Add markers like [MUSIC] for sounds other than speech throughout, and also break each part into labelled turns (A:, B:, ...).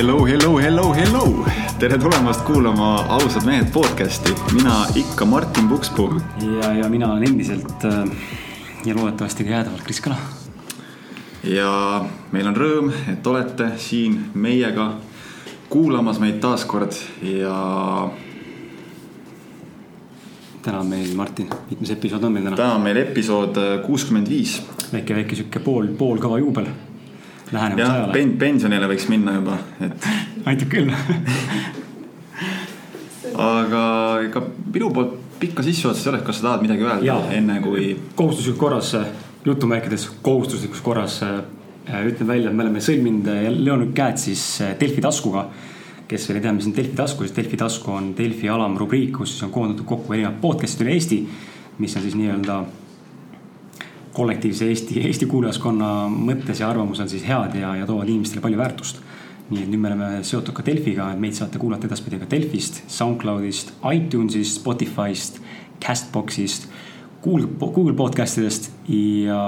A: Hello, hello, hello, hello! tere tulemast kuulama Ausad mehed podcasti, mina ikka Martin Pukspuu.
B: ja, ja mina olen endiselt äh, ja loodetavasti ka jäädavalt Kris Kala.
A: ja meil on rõõm, et olete siin meiega kuulamas meid taaskord ja.
B: täna on meil, Martin, mitmes episood on meil täna?
A: täna on meil episood kuuskümmend viis.
B: väike, väike sihuke pool, poolkava juubel.
A: Lähenemas ajale. pen-, pensionile võiks minna juba, et [LAUGHS]
B: aitab küll [LAUGHS]
A: aga ega minu poolt pikka sissejuhatust ei ole, kas sa tahad midagi öelda enne kui?
B: kohustuslikus korras, jutumärkides kohustuslikus korras äh, ütlen välja, et me oleme sõlminud ja löönud käed siis äh, Delfi taskuga. kes veel ei tea, mis on Delfi tasku, siis Delfi tasku on Delfi alamrubriik, kus siis on koondatud kokku erinevad podcast'id üle Eesti. mis on siis nii-öelda kollektiivse Eesti, Eesti kuulajaskonna mõttes ja arvamusel siis head ja, ja toovad inimestele palju väärtust. nii et nüüd me oleme seotud ka Delfiga, et meid saate kuulata edaspidi ka Delfist, SoundCloudist, iTunesist, Spotify'st, Castbox'ist, Google, Google podcast idest ja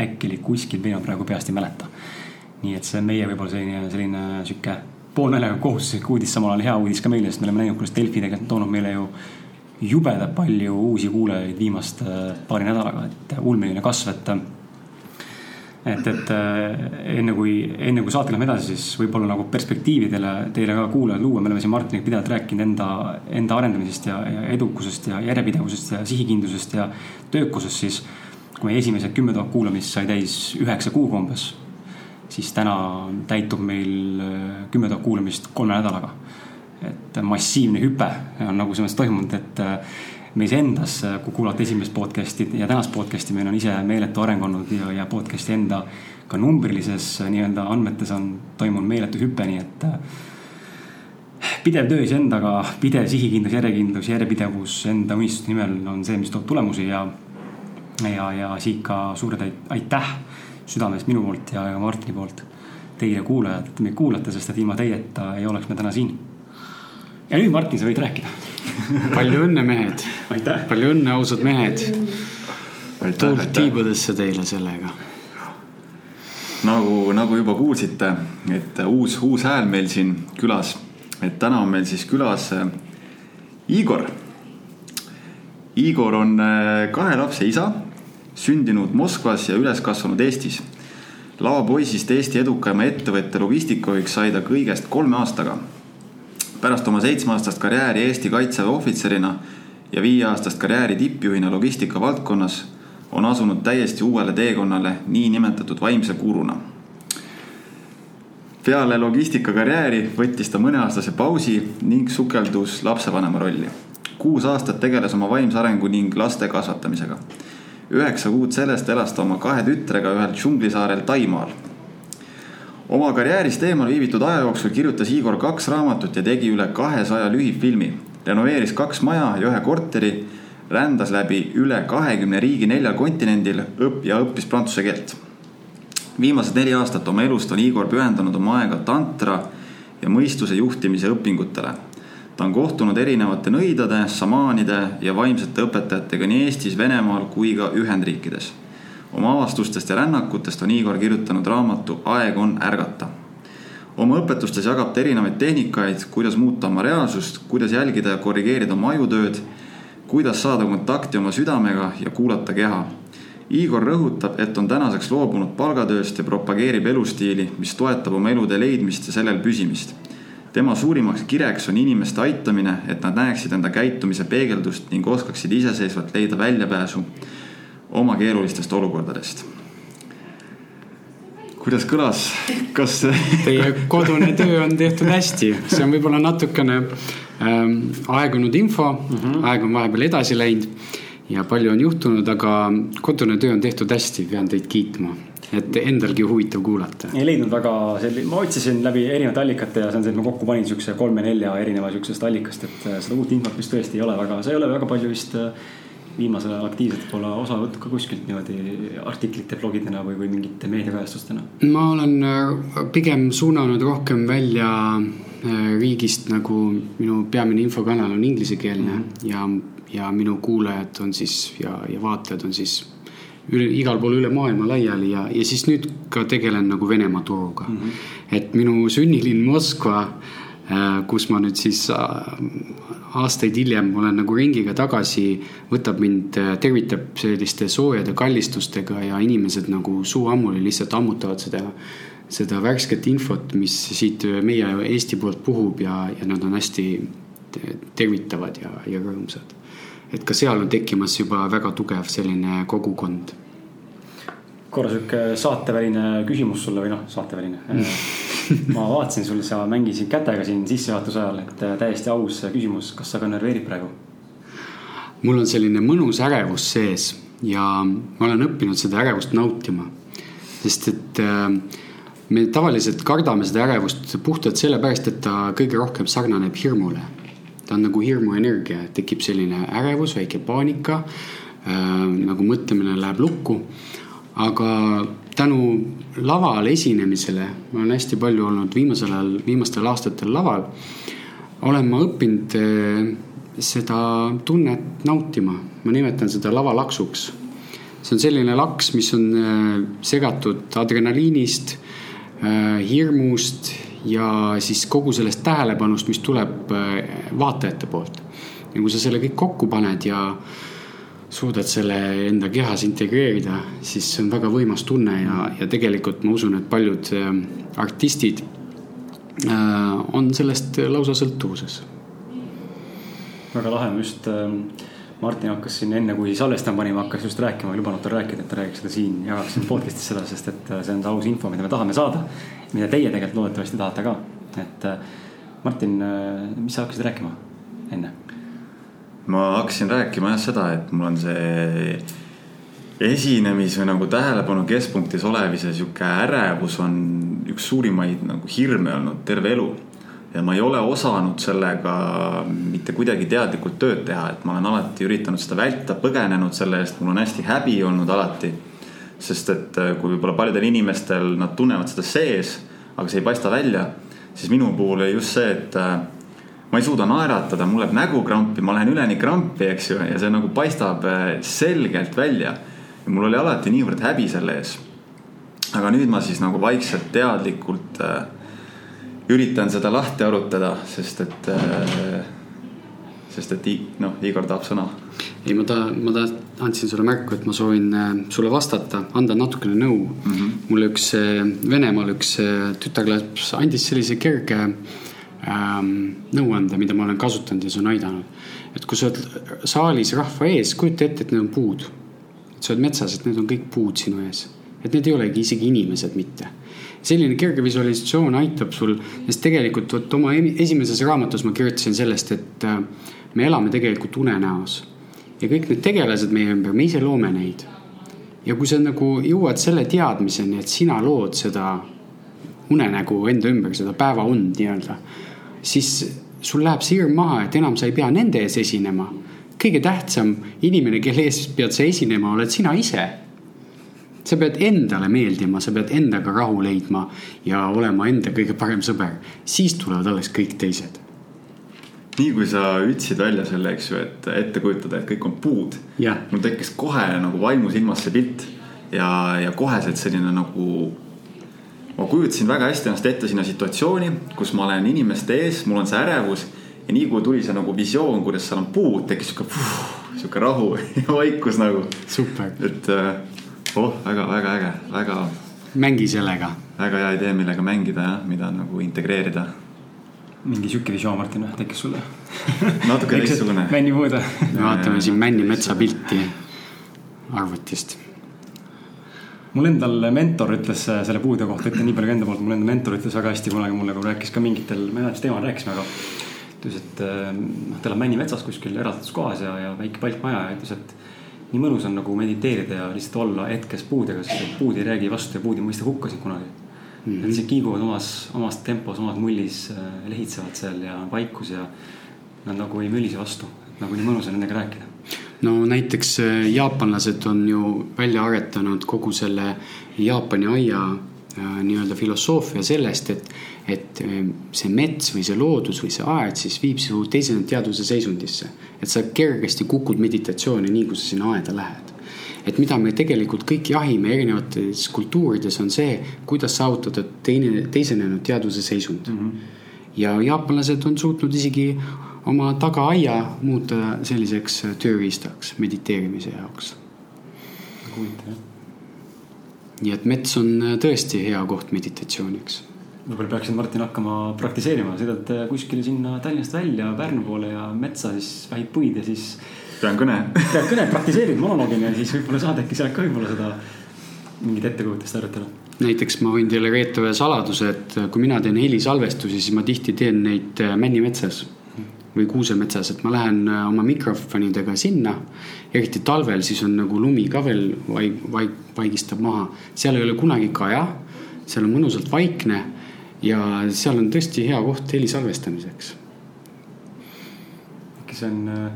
B: äkki oli kuskil ma praegu peast ei mäleta. nii et see on meie võib-olla selline, selline sihuke poolnaljaga kohustuslik uudis, samal ajal hea uudis ka meile, sest me oleme näinud, kuidas Delfi tegelikult toonud meile ju jubedalt palju uusi kuulajaid viimast paari nädalaga, et ulmeline kasv, et et, et enne kui, enne kui saate läheme edasi, siis võib-olla nagu perspektiividele teile ka kuulajad luua, me oleme siin Martiniga pidevalt rääkinud enda, enda arendamisest ja, ja edukusest ja järjepidevusest ja sihikindlusest ja töökusest, siis. kui meie esimesed kümme tuhat kuulamist sai täis üheksa kuuga umbes, siis täna täitub meil kümme tuhat kuulamist kolme nädalaga. Et massiivne hüpe on nagu selles toimunud, et meis endas, kui kuulata esimest podcast'i ja tänast podcast'i, meil on ise meeletu areng olnud ja, ja podcast'i enda ka numbrilises nii-öelda andmetes on toimunud meeletu hüpe, nii et. pidev töö iseendaga, pidev sihikindlus, järjekindlus, järjepidevus enda unistuste nimel on see, mis toob tulemusi ja. ja, ja siit ka suured aitäh südamest minu poolt ja Martini poolt teile kuulajad, et meid kuulate, sest et ilma teieta ei oleks me täna siin. Ja nüüd, Martin, sa võid rääkida
C: palju õnne, mehed. palju õnne, ausad mehed. tuult tiibadesse teile sellega.
A: nagu, nagu juba kuulsite, et uus, uus hääl meil siin külas, et täna on meil siis külas äh, Igor. Igor on äh, kahe lapse isa, sündinud Moskvas ja üles kasvanud Eestis lavapoisist Eesti edukaima ettevõtte logistikajuhiks sai ta kõigest kolme aastaga pärast oma seitsmeaastast karjääri Eesti kaitseväe ohvitserina ja viieaastast karjääri tippjuhina logistika valdkonnas on asunud täiesti uuele teekonnale niinimetatud vaimse guruna. peale logistikakarjääri võttis ta mõneaastase pausi ning sukeldus lapsevanema rolli. kuus aastat tegeles oma vaimse arengu ning laste kasvatamisega. üheksa kuud sellest elas ta oma kahe tütrega ühel džunglisaarel Taimaal oma karjäärist eemal viibitud aja jooksul kirjutas Igor kaks raamatut ja tegi üle kahesaja lühifilmi. renoveeris kaks maja ja ühe korteri, rändas läbi üle kahekümne riigi neljal kontinendil õpp- ja õppis prantsuse keelt. viimased neli aastat oma elust on Igor pühendanud oma aega tantra ja mõistuse juhtimise õpingutele. ta on kohtunud erinevate nõidade, šamaanide ja vaimsete õpetajatega nii Eestis, Venemaal kui ka Ühendriikides oma avastustest ja rännakutest on Igor kirjutanud raamatu Aeg on ärgata. oma õpetustes jagab ta erinevaid tehnikaid, kuidas muuta oma reaalsust, kuidas jälgida ja korrigeerida oma ajutööd, kuidas saada kontakti oma südamega ja kuulata keha. Igor rõhutab, et on tänaseks loobunud palgatööst ja propageerib elustiili, mis toetab oma elude leidmist ja sellel püsimist tema suurimaks kireks on inimeste aitamine, et nad näeksid enda käitumise peegeldust ning oskaksid iseseisvalt leida väljapääsu oma keerulistest olukordadest. kuidas kõlas, kas
C: Teie kodune töö on tehtud hästi, see on võib-olla natukene ähm, aegunud info mm, -hmm. aeg on vahepeal edasi läinud ja palju on juhtunud, aga kodune töö on tehtud hästi, pean teid kiitma et endalgi huvitav kuulata.
B: ei leidnud väga selline, ma otsisin läbi erinevate allikate ja see on see, et ma kokku panin siukse kolme-nelja erineva siuksest allikast, et äh, seda uut infot vist tõesti ei ole väga, see ei ole väga palju vist äh, viimasel ajal aktiivselt pole osa võtnud ka kuskilt niimoodi artiklite, blogidena või, või mingite meediakajastustena?
C: ma olen äh, pigem suunanud rohkem välja äh, riigist, nagu minu peamine infokanal on inglisekeelne mm -hmm. ja, ja minu kuulajad on siis ja, ja vaatajad on siis üle, igal pool üle maailma laiali ja, ja siis nüüd ka tegelen nagu Venemaa turuga mm. -hmm. et minu sünnilinn Moskva, äh, kus ma nüüd siis äh, aastaid hiljem olen nagu ringiga tagasi, võtab mind, äh, tervitab selliste soojade kallistustega ja inimesed nagu suu ammuli lihtsalt ammutavad seda seda värsket infot, mis siit meie Eesti poolt puhub ja, ja nad on hästi tervitavad ja, ja rõõmsad. et ka seal on tekkimas juba väga tugev selline kogukond.
B: Korra sihuke saateväline küsimus sulle või noh, saateväline ma vaatasin sul, sa mängisid kätega siin sissejuhatuse ajal, et äh, täiesti aus küsimus, kas sa ka närveerid praegu?
C: mul on selline mõnus ärevus sees ja ma olen õppinud seda ärevust nautima. sest et äh, me tavaliselt kardame seda ärevust puhtalt sellepärast, et ta kõige rohkem sarnaneb hirmule. ta on nagu hirmuenergia, tekib selline ärevus, väike paanika äh,. nagu mõtlemine läheb lukku. Aga tänu laval esinemisele, ma olen hästi palju olnud viimasel ajal, viimastel aastatel laval. olen ma õppinud äh, seda tunnet nautima, ma nimetan seda lavalaksuks see on selline laks, mis on äh, segatud adrenaliinist Äh, hirmust ja siis kogu sellest tähelepanust, mis tuleb äh, vaatajate poolt. ja kui sa selle kõik kokku paned ja suudad selle enda kehas integreerida, siis see on väga võimas tunne ja, ja tegelikult ma usun, et paljud äh, artistid on sellest lausa sõltuvuses.
B: väga lahe, ma just Martin hakkas siin enne, kui salvestama panime, hakkas just rääkima, ei lubanud tal rääkida, et ta räägiks seda siin, jagaks siin podcast'is seda, sest et äh, see on see aus info, mida me tahame saada. mida teie tegelikult loodetavasti tahate ka, et äh, Martin, äh, mis sa hakkasid rääkima enne?
A: Ma hakkasin rääkima jah seda, et mul on see esinemis või nagu tähelepanu keskpunktis olemise sihuke ärevus on üks suurimaid nagu hirme olnud terve elu ja ma ei ole osanud sellega mitte kuidagi teadlikult tööd teha, et ma olen alati üritanud seda vältida, põgenenud selle eest, mul on hästi häbi olnud alati. sest et äh, kui võib-olla paljudel inimestel nad tunnevad seda sees, aga see ei paista välja, siis minu puhul oli just see, et äh, ma ei suuda naeratada, mul läheb nägu krampi, ma lähen üleni krampi, eks ju, ja see nagu paistab äh, selgelt välja. ja mul oli alati niivõrd häbi selle ees. aga nüüd ma siis nagu vaikselt teadlikult äh, üritan seda lahti arutada, sest et, äh, sest et noh, Igor tahab sõna.
C: ei, ma ta, ma ta andsin sulle märku, et ma soovin äh, sulle vastata, anda natukene nõu mm. -hmm. mulle üks äh, Venemaal üks tütarlaps andis sellise kerge ähm, nõuande, mida ma olen kasutanud ja see on aidanud. et kui sa oled saalis rahva ees, kujuta ette, et need on puud. et sa oled metsas, et need on kõik puud sinu ees. et need ei olegi isegi inimesed mitte selline kerge visualisatsioon aitab sul, sest tegelikult vot oma esimeses raamatus ma kirjutasin sellest, et äh, me elame tegelikult unenäos. ja kõik need tegelased meie ümber, me ise loome neid. ja kui sa nagu jõuad selle teadmiseni, et sina lood seda unenägu enda ümber, seda päevaund nii-öelda, siis sul läheb see hirm maha, et enam sa ei pea nende ees esinema. kõige tähtsam inimene, kelle ees pead sa esinema, oled sina ise sa pead endale meeldima, sa pead endaga rahu leidma ja olema enda kõige parem sõber, siis tulevad alles kõik teised.
A: nii kui sa ütlesid välja selle, eks ju, et ette kujutada, et kõik on puud. mul tekkis kohe nagu vaimusilmas see pilt ja, ja koheselt selline nagu. Ma kujutasin väga hästi ennast ette sinna situatsiooni, kus ma olen inimeste ees, mul on see ärevus ja nii kui tuli see nagu visioon, kuidas seal on puud, tekkis sihuke, sihuke rahu [LAUGHS] ja vaikus nagu. et äh, oh, väga-väga äge, väga.
C: mängi sellega.
A: väga hea idee, millega mängida jah, mida nagu integreerida.
B: mingi sihuke visioon, Martin, tekkis sulle [LAUGHS]
A: natuke teistsugune.
B: männi mõõda.
C: me vaatame siin Männi metsapilti arvutist
B: mul endal mentor ütles selle puude kohta, ütlen nii palju ka enda poolt, mul enda mentor ütles väga hästi kunagi mulle, kui rääkis ka mingitel, ma ei mäleta, mis teemal rääkisime, aga. ütles, et noh, ta elab Männi metsas kuskil eraldatud kohas ja, ja väike palkmaja ja ütles, et nii mõnus on nagu mediteerida ja lihtsalt olla hetkes puudega, sest puud ei räägi vastu ja puud ei mõista hukka sind kunagi mm. -hmm. et lihtsalt kiiguvad omas, omas tempos, omas mullis, äh, lehitsevad seal ja vaikus ja nad nagu ei mülise vastu, nagu nii mõnus on nendega rääkida
C: no näiteks äh, jaapanlased on ju välja aretanud kogu selle Jaapani aia äh, nii-öelda filosoofia sellest, et, et see mets või see loodus või see aed siis viib su teise teadvuse seisundisse et sa kergesti kukud meditatsiooni, nii kui sa sinna aeda lähed. et mida me tegelikult kõik jahime erinevates kultuurides, on see, kuidas saavutada teine, teisenenud teaduse seisund mm. -hmm. ja jaapanlased on suutnud isegi oma tagaaia muuta selliseks tööriistaks mediteerimise jaoks.
B: huvitav jah.
C: nii et mets on tõesti hea koht meditatsiooniks
B: võib-olla peaksid, Martin, hakkama praktiseerima, sõidad kuskile sinna Tallinnast välja Pärnu poole ja metsa, siis vähid puid ja siis.
A: pean kõne.
B: pead kõne, praktiseerid monoloogina ja siis võib-olla saad äkki sealt ka võib-olla seda mingit ettekujutust harjutada.
C: näiteks ma võin teile reeta ühe saladuse, et kui mina teen helisalvestusi, siis ma tihti teen neid äh, männimetsas või kuusemetsas, et ma lähen äh, oma mikrofonidega sinna. eriti talvel, siis on nagu lumi ka veel vaig-, vaig-, vaigistab maha, seal ei ole kunagi kaja, seal on mõnusalt vaikne ja seal on tõesti hea koht heli salvestamiseks.
B: äkki see on,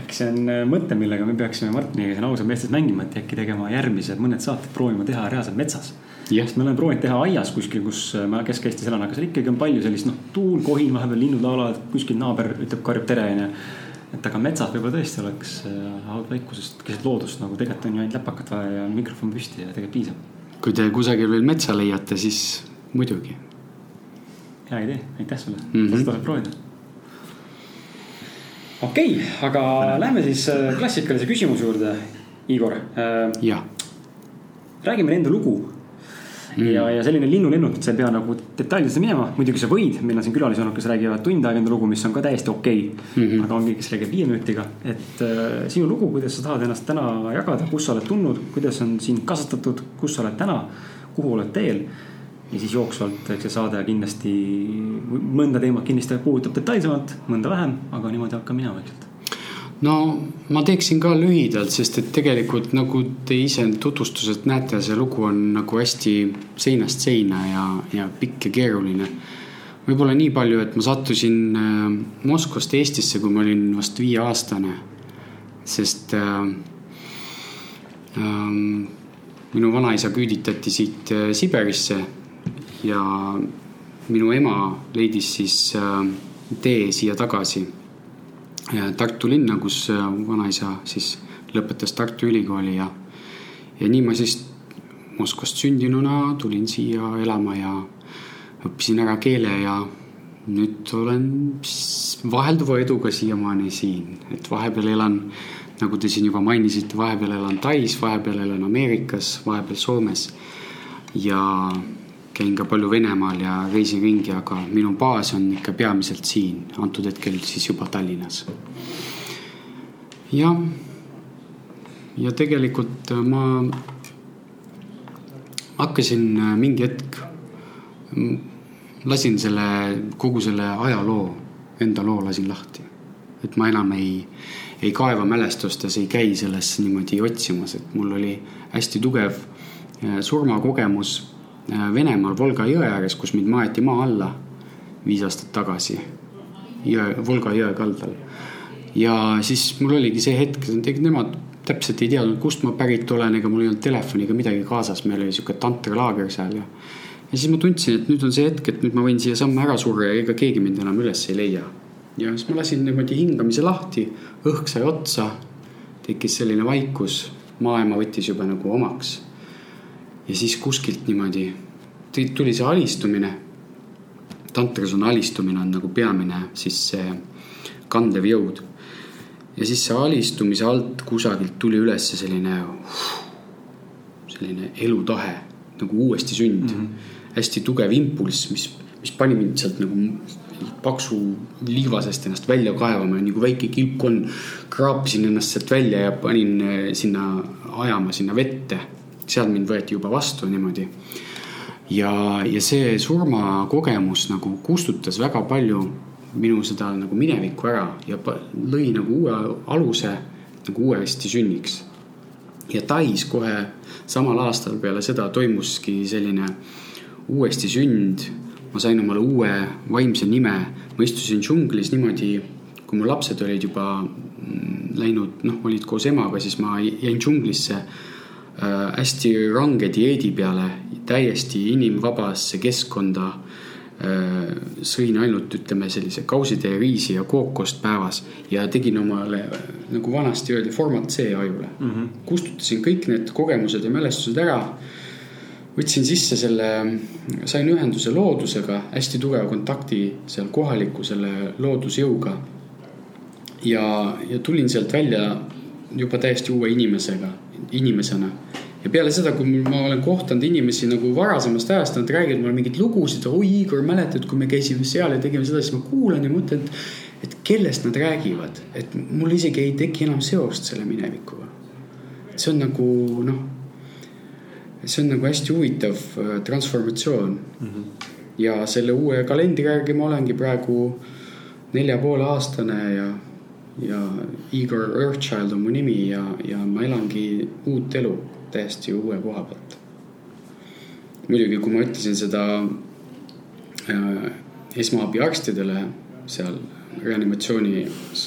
B: äkki see on mõte, millega me peaksime Martiniga siin ausalt meestes mängima, et äkki tegema järgmised mõned saated proovima teha reaalselt metsas. Sest me oleme proovinud teha aias kuskil, kus ma Kesk-Eestis elan, aga seal ikkagi on palju sellist noh, tuul, kohin, vahepeal linnud laulavad, kuskil naaber ütleb, karjub tere onju et aga metsas võib-olla tõesti oleks äh, keset loodust nagu tegelikult on ju ainult läpakat vaja ja mikrofon püsti ja tegelikult piisab.
C: kui te kusagil veel metsa leiate, siis muidugi
B: hea idee, aitäh sulle mm, -hmm. seda tasub proovida. okei okay,, aga Lähme. siis äh, klassikalise küsimuse juurde, Igor.
C: Äh, jah.
B: räägime enda lugu mm. ja, ja selline linnulennuk, et sa ei pea nagu detailidesse minema, muidugi sa võid, meil on siin külalisi olnud, kes räägivad tund aega enda lugu, mis on ka täiesti okei okay. mm. -hmm. aga on keegi, kes räägib viie minutiga, et äh, sinu lugu, kuidas sa tahad ennast täna jagada, kust sa oled tulnud, kuidas on sind kasvatatud, kus sa oled täna, kuhu oled teel ja siis jooksvalt, eks see saade kindlasti, mõnda teemat kindlasti puudutab detailsemalt, mõnda vähem, aga niimoodi hakkab minema vaikselt.
C: No ma teeksin ka lühidalt, sest et tegelikult nagu te ise tutvustuselt näete, see lugu on nagu hästi seinast seina ja, ja pikk ja keeruline. võib-olla nii palju, et ma sattusin äh, Moskvast Eestisse, kui ma olin vast viieaastane, sest äh, äh, minu vanaisa küüditati siit äh, Siberisse ja minu ema leidis siis äh, tee siia tagasi Tartu linna, kus äh, vanaisa siis lõpetas Tartu Ülikooli ja, ja nii ma siis Moskvast sündinuna tulin siia elama ja õppisin ära keele ja nüüd olen vahelduva eduga siiamaani siin, et vahepeal elan, nagu te siin juba mainisite, vahepeal elan Tais, vahepeal elan Ameerikas, vahepeal Soomes. Ja käin ka palju Venemaal ja reisin ringi, aga minu baas on ikka peamiselt siin, antud hetkel siis juba Tallinnas. jah, ja tegelikult äh, ma hakkasin äh, mingi hetk, lasin selle, kogu selle ajaloo, enda loo lasin lahti. et ma enam ei, ei kaeva mälestustes, ei käi selles niimoodi otsimas, et mul oli hästi tugev äh, surmakogemus Venemaal Volga jõe ääres, kus mind maeti maa alla viis aastat tagasi. jõe, Volga jõe kaldal. ja siis mul oligi see hetk, nemad täpselt ei teadnud, kust ma pärit olen, ega mul ei olnud telefoni ega midagi kaasas, meil oli sihuke tantralaager seal ja. ja siis ma tundsin, et nüüd on see hetk, et nüüd ma võin siiasamma ära surra ja ega keegi mind enam üles ei leia. ja siis ma lasin niimoodi hingamise lahti, õhk sai otsa, tekkis selline vaikus, maailma võttis juba nagu omaks ja siis kuskilt niimoodi tuli see alistumine. tantras on alistumine on nagu peamine siis see kandev jõud. ja siis see alistumise alt kusagilt tuli üles selline, selline elutahe nagu uuesti sünd mm. -hmm. hästi tugev impulss, mis, mis pani mind sealt nagu paksu liivasest ennast välja kaevama, nagu väike kilpkonn. kraapisin ennast sealt välja ja panin sinna ajama sinna vette seal mind võeti juba vastu niimoodi. ja, ja see surmakogemus nagu kustutas väga palju minu seda nagu minevikku ära ja lõi nagu uue aluse nagu uuesti sünniks. ja Tais kohe samal aastal peale seda toimuski selline uuesti sünd. ma sain omale uue vaimse nime, ma istusin džunglis niimoodi, kui mu lapsed olid juba mm, läinud, noh, olid koos emaga, siis ma jäin džunglisse hästi range dieedi peale, täiesti inimvabasse keskkonda. sõin ainult ütleme sellise kausitäie riisi ja kookost päevas ja tegin omale nagu vanasti öeldi format C ajule mm. -hmm. kustutasin kõik need kogemused ja mälestused ära. võtsin sisse selle, sain ühenduse loodusega, hästi tugeva kontakti seal kohaliku selle loodusjõuga. ja, ja tulin sealt välja juba täiesti uue inimesega, inimesena ja peale seda, kui ma olen kohtanud inimesi nagu varasemast ajast, nad räägivad mulle mingeid lugusid, oi Igor, mäletad, kui me käisime seal ja tegime seda, siis ma kuulan ja mõtlen, et, et kellest nad räägivad, et mul isegi ei teki enam seost selle minevikuga. see on nagu noh, see on nagu hästi huvitav äh, transformatsioon mm. -hmm. ja selle uue kalendri järgi ma olengi praegu nelja poole aastane ja, ja Igor Earthchild on mu nimi ja, ja ma elangi uut elu täiesti uue koha pealt. muidugi, kui ma ütlesin seda äh, esmaabiarstidele seal reanimatsioonis,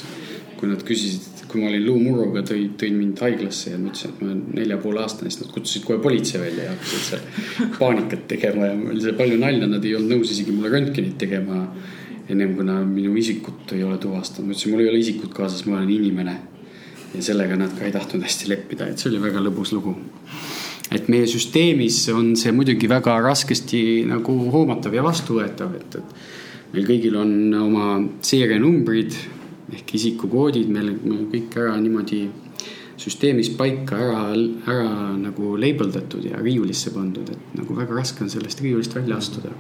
C: kui nad küsisid, kui ma olin luumurruga, tõid, tõid mind haiglasse ja ma ütlesin, et ma olen nelja poole aastane, siis nad kutsusid kohe politsei välja ja hakkasid seal paanikat tegema ja mul oli palju nalja, nad ei olnud nõus isegi mulle röntgenit tegema. Ennem kuna minu isikut ei ole tuvastanud, ma ütlesin, mul ei ole isikut kaasas, ma olen inimene. Ja sellega nad ka ei tahtnud hästi leppida, et see oli väga lõbus lugu. et meie süsteemis on see muidugi väga raskesti nagu hoomatav ja vastuvõetav, et, et meil kõigil on oma seerianumbrid ehk isikukoodid. Meil, meil kõik ära niimoodi süsteemis paika ära, ära nagu label datud ja riiulisse pandud, et nagu väga raske on sellest riiulist välja astuda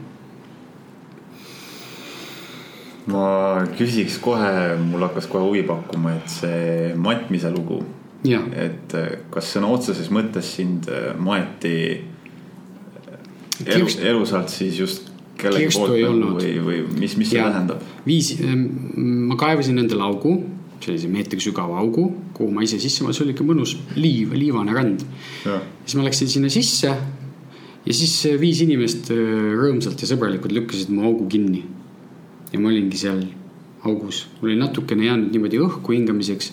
A: ma küsiks kohe, mul hakkas kohe huvi pakkuma, et see matmise lugu. et äh, kas sõna otseses mõttes sind äh, maeti elu, elusalt siis just kellegi
C: Kirstu
A: poolt või, või mis, mis see tähendab?
C: viis, ähm, ma kaevasin endale augu, sellise meetri sügava augu, kuhu ma ise sisse, see oli ikka mõnus liiv, liivane rand. siis ma läksin sinna sisse ja siis äh, viis inimest rõõmsalt ja sõbralikult lükkasid mu augu kinni ja ma olingi seal augus, mul oli natukene jäänud niimoodi õhku hingamiseks.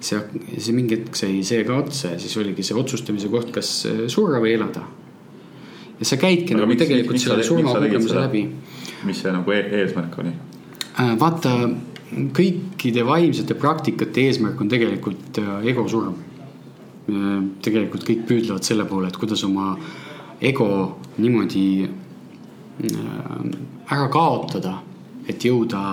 C: see, see mingi hetk sai see ka otsa ja siis oligi see otsustamise koht, kas äh, surra või elada. ja sa käidki nagu
A: miks,
C: tegelikult
A: miks
C: selle surmakogemuse läbi.
A: mis see nagu e eesmärk oli?
C: Äh, vaata, kõikide vaimsete praktikate eesmärk on tegelikult äh, ego surm. tegelikult kõik püüdlevad selle poole, et kuidas oma ego niimoodi ära kaotada et jõuda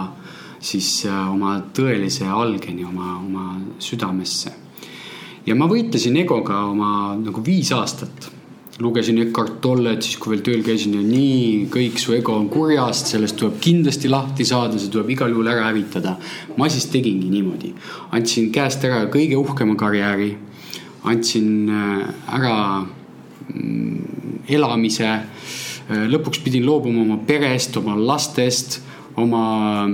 C: siis äh, oma tõelise algeni, oma, oma südamesse. ja ma võitlesin egoga oma nagu viis aastat. lugesin Eckart Tollet siis, kui veel tööl käisin ja nii, kõik su ego on kurjast, sellest tuleb kindlasti lahti saada, see tuleb igal juhul ära hävitada. ma siis tegingi niimoodi, andsin käest ära kõige uhkema karjääri, andsin äh, ära mm, elamise äh, lõpuks pidin loobuma oma perest, oma lastest oma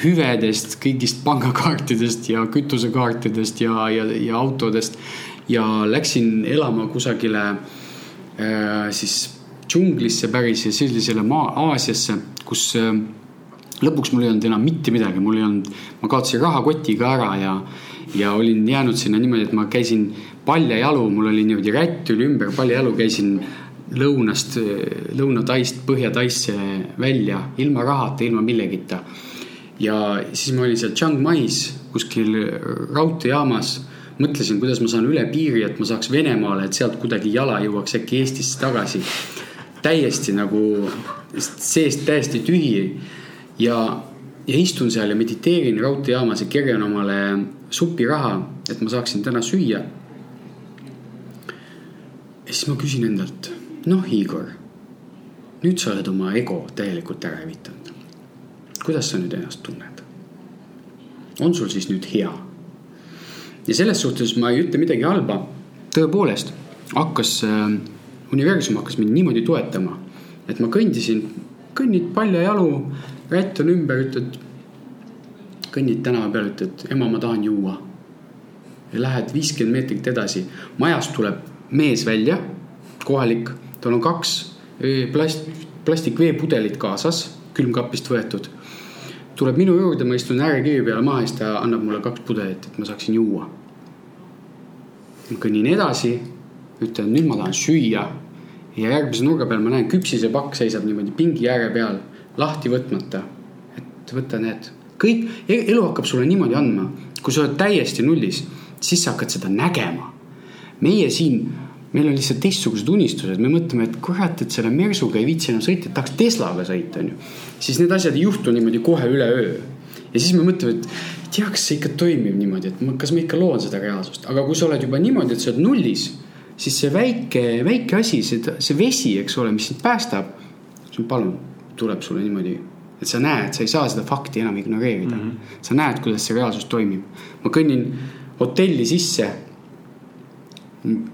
C: hüvedest, kõigist pangakaartidest ja kütusekaartidest ja, ja, ja autodest. ja läksin elama kusagile äh, siis džunglisse päris ja sellisele maa, Aasiasse, kus äh, lõpuks mul ei olnud enam mitte midagi, mul ei olnud, ma kaotasin rahakoti ka ära ja, ja olin jäänud sinna niimoodi, et ma käisin paljajalu, mul oli niimoodi rätt oli ümber paljajalu, käisin lõunast, lõunataist põhjataisse välja ilma rahata, ilma millegita. ja siis ma olin seal Chiang Mai's kuskil raudteejaamas, mõtlesin, kuidas ma saan üle piiri, et ma saaks Venemaale, et sealt kuidagi jala jõuaks äkki Eestisse tagasi. täiesti nagu seest täiesti tühi ja, ja istun seal ja mediteerin raudteejaamas ja kerjan omale supiraha, et ma saaksin täna süüa. ja siis ma küsin endalt noh, Igor, nüüd sa oled oma ego täielikult ära hävitanud. kuidas sa nüüd ennast tunned? on sul siis nüüd hea? ja selles suhtes ma ei ütle midagi halba. tõepoolest hakkas äh,, universum hakkas mind niimoodi toetama, et ma kõndisin, kõnnid paljajalu, rätt on ümber, ütled, kõnnid tänava peal, ütled, ema, ma tahan juua. ja lähed viiskümmend meetrit edasi, majast tuleb mees välja, kohalik tal on kaks plast, plastikveepudelit kaasas, külmkapist võetud. tuleb minu juurde, ma istun äärekivi peale maha siis ta annab mulle kaks pudelit, et ma saaksin juua. ma kõnnin edasi, ütlen nüüd ma tahan süüa. ja järgmise nurga peal ma näen küpsisepakk seisab niimoodi pingi ääre peal, lahti võtmata. et võta need, kõik, elu hakkab sulle niimoodi andma, kui sa oled täiesti nullis, siis sa hakkad seda nägema. meie siin, meil on lihtsalt teistsugused unistused, me mõtleme, et kurat, et selle Mersuga ei viitsi enam sõita, et tahaks Teslaga sõita, on ju. siis need asjad ei juhtu niimoodi kohe üleöö. ja siis me mõtleme, et tea, kas see ikka toimib niimoodi, et ma, kas ma ikka loon seda reaalsust, aga kui sa oled juba niimoodi, et sa oled nullis, siis see väike, väike asi, see, see vesi, eks ole, mis sind päästab, palun, tuleb sulle niimoodi et sa näed, sa ei saa seda fakti enam ignoreerida mm. -hmm. sa näed, kuidas see reaalsus toimib. ma kõnnin hotelli sisse.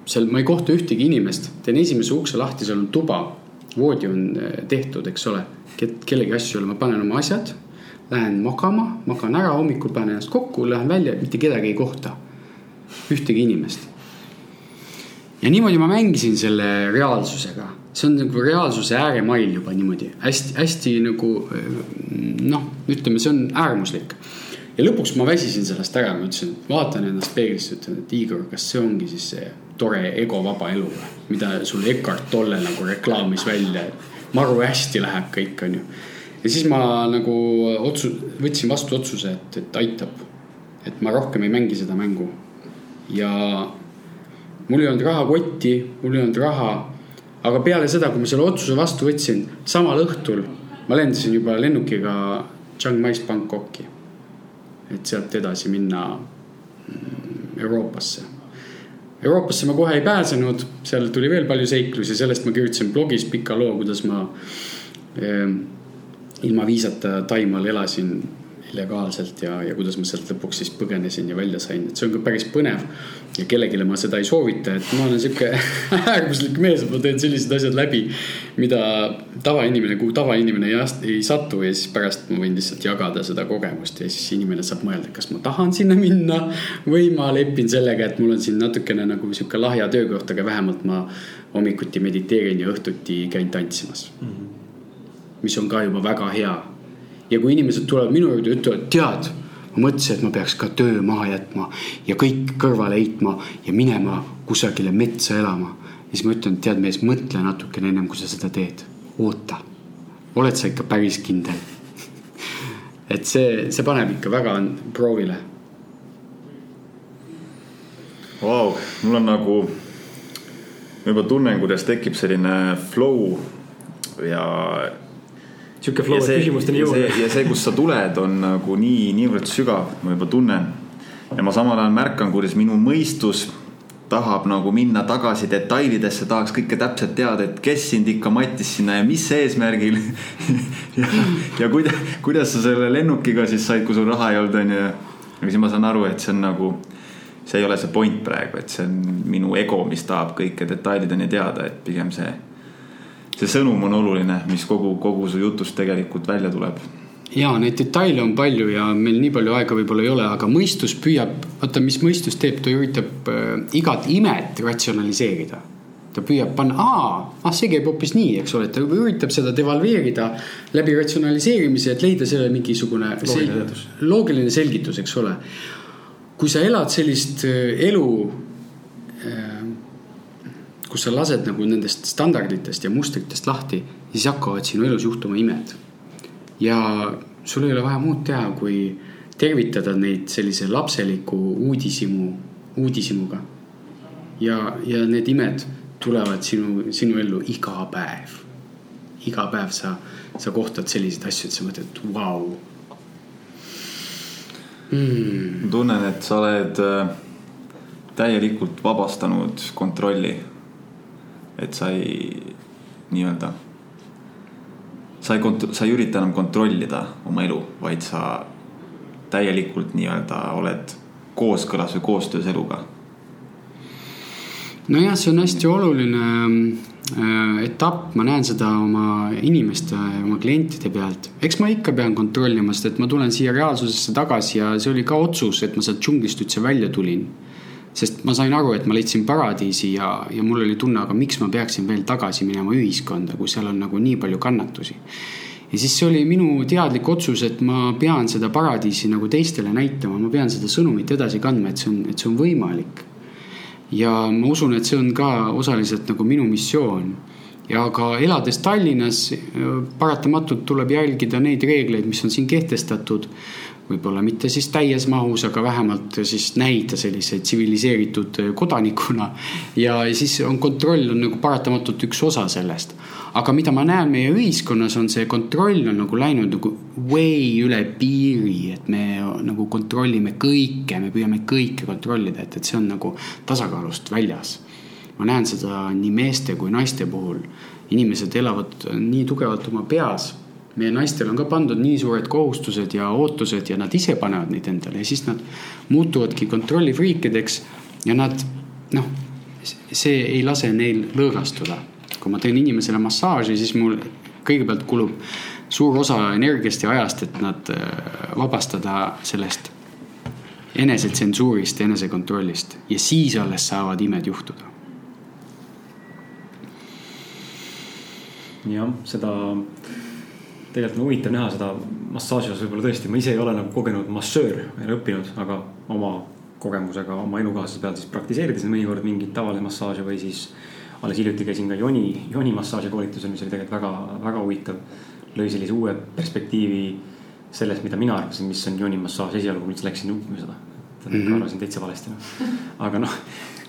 C: Seal ma ei kohta ühtegi inimest, teen esimese ukse lahti, seal on tuba, voodi on eh, tehtud, eks ole. kellegi asju ei ole, ma panen oma asjad Lähen magama, magan ära, hommikul panen ennast kokku, lähen välja, mitte kedagi ei kohta. ühtegi inimest. ja niimoodi ma mängisin selle reaalsusega, see on nagu reaalsuse ääremail juba niimoodi hästi-hästi nagu noh, ütleme, see on äärmuslik. Ja lõpuks ma väsisin sellest ära, ma ütlesin, vaatan ennast peeglisse, ütlen, et Igor, kas see ongi siis see tore egovaba elu, mida sul Eckart Tolle nagu reklaamis välja, et maru hästi läheb kõik, onju ja siis ma nagu otsu-, võtsin vastu otsuse, et, et aitab. et ma rohkem ei mängi seda mängu. ja mul ei olnud raha kotti, mul ei olnud raha. aga peale seda, kui ma selle otsuse vastu võtsin, samal õhtul ma lendasin juba lennukiga Chiang Mai'st Bangkoki. Et sealt edasi minna mm, Euroopasse. Euroopasse ma kohe ei pääsenud, seal tuli veel palju seiklusi, sellest ma kirjutasin blogis pika loo, kuidas ma eh, ilma viisata Taimaal elasin illegaalselt ja, ja kuidas ma sealt lõpuks siis põgenesin ja välja sain, et see on ka päris põnev. ja kellelegi ma seda ei soovita, et ma olen sihuke [LAUGHS] äärmuslik mees, et ma teen sellised asjad läbi, mida tavainimene, kuhu tavainimene ei, ei satu ja siis pärast ma võin lihtsalt jagada seda kogemust ja siis inimene saab mõelda, kas ma tahan sinna minna või ma lepin sellega, et mul on siin natukene nagu sihuke lahja töökoht, aga vähemalt ma hommikuti mediteerin ja õhtuti käin tantsimas mm. -hmm mis on ka juba väga hea. Ja kui inimesed tulevad minu juurde ja ütlevad, tead, ma mõtlesin, et ma peaks ka töö maha jätma ja kõik kõrvale heitma ja minema kusagile metsa elama. siis ma ütlen, tead mees, mõtle natukene ennem kui sa seda teed, oota. oled sa ikka päris kindel [LAUGHS] et see, see paneb ikka väga proovile.
A: Vau, mul on nagu, ma juba tunnen, kuidas tekib selline flow ja
B: sihuke flow, et küsimusteni jõuda.
A: ja see, kus sa tuled, on nagu nii, niivõrd sügav, ma juba tunnen. ja ma samal ajal märkan, kuidas minu mõistus tahab nagu minna tagasi detailidesse, tahaks kõike täpselt teada, et kes sind ikka mattis sinna ja mis eesmärgil [LAUGHS] ja, ja kuidas, kuidas sa selle lennukiga siis said, kui sul raha ei olnud, onju. aga siis ma saan aru, et see on nagu, see ei ole see point praegu, et see on minu ego, mis tahab kõike detailideni teada, et pigem see see sõnum on oluline, mis kogu, kogu su jutust tegelikult välja tuleb.
C: ja neid detaile on palju ja meil nii palju aega võib-olla ei ole, aga mõistus püüab, vaata, mis mõistus teeb, ta üritab äh, igat imet ratsionaliseerida ta püüab panna, aa, ah see käib hoopis nii, eks ole, ta üritab seda devalveerida läbi ratsionaliseerimise, et leida sellele mingisugune
B: loogiline,
C: loogiline selgitus, eks ole. kui sa elad sellist äh, elu äh, kus sa lased nagu nendest standarditest ja mustritest lahti, siis hakkavad sinu elus juhtuma imed. ja sul ei ole vaja muud teha, kui tervitada neid sellise lapseliku uudishimu, uudishimuga. ja, ja need imed tulevad sinu, sinu ellu iga päev. iga päev sa, sa kohtad selliseid asju, et sa mõtled, vau.
A: Hmm. ma tunnen, et sa oled äh, täielikult vabastanud kontrolli et sa ei nii-öelda, sa ei kont-, sa ei ürita enam kontrollida oma elu, vaid sa täielikult nii-öelda oled kooskõlas või koostöös eluga.
C: nojah, see on hästi oluline äh, etapp, ma näen seda oma inimeste, oma klientide pealt. eks ma ikka pean kontrollima, sest et ma tulen siia reaalsusesse tagasi ja see oli ka otsus, et ma sealt džunglist üldse välja tulin sest ma sain aru, et ma leidsin paradiisi ja, ja mul oli tunne, aga miks ma peaksin veel tagasi minema ühiskonda, kui seal on nagu nii palju kannatusi. ja siis see oli minu teadlik otsus, et ma pean seda paradiisi nagu teistele näitama, ma pean seda sõnumit edasi kandma, et see on, et see on võimalik. ja ma usun, et see on ka osaliselt nagu minu missioon. ja ka elades Tallinnas paratamatult tuleb jälgida neid reegleid, mis on siin kehtestatud võib-olla mitte siis täies mahus, aga vähemalt siis näida sellise tsiviliseeritud kodanikuna. ja siis on kontroll on nagu paratamatult üks osa sellest. aga mida ma näen meie ühiskonnas on see kontroll on nagu läinud nagu way üle piiri, et me nagu kontrollime kõike, me püüame kõike kontrollida, et, et see on nagu tasakaalust väljas. ma näen seda nii meeste kui naiste puhul. inimesed elavad nii tugevalt oma peas meie naistel on ka pandud nii suured kohustused ja ootused ja nad ise panevad neid endale ja siis nad muutuvadki kontrollifriikideks ja nad noh, see ei lase neil lõõgastuda. kui ma teen inimesele massaaži, siis mul kõigepealt kulub suur osa energiast ja ajast, et nad äh, vabastada sellest enesetsensuurist, enesekontrollist ja siis alles saavad imed juhtuda.
B: jah, seda tegelikult on huvitav näha seda massaaži osas võib-olla tõesti, ma ise ei ole nagu kogenud massöör, ei ole õppinud, aga oma kogemusega oma elukaaslase peal siis praktiseerides mõnikord mingit tavalist massaaži või siis alles hiljuti käisin ka joni, joni massaaži koolitusel, mis oli tegelikult väga, väga huvitav. lõi sellise uue perspektiivi sellest, mida mina arvasin, mis on joni massaaž, esialgu ma üldse läksin õppima seda. Mm -hmm. arvasin täitsa valesti noh, aga noh,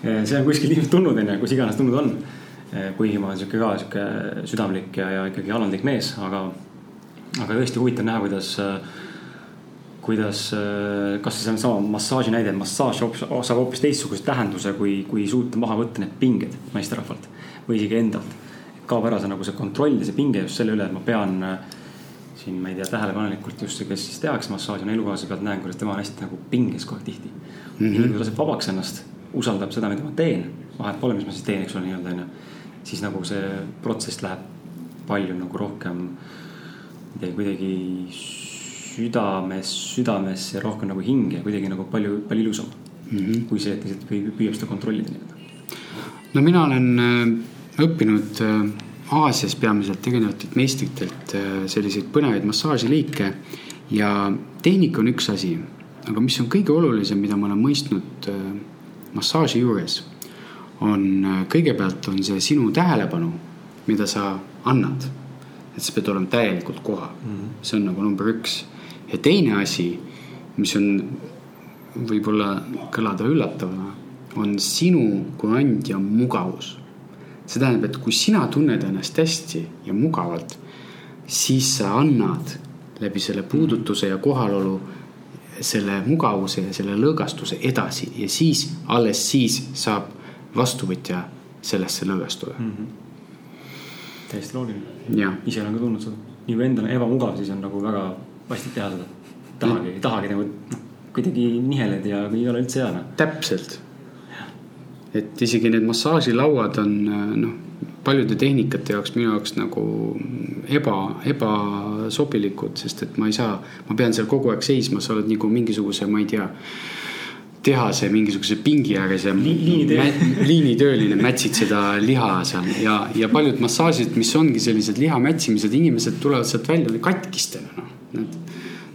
B: see on kuskilt ilmselt tulnud onju, kus iganes tulnud on. kuigi ma olen sihuke ka sihuke südamlik ja, ja ikkagi alandlik mees, aga aga tõesti huvitav näha, kuidas, kuidas, kas see on sama massaaži näide, massaaž saab hoopis teistsuguse tähenduse, kui, kui suuta maha võtta need pinged naisterahvalt või isegi endalt. kaob ära see nagu see kontroll ja see pinge just selle üle, et ma pean siin, ma ei tea, tähelepanelikult just see, kes siis tehakse massaaži, on elukaaslase pealt näen, kuidas tema on hästi nagu pinges aeg tihti mm. -hmm. nii kui laseb vabaks ennast, usaldab seda, mida ma teen, vahet pole, mis ma siis teen, eks ole, nii-öelda onju. siis nagu see protsess läheb palju nagu rohkem äh, midagi kuidagi südames, südamesse rohkem nagu hinge, kuidagi nagu palju, palju ilusam mm. -hmm. kui see, et lihtsalt püüab seda kontrollida nii-öelda.
C: no mina olen äh, õppinud äh, Aasias peamiselt erinevatelt meistritelt äh, selliseid põnevaid massaažiliike ja tehnika on üks asi, aga mis on kõige olulisem, mida ma olen mõistnud massaaži juures, on kõigepealt on see sinu tähelepanu, mida sa annad et sa pead olema täielikult kohal mm. -hmm. see on nagu number üks. ja teine asi, mis on võib-olla kõlada üllatavana, on sinu kui andja mugavus. see tähendab, et kui sina tunned ennast hästi ja mugavalt, siis sa annad läbi selle puudutuse ja kohalolu selle mugavuse ja selle lõõgastuse edasi ja siis, alles siis saab vastuvõtja sellesse lõõgastuda mm. -hmm
B: täiesti loogiline. ise olen ka tundnud seda, nii kui endal on ebamugav, siis on nagu väga vastik teha seda. tahagi, ei tahagi nagu noh, kuidagi niheled ja ei ole üldse hea noh.
C: täpselt. et isegi need massaažilauad on noh, paljude tehnikate jaoks minu jaoks nagu eba, ebasobilikud, sest et ma ei saa, ma pean seal kogu aeg seisma, sa oled nagu mingisuguse, ma ei tea tehase mingisuguse pingi ääres ja liinitööline mätsid seda liha seal ja, ja paljud massaažid, mis ongi sellised liha mätsimised, inimesed tulevad sealt välja katkistena, noh. Nad,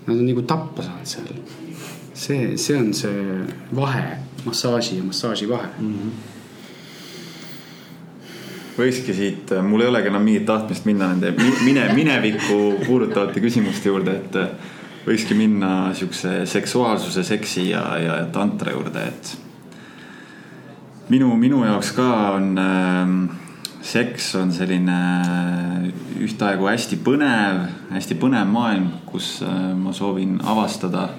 C: nad on nagu tappa saanud seal. see, see on see vahe, massaaži ja massaaži vahe mm. -hmm
A: võikski siit, mul ei olegi enam mingit tahtmist minna nende mine, minevikku puudutavate küsimuste juurde, et võikski minna siukse seksuaalsuse, seksi ja, ja tantra juurde, et minu, minu jaoks ka on äh, seks on selline ühtaegu hästi põnev, hästi põnev maailm, kus äh, ma soovin avastada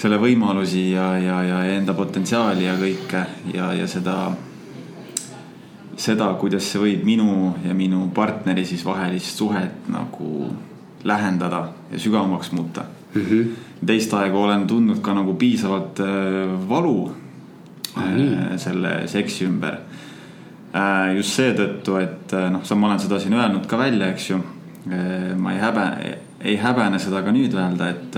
A: selle võimalusi ja, ja, ja enda potentsiaali ja kõike ja, ja seda, seda, kuidas see võib minu ja minu partneri siis vahelist suhet nagu lähendada ja sügavamaks muuta mm. -hmm. teist aega olen tundnud ka nagu piisavalt äh, valu ah, äh, selle seksi ümber äh,. just seetõttu, et noh, ma olen seda siin öelnud ka välja, eks ju ma ei häbe, ei häbene seda ka nüüd öelda, et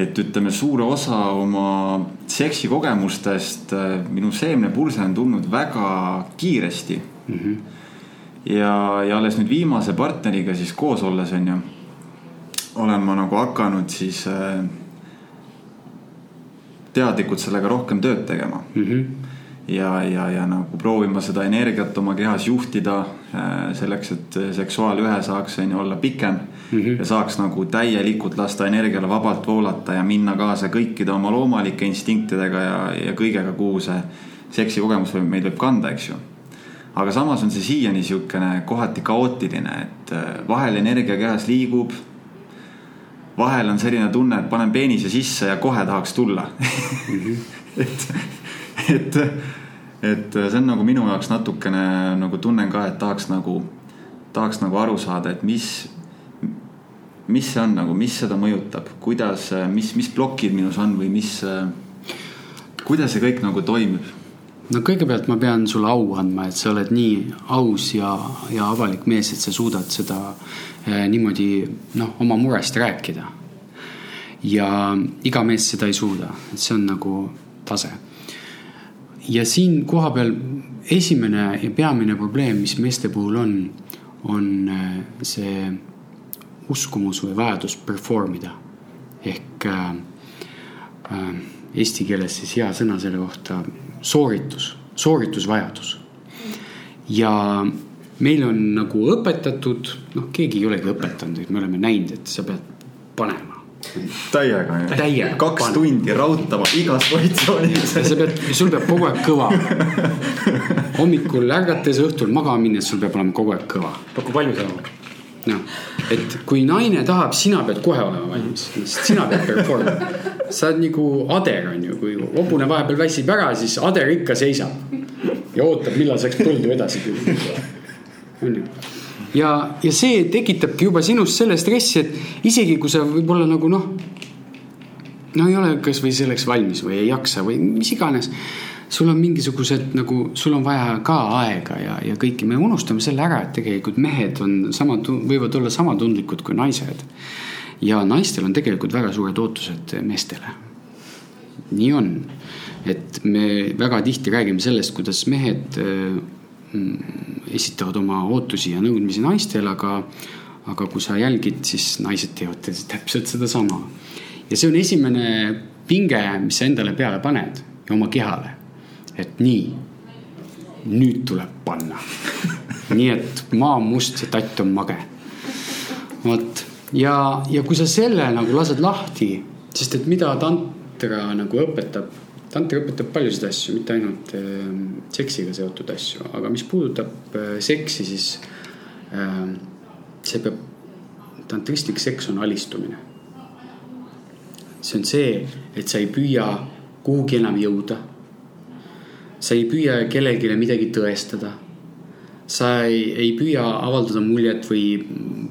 A: et ütleme, suure osa oma seksikogemustest minu seemnepulse on tulnud väga kiiresti mm. -hmm ja, ja alles nüüd viimase partneriga siis koos olles on ju, olen ma nagu hakanud siis äh, teadlikult sellega rohkem tööd tegema mm. -hmm. ja, ja, ja nagu proovima seda energiat oma kehas juhtida äh, selleks, et seksuaalühe saaks on ju olla pikem mm -hmm. ja saaks nagu täielikult lasta energiale vabalt voolata ja minna kaasa kõikide oma loomalike instinktidega ja, ja kõigega, kuhu see seksikogemus võib, meid võib kanda, eks ju aga samas on see siiani niisugune kohati kaootiline, et äh, vahel energia kehas liigub. vahel on selline tunne, et panen peenise sisse ja kohe tahaks tulla. -hmm. [LAUGHS] et, et et see on nagu minu jaoks natukene nagu tunnen ka, et tahaks nagu, tahaks nagu aru saada, et mis, mis see on nagu, mis seda mõjutab, kuidas, mis, mis plokid minus on või mis, kuidas see kõik nagu toimib?
C: No kõigepealt ma pean sulle au andma, et sa oled nii aus ja, ja avalik mees, et sa suudad seda eh, niimoodi noh, oma murest rääkida. ja iga mees seda ei suuda, et see on nagu tase ja siin kohapeal esimene ja peamine probleem, mis meeste puhul on, on äh, see uskumus või vajadus perform ida. ehk äh, eesti keeles siis hea sõna selle kohta, sooritus, sooritusvajadus. ja meil on nagu õpetatud, noh, keegi ei olegi õpetanud, et me oleme näinud, et sa pead panema
A: täiega,
C: täiega.
A: kaks pan. tundi raudama igas positsioonis.
C: sa pead, sul peab kogu aeg kõva. [LAUGHS] hommikul ärgates, õhtul magama minnes, sul peab olema kogu aeg kõva.
B: pakub valmis olema.
C: Noh, et kui naine tahab, sina pead kohe olema valmis, sest sina pead perform ima. sa oled nagu ader on ju, kui hobune vahepeal väsib ära, siis ader ikka seisab ja ootab, millal saaks põldu edasi külla. on ju ja, ja see tekitabki juba sinust selle stressi, et isegi kui sa võib-olla nagu noh. no ei ole kasvõi selleks valmis või ei jaksa või mis iganes. Sul on mingisugused nagu, sul on vaja ka aega ja, ja kõike, me unustame selle ära, et tegelikult mehed on sama, võivad olla sama tundlikud kui naised. ja naistel on tegelikult väga suured ootused meestele. nii on, et me väga tihti räägime sellest, kuidas mehed Mm, esitavad oma ootusi ja nõudmisi naistele, aga, aga kui sa jälgid, siis naised teevad täpselt sedasama. ja see on esimene pinge, mis sa endale peale paned ja oma kehale. Et nii, nüüd tuleb panna. nii et maa on must, see tatt on mage. vot ja, ja kui sa selle nagu lased lahti, sest et mida tantra nagu õpetab tanter õpetab paljusid asju, mitte ainult äh, seksiga seotud asju, aga mis puudutab äh, seksi, siis äh, see peab, tantristlik seks on alistumine. see on see, et sa ei püüa kuhugi enam jõuda. Sa ei püüa kellelegi midagi tõestada. sa ei, ei püüa avaldada muljet või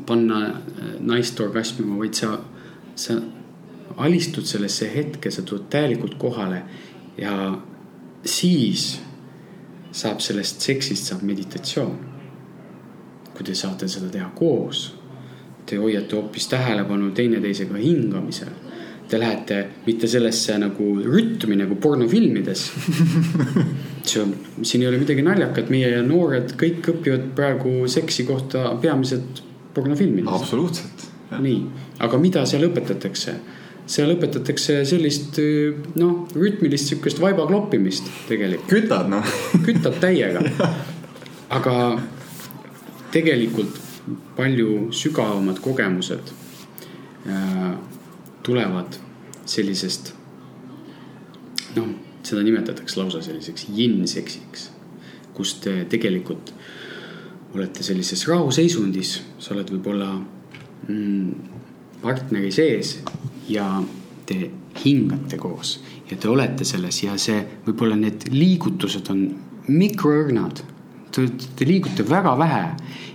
C: panna äh, naist orgasmima, vaid sa, sa alistud sellesse hetke, sa tuled täielikult kohale ja siis saab sellest seksist saab meditatsioon. kui te saate seda teha koos, te hoiate hoopis tähelepanu teineteisega hingamisel. Te lähete mitte sellesse nagu rütmi nagu pornofilmides. see on, siin ei ole midagi naljakat, meie noored kõik õpivad praegu seksi kohta peamiselt pornofilmides.
A: absoluutselt.
C: nii, aga mida seal õpetatakse? seal õpetatakse sellist noh, rütmilist sihukest vaiba kloppimist tegelikult.
A: kütad noh.
C: kütad täiega. aga tegelikult palju sügavamad kogemused äh, tulevad sellisest. noh, seda nimetatakse lausa selliseks yin-seksiks, kus te tegelikult olete sellises rahuseisundis, sa oled võib-olla mm, partneri sees ja te hingate koos ja te olete selles ja see, võib-olla need liigutused on mikroõrnad. Te, te liigute väga vähe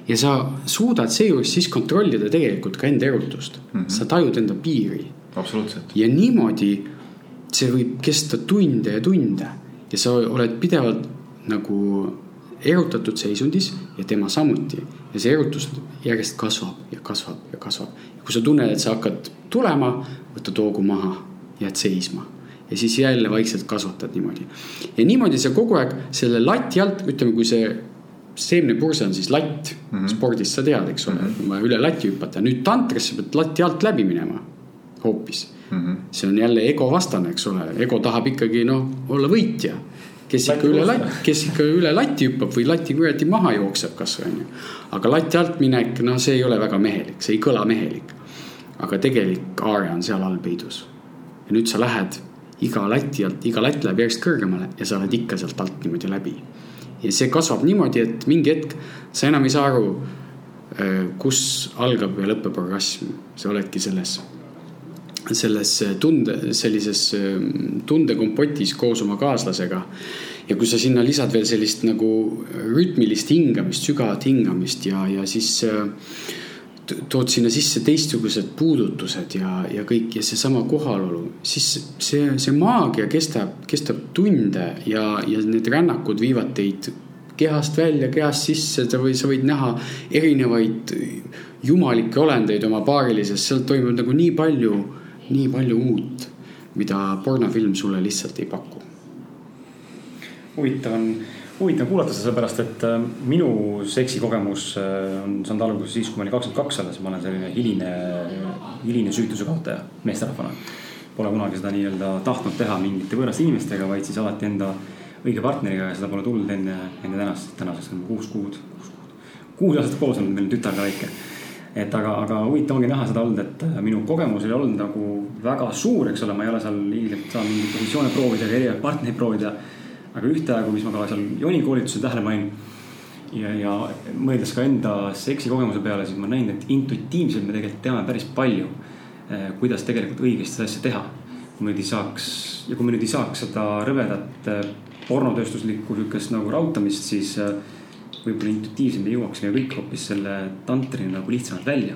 C: ja sa suudad seejuures siis kontrollida tegelikult ka enda erutust mm. -hmm. sa tajud enda piiri.
A: Absoluutselt.
C: ja niimoodi see võib kesta tunde ja tunde ja sa oled pidevalt nagu erutatud seisundis ja tema samuti. ja see erutus järjest kasvab ja kasvab ja kasvab. kui sa tunned, et sa hakkad tulema, võtad hoogu maha, jääd seisma ja siis jälle vaikselt kasvatad niimoodi. ja niimoodi sa kogu aeg selle lati alt, ütleme, kui see seemnepurse on siis latt mm -hmm. spordis, sa tead, eks ole mm, -hmm. vaja üle lati hüpata, nüüd tantris sa pead lati alt läbi minema hoopis mm. -hmm. see on jälle ego vastane, eks ole, ego tahab ikkagi noh, olla võitja kes ikka üle lati, kes ikka üle lati hüppab või lati kuradi maha jookseb kasvõi onju. aga lati alt minek, no see ei ole väga mehelik, see ei kõla mehelik. aga tegelik aare on seal all peidus. ja nüüd sa lähed iga lati alt, iga latt läheb järjest kõrgemale ja sa oled ikka sealt alt niimoodi läbi. ja see kasvab niimoodi, et mingi hetk sa enam ei saa aru, äh, kus algab ja lõpeb orgasm, sa oledki selles selles tunde, sellises ähm, tundekompotis koos oma kaaslasega. ja kui sa sinna lisad veel sellist nagu rütmilist hingamist, sügavat hingamist ja, ja siis äh, tood sinna sisse teistsugused puudutused ja, ja kõik ja seesama kohalolu, siis see, see maagia kestab, kestab tunde ja, ja need rännakud viivad teid kehast välja, kehast sisse, sa või sa võid näha erinevaid jumalikke olendeid oma paarilises, seal toimub nagu nii palju nii palju uut, mida pornofilm sulle lihtsalt ei paku.
B: huvitav on, huvitav kuulata seda sellepärast, et äh, minu seksikogemus äh, on saanud alguse siis, kui ma olin kakskümmend kaks alles, ma olen selline hiline, hiline süütuse kaotaja meesterahvana. Pole kunagi seda nii-öelda tahtnud teha mingite võõraste inimestega, vaid siis alati enda õige partneriga ja seda pole tulnud enne, enne tänast, tänaseks on kuus kuud, kuus kuud. kuus aastat koos olnud, meil on tütar ka väike et aga, aga huvitav ongi näha seda olnud, et äh, minu kogemus ei olnud nagu väga suur, eks ole, ma ei ole seal ilmselt saanud mingeid positsioone proovida ega erinevaid partnereid proovida. aga ühtaegu, mis ma ka seal joonikoolitusel tähele panin ja, ja mõeldes ka enda seksikogemuse peale, siis ma näin, et intuitiivselt me tegelikult teame päris palju, äh, kuidas tegelikult õigesti seda asja teha. kui me nüüd ei saaks ja kui me nüüd ei saaks seda rõvedat äh, pornotööstuslikku sihukest nagu rautamist, siis võib-olla intuitiivselt me jõuaksime kõik hoopis selle tantrini nagu lihtsamalt välja.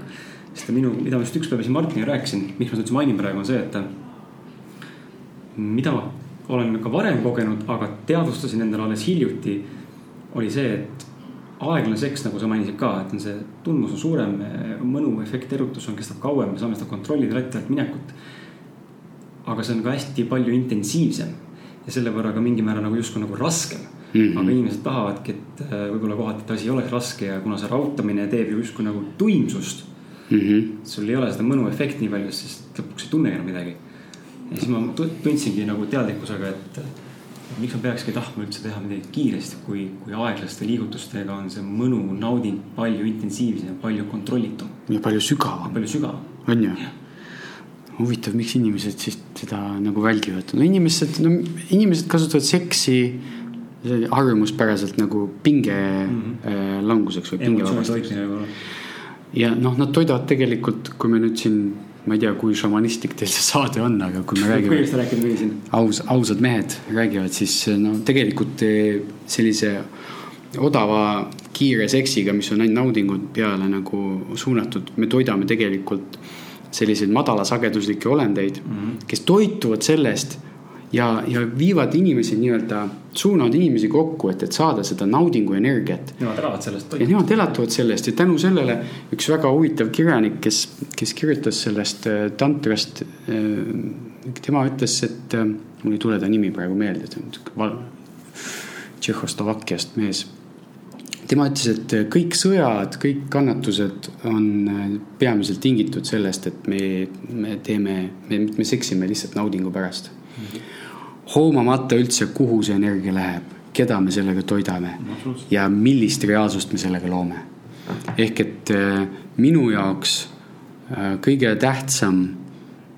B: sest minu, mida ma just üks päev siin Martiniga rääkisin, miks ma seda üldse mainin praegu, on see, et mida olen ka varem kogenud, aga teadvustasin endale alles hiljuti, oli see, et aeglane seks, nagu sa mainisid ka, et on see tundmus on suurem, mõnu, efekt, erutus on, kestab kauem, me saame seda kontrollida lati alt minekut. aga see on ka hästi palju intensiivsem ja selle võrra ka mingil määral nagu justkui nagu raskem Mm -hmm. aga inimesed tahavadki, et äh, võib-olla kohati, et asi oleks raske ja kuna see rautamine teeb ju justkui nagu tuimsust mm. -hmm. sul ei ole seda mõnuefekti nii palju, sest lõpuks ei tunnegi enam midagi. ja siis ma tundsingi nagu teadlikkusega, et miks ma peakski tahtma üldse teha midagi kiiresti, kui, kui aeglaste liigutustega on see mõnu, nauding palju intensiivsem, palju kontrollitum.
C: ja palju sügavam.
B: palju sügavam.
C: on ju? huvitav, miks inimesed siis seda nagu väldivad, no inimesed, no inimesed kasutavad seksi harjumuspäraselt nagu pinge mm -hmm. languseks või pinge vabastamiseks. ja noh, nad toidavad tegelikult, kui me nüüd siin, ma ei tea, kui šamanistlik teil see saade on, aga kui me räägime. aus, ausad mehed räägivad, siis no tegelikult eh, sellise odava kiire seksiga, mis on ainult naudingud peale nagu suunatud, me toidame tegelikult selliseid madalasageduslikke olendeid mm, -hmm. kes toituvad sellest ja, ja viivad inimesi nii-öelda, suunavad inimesi kokku, et, et saada seda naudingu energiat.
B: Nemad elavad sellest.
C: ja nemad elatuvad sellest ja tänu sellele üks väga huvitav kirjanik, kes, kes kirjutas sellest äh, tantrast. Äh, tema ütles, et äh, mul ei tule ta nimi praegu meelde, ta on Tšehhoslovakkiast mees tema ütles, et kõik sõjad, kõik kannatused on peamiselt tingitud sellest, et me, me teeme, me, me seksime lihtsalt naudingu pärast mm. -hmm hoomamata üldse, kuhu see energia läheb, keda me sellega toidame ja millist reaalsust me sellega loome. ehk et äh, minu jaoks äh, kõige tähtsam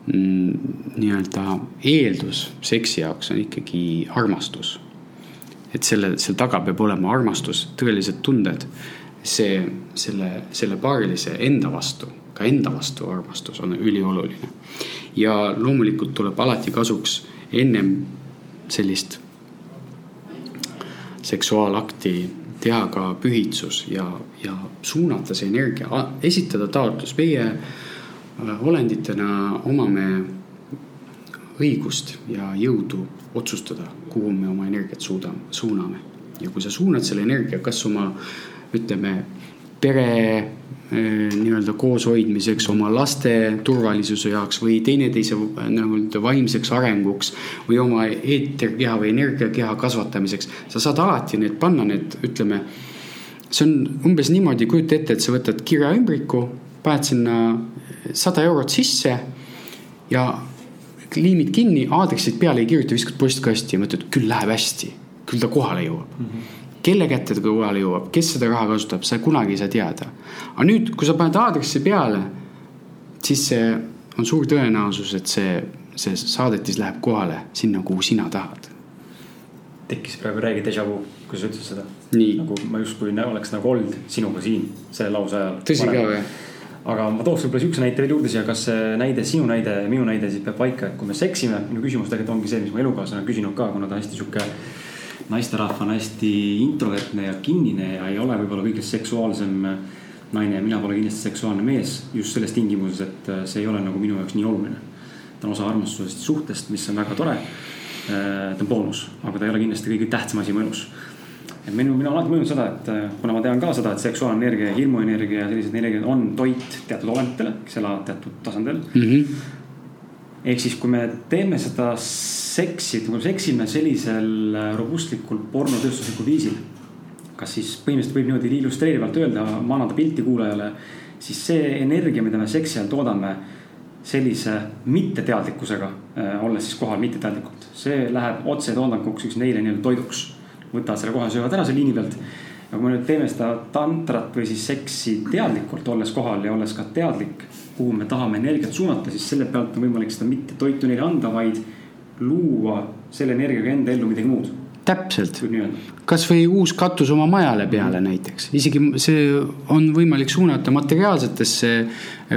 C: mm, nii-öelda eeldus seksi jaoks on ikkagi armastus. Et selle, seal taga peab olema armastus, tõelised tunded. see, selle, selle paarilise enda vastu, ka enda vastu armastus on ülioluline. ja loomulikult tuleb alati kasuks ennem sellist seksuaalakti teha ka pühitsus ja, ja suunata see energia, esitada taotlus. meie äh, olenditena omame õigust ja jõudu otsustada, kuhu me oma energiat suudame, suuname. ja kui sa suunad selle energia, kas oma ütleme, pere Äh, nii-öelda kooshoidmiseks, oma laste turvalisuse jaoks või teineteise nii-öelda vaimseks arenguks või oma eeterkeha või energiakeha kasvatamiseks. sa saad alati need panna, need ütleme, see on umbes niimoodi, kujuta ette, et sa võtad kirjaümbriku, paned sinna sada eurot sisse ja liimid kinni, aadressid peale ei kirjuta, viskad postkasti ja mõtled, küll läheb hästi küll ta kohale jõuab mm. -hmm kelle kätte ta kohale jõuab, kes seda raha kasutab, sa kunagi ei saa teada. aga nüüd, kui sa paned aadressi peale, siis see on suur tõenäosus, et see, see saadetis läheb kohale sinna, kuhu sina tahad.
B: tekkis praegu räägi déjà vu, kui sa ütlesid seda.
C: nagu
B: ma justkui oleks nagu olnud sinuga siin selle lause ajal.
C: tõsi ka või?
B: Aga ma tooks võib-olla sihukese näite veel juurde siia, kas see näide, sinu näide minu näide siis peab paika, et kui me seksime, minu küsimus tegelikult ongi see, mis mu elukaaslane on küsinud ka, kuna ta hästi sihuke naisterahva on hästi introvertne ja kinnine ja ei ole võib-olla kõige seksuaalsem naine ja mina pole kindlasti seksuaalne mees. just selles tingimuses, et äh, see ei ole nagu minu jaoks nii oluline. ta on osa armastusest, suhtest, mis on väga tore. Äh, ta on boonus, aga ta ei ole kindlasti kõige tähtsam asi mu elus. Et minu, mina olen alati mõelnud seda, et äh, kuna ma tean ka seda, et seksuaalenergia ja hirmuenergia ja sellised energiat on toit teatud olenditele, kes elavad teatud tasandil mm. -hmm ehk siis, kui me teeme seda seksi, kui me seksime sellisel äh, robustlikul pornotööstuslikul viisil. kas siis põhimõtteliselt võib niimoodi illustreerivalt öelda, manada pilti kuulajale, siis see energia, mida me seksi ajal toodame sellise mitteteadlikkusega, äh, olles siis kohal mitteteadlikult, see läheb otsetoodanguks, üks neile nii-öelda toiduks. Võtavad selle kohe, söövad ära selle liini pealt. aga kui me nüüd teeme seda tantrat või siis seksi teadlikult, olles kohal ja olles ka teadlik kuhu me tahame energiat suunata, siis selle pealt on võimalik seda mitte toitu neile anda, vaid luua selle energiaga enda ellu midagi muud.
C: täpselt, kasvõi uus katus oma majale peale näiteks, isegi see on võimalik suunata materiaalsetesse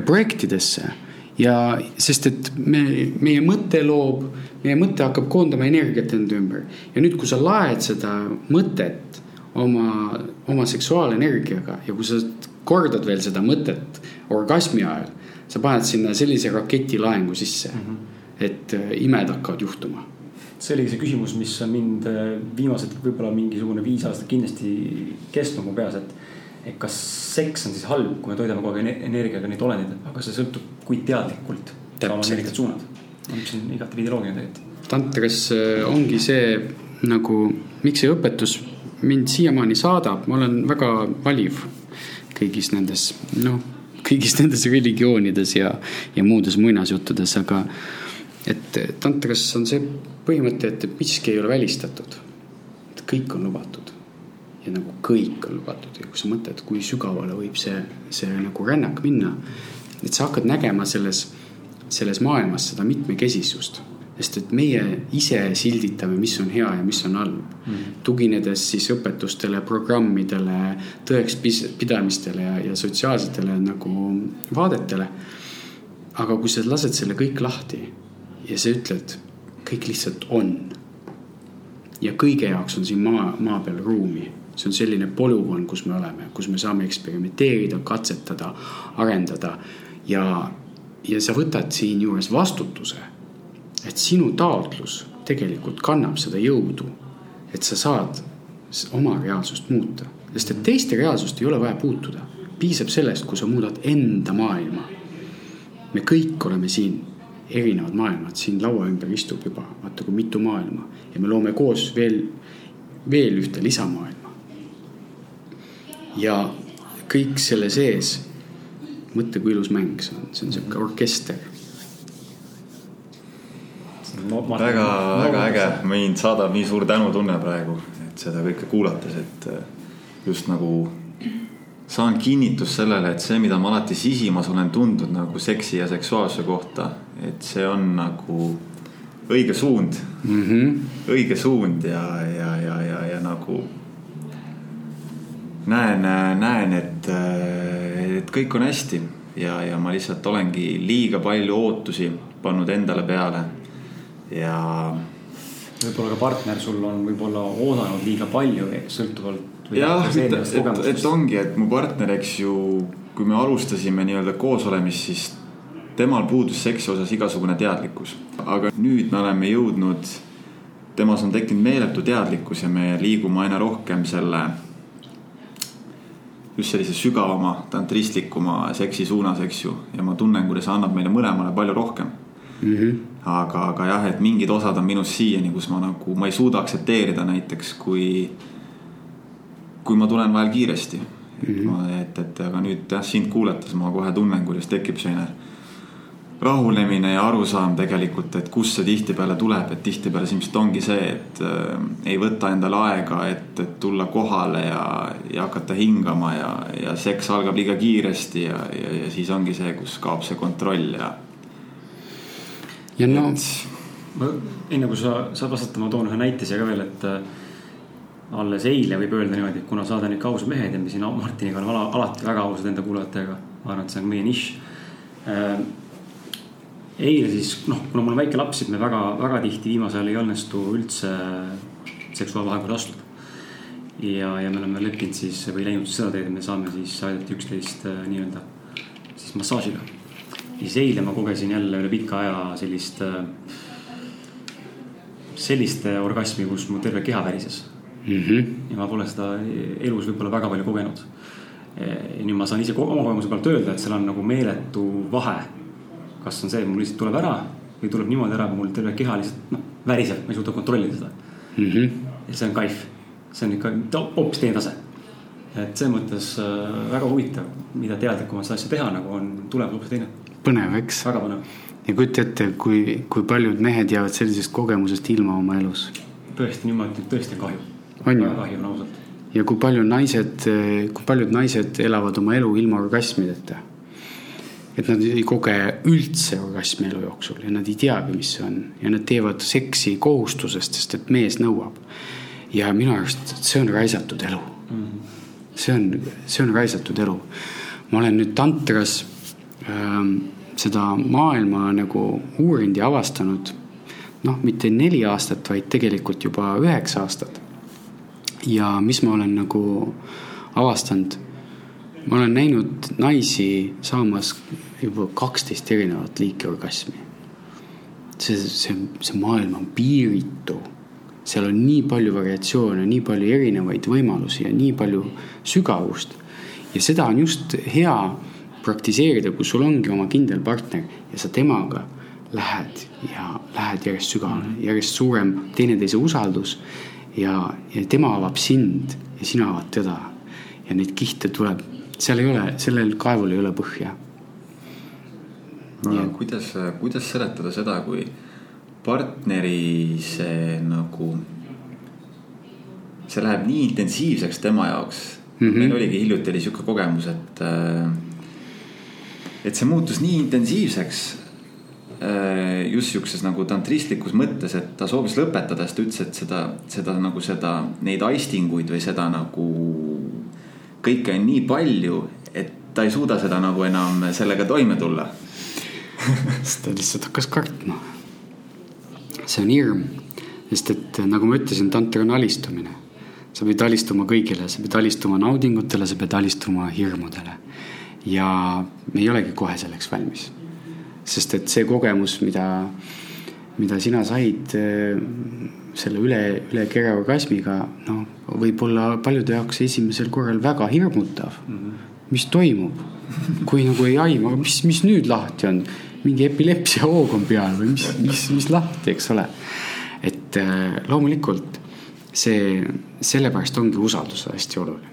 C: projektidesse ja sest, et me, meie mõte loob, meie mõte hakkab koondama energiat enda ümber ja nüüd, kui sa laed seda mõtet oma, oma seksuaalenergiaga ja kui sa kordad veel seda mõtet orgasmi ajal sa paned sinna sellise raketilaengu sisse mm, -hmm. et äh, imed hakkavad juhtuma.
B: see oligi see küsimus, mis on mind äh, viimased võib-olla mingisugune viis aastat kindlasti kestnud mu peas, et. Et kas seks on siis halb, kui me toidame kogu aeg energiaga neid olendeid, aga see sõltub, kui teadlikult sa oma energiat suunad. mis on igatepidi loogiline tegelikult.
C: tantras äh, ongi see nagu, miks see õpetus mind siiamaani saadab, ma olen väga valiv kõigis nendes, noh kõigis nendes religioonides ja, ja muudes muinasjuttudes, aga et tantras on see põhimõte, et miski ei ole välistatud. et kõik on lubatud ja nagu kõik on lubatud ja kui sa mõtled, kui sügavale võib see, see nagu rännak minna, et sa hakkad nägema selles, selles maailmas seda mitmekesisust sest et meie ise silditame, mis on hea ja mis on halb mm. -hmm. tuginedes siis õpetustele, programmidele, tõekspidamistele ja, ja sotsiaalsetele nagu vaadetele. aga kui sa lased selle kõik lahti ja sa ütled, kõik lihtsalt on. ja kõige jaoks on siin maa, maa peal ruumi see on selline polügoon, kus me oleme, kus me saame eksperimenteerida, katsetada, arendada ja, ja sa võtad siinjuures vastutuse et sinu taotlus tegelikult kannab seda jõudu, et sa saad oma reaalsust muuta, sest et teiste reaalsust ei ole vaja puutuda. piisab sellest, kui sa muudad enda maailma. me kõik oleme siin erinevad maailmad, siin laua ümber istub juba vaata kui mitu maailma ja me loome koos veel, veel ühte lisamaailma. Ja kõik selle sees, mõtle, kui ilus mäng see on, see on sihuke orkester.
A: No, väga, väga äge, mind saadab nii suur tänutunne praegu, et seda kõike kuulates, et äh, just nagu saan kinnitust sellele, et see, mida ma alati sisimas olen tundnud nagu seksi ja seksuaalsuse kohta, et see on nagu õige suund. Mm, -hmm. õige suund ja, ja, ja, ja, ja nagu näen, näen, et, et kõik on hästi ja, ja ma lihtsalt olengi liiga palju ootusi pannud endale peale ja.
B: võib-olla ka partner sul on võib-olla oodanud liiga palju, sõltuvalt.
A: jah, et, et, et ongi, et mu partner, eks ju, kui me alustasime nii-öelda koosolemist, siis temal puudus seksi osas igasugune teadlikkus, aga nüüd me oleme jõudnud, temas on tekkinud meeletu teadlikkus ja me liigume aina rohkem selle just sellise sügavama, tantristlikuma seksi suunas, eks ju. ja ma tunnen, kuidas see annab meile mõlemale palju rohkem mm. -hmm. aga, aga jah, et mingid osad on minus siiani, kus ma nagu, ma ei suuda aktsepteerida näiteks, kui, kui ma tulen vahel kiiresti mm. -hmm. et, et aga nüüd jah, sind kuulates ma kohe tunnen, kuidas tekib selline rahunemine ja arusaam tegelikult, et kust see tihtipeale tuleb, et tihtipeale see ilmselt ongi see, et äh, ei võta endale aega, et, et tulla kohale ja, ja hakata hingama ja, ja seks algab liiga kiiresti ja, ja, ja siis ongi see, kus kaob see kontroll ja.
C: ja no.
B: ma enne kui sa saad vastata, ma toon ühe näite siia ka veel, et äh, alles eile võib öelda niimoodi, et kuna saade on ikka ausad mehed ja me siin Martiniga oleme ala, alati väga ausad enda kuulajatega, ma arvan, et see on meie nišš äh, eile siis noh, kuna mul on väike laps, siis me väga, väga tihti viimasel ajal ei õnnestu üldse seksuaalvahekorda astuda. ja, ja me oleme leppinud siis või läinud seda teed, et me saame siis aidata üksteist äh, nii-öelda siis massaažiga. siis eile ma kogesin jälle üle pika aja sellist, äh, sellist orgasmi, kus mu terve keha värises mm. -hmm. ja ma pole seda elus võib-olla väga palju kogenud. nüüd ma saan ise oma kogemuse pealt öelda, et seal on nagu meeletu vahe kas on see, et mul lihtsalt tuleb ära või tuleb niimoodi ära, mul terve keha lihtsalt noh, väriseb, ma ei suuda kontrollida seda mm. -hmm. ja see on kaif, see on ikka hoopis teine tase. et selles mõttes äh, väga huvitav, mida teadlikumalt seda asja teha nagu on, tuleb hoopis teine.
C: põnev, eks.
B: väga põnev.
C: ja kujuta ette, kui, kui paljud mehed jäävad sellisest kogemusest ilma oma elus.
B: tõesti, ütlen, tõesti on kahju. väga kahju on ausalt.
C: ja kui palju naised, kui paljud naised elavad oma elu ilma orgasmideta et nad ei koge üldse orgasmi elu jooksul ja nad ei teagi, mis see on ja nad teevad seksi kohustusest, sest et mees nõuab. ja minu arust see on raisatud elu mm. -hmm. see on, see on raisatud elu. ma olen nüüd tantras ähm, seda maailma nagu uurinud ja avastanud. noh, mitte neli aastat, vaid tegelikult juba üheksa aastat. ja mis ma olen nagu avastanud ma olen näinud naisi saamas juba kaksteist erinevat liiki orgasmi. see, see, see maailm on piiritu. seal on nii palju variatsioone, nii palju erinevaid võimalusi ja nii palju sügavust. ja seda on just hea praktiseerida, kui sul ongi oma kindel partner ja sa temaga lähed ja lähed järjest sügavamale, järjest suurem teineteise usaldus. ja, ja tema avab sind ja sina avad teda. ja neid kihte tuleb seal ei ole, sellel kaevul ei ole põhja.
A: aga kuidas, kuidas seletada seda, kui partneri see nagu, see läheb nii intensiivseks tema jaoks mm. -hmm. meil oligi hiljuti oli sihuke kogemus, et, et see muutus nii intensiivseks äh, just sihukeses nagu tantristlikus mõttes, et ta soovis lõpetada, sest ta ütles, et seda, seda nagu seda, neid aistinguid või seda nagu kõike on nii palju, et ta ei suuda seda nagu enam sellega toime tulla [LAUGHS]
C: siis ta lihtsalt hakkas kartma. see on hirm, sest et nagu ma ütlesin, tanter on alistumine. sa pead alistuma kõigile, sa pead alistuma naudingutele, sa pead alistuma hirmudele. ja me ei olegi kohe selleks valmis. sest et see kogemus, mida, mida sina said selle üle, üle kere orgasmiga, noh, võib-olla paljude jaoks esimesel korral väga hirmutav mm. -hmm. mis toimub, kui nagu ei aima, mis, mis nüüd lahti on, mingi epilepsia hoog on peal või mis, mis, mis lahti, eks ole. et äh, loomulikult see, sellepärast ongi usaldus hästi oluline,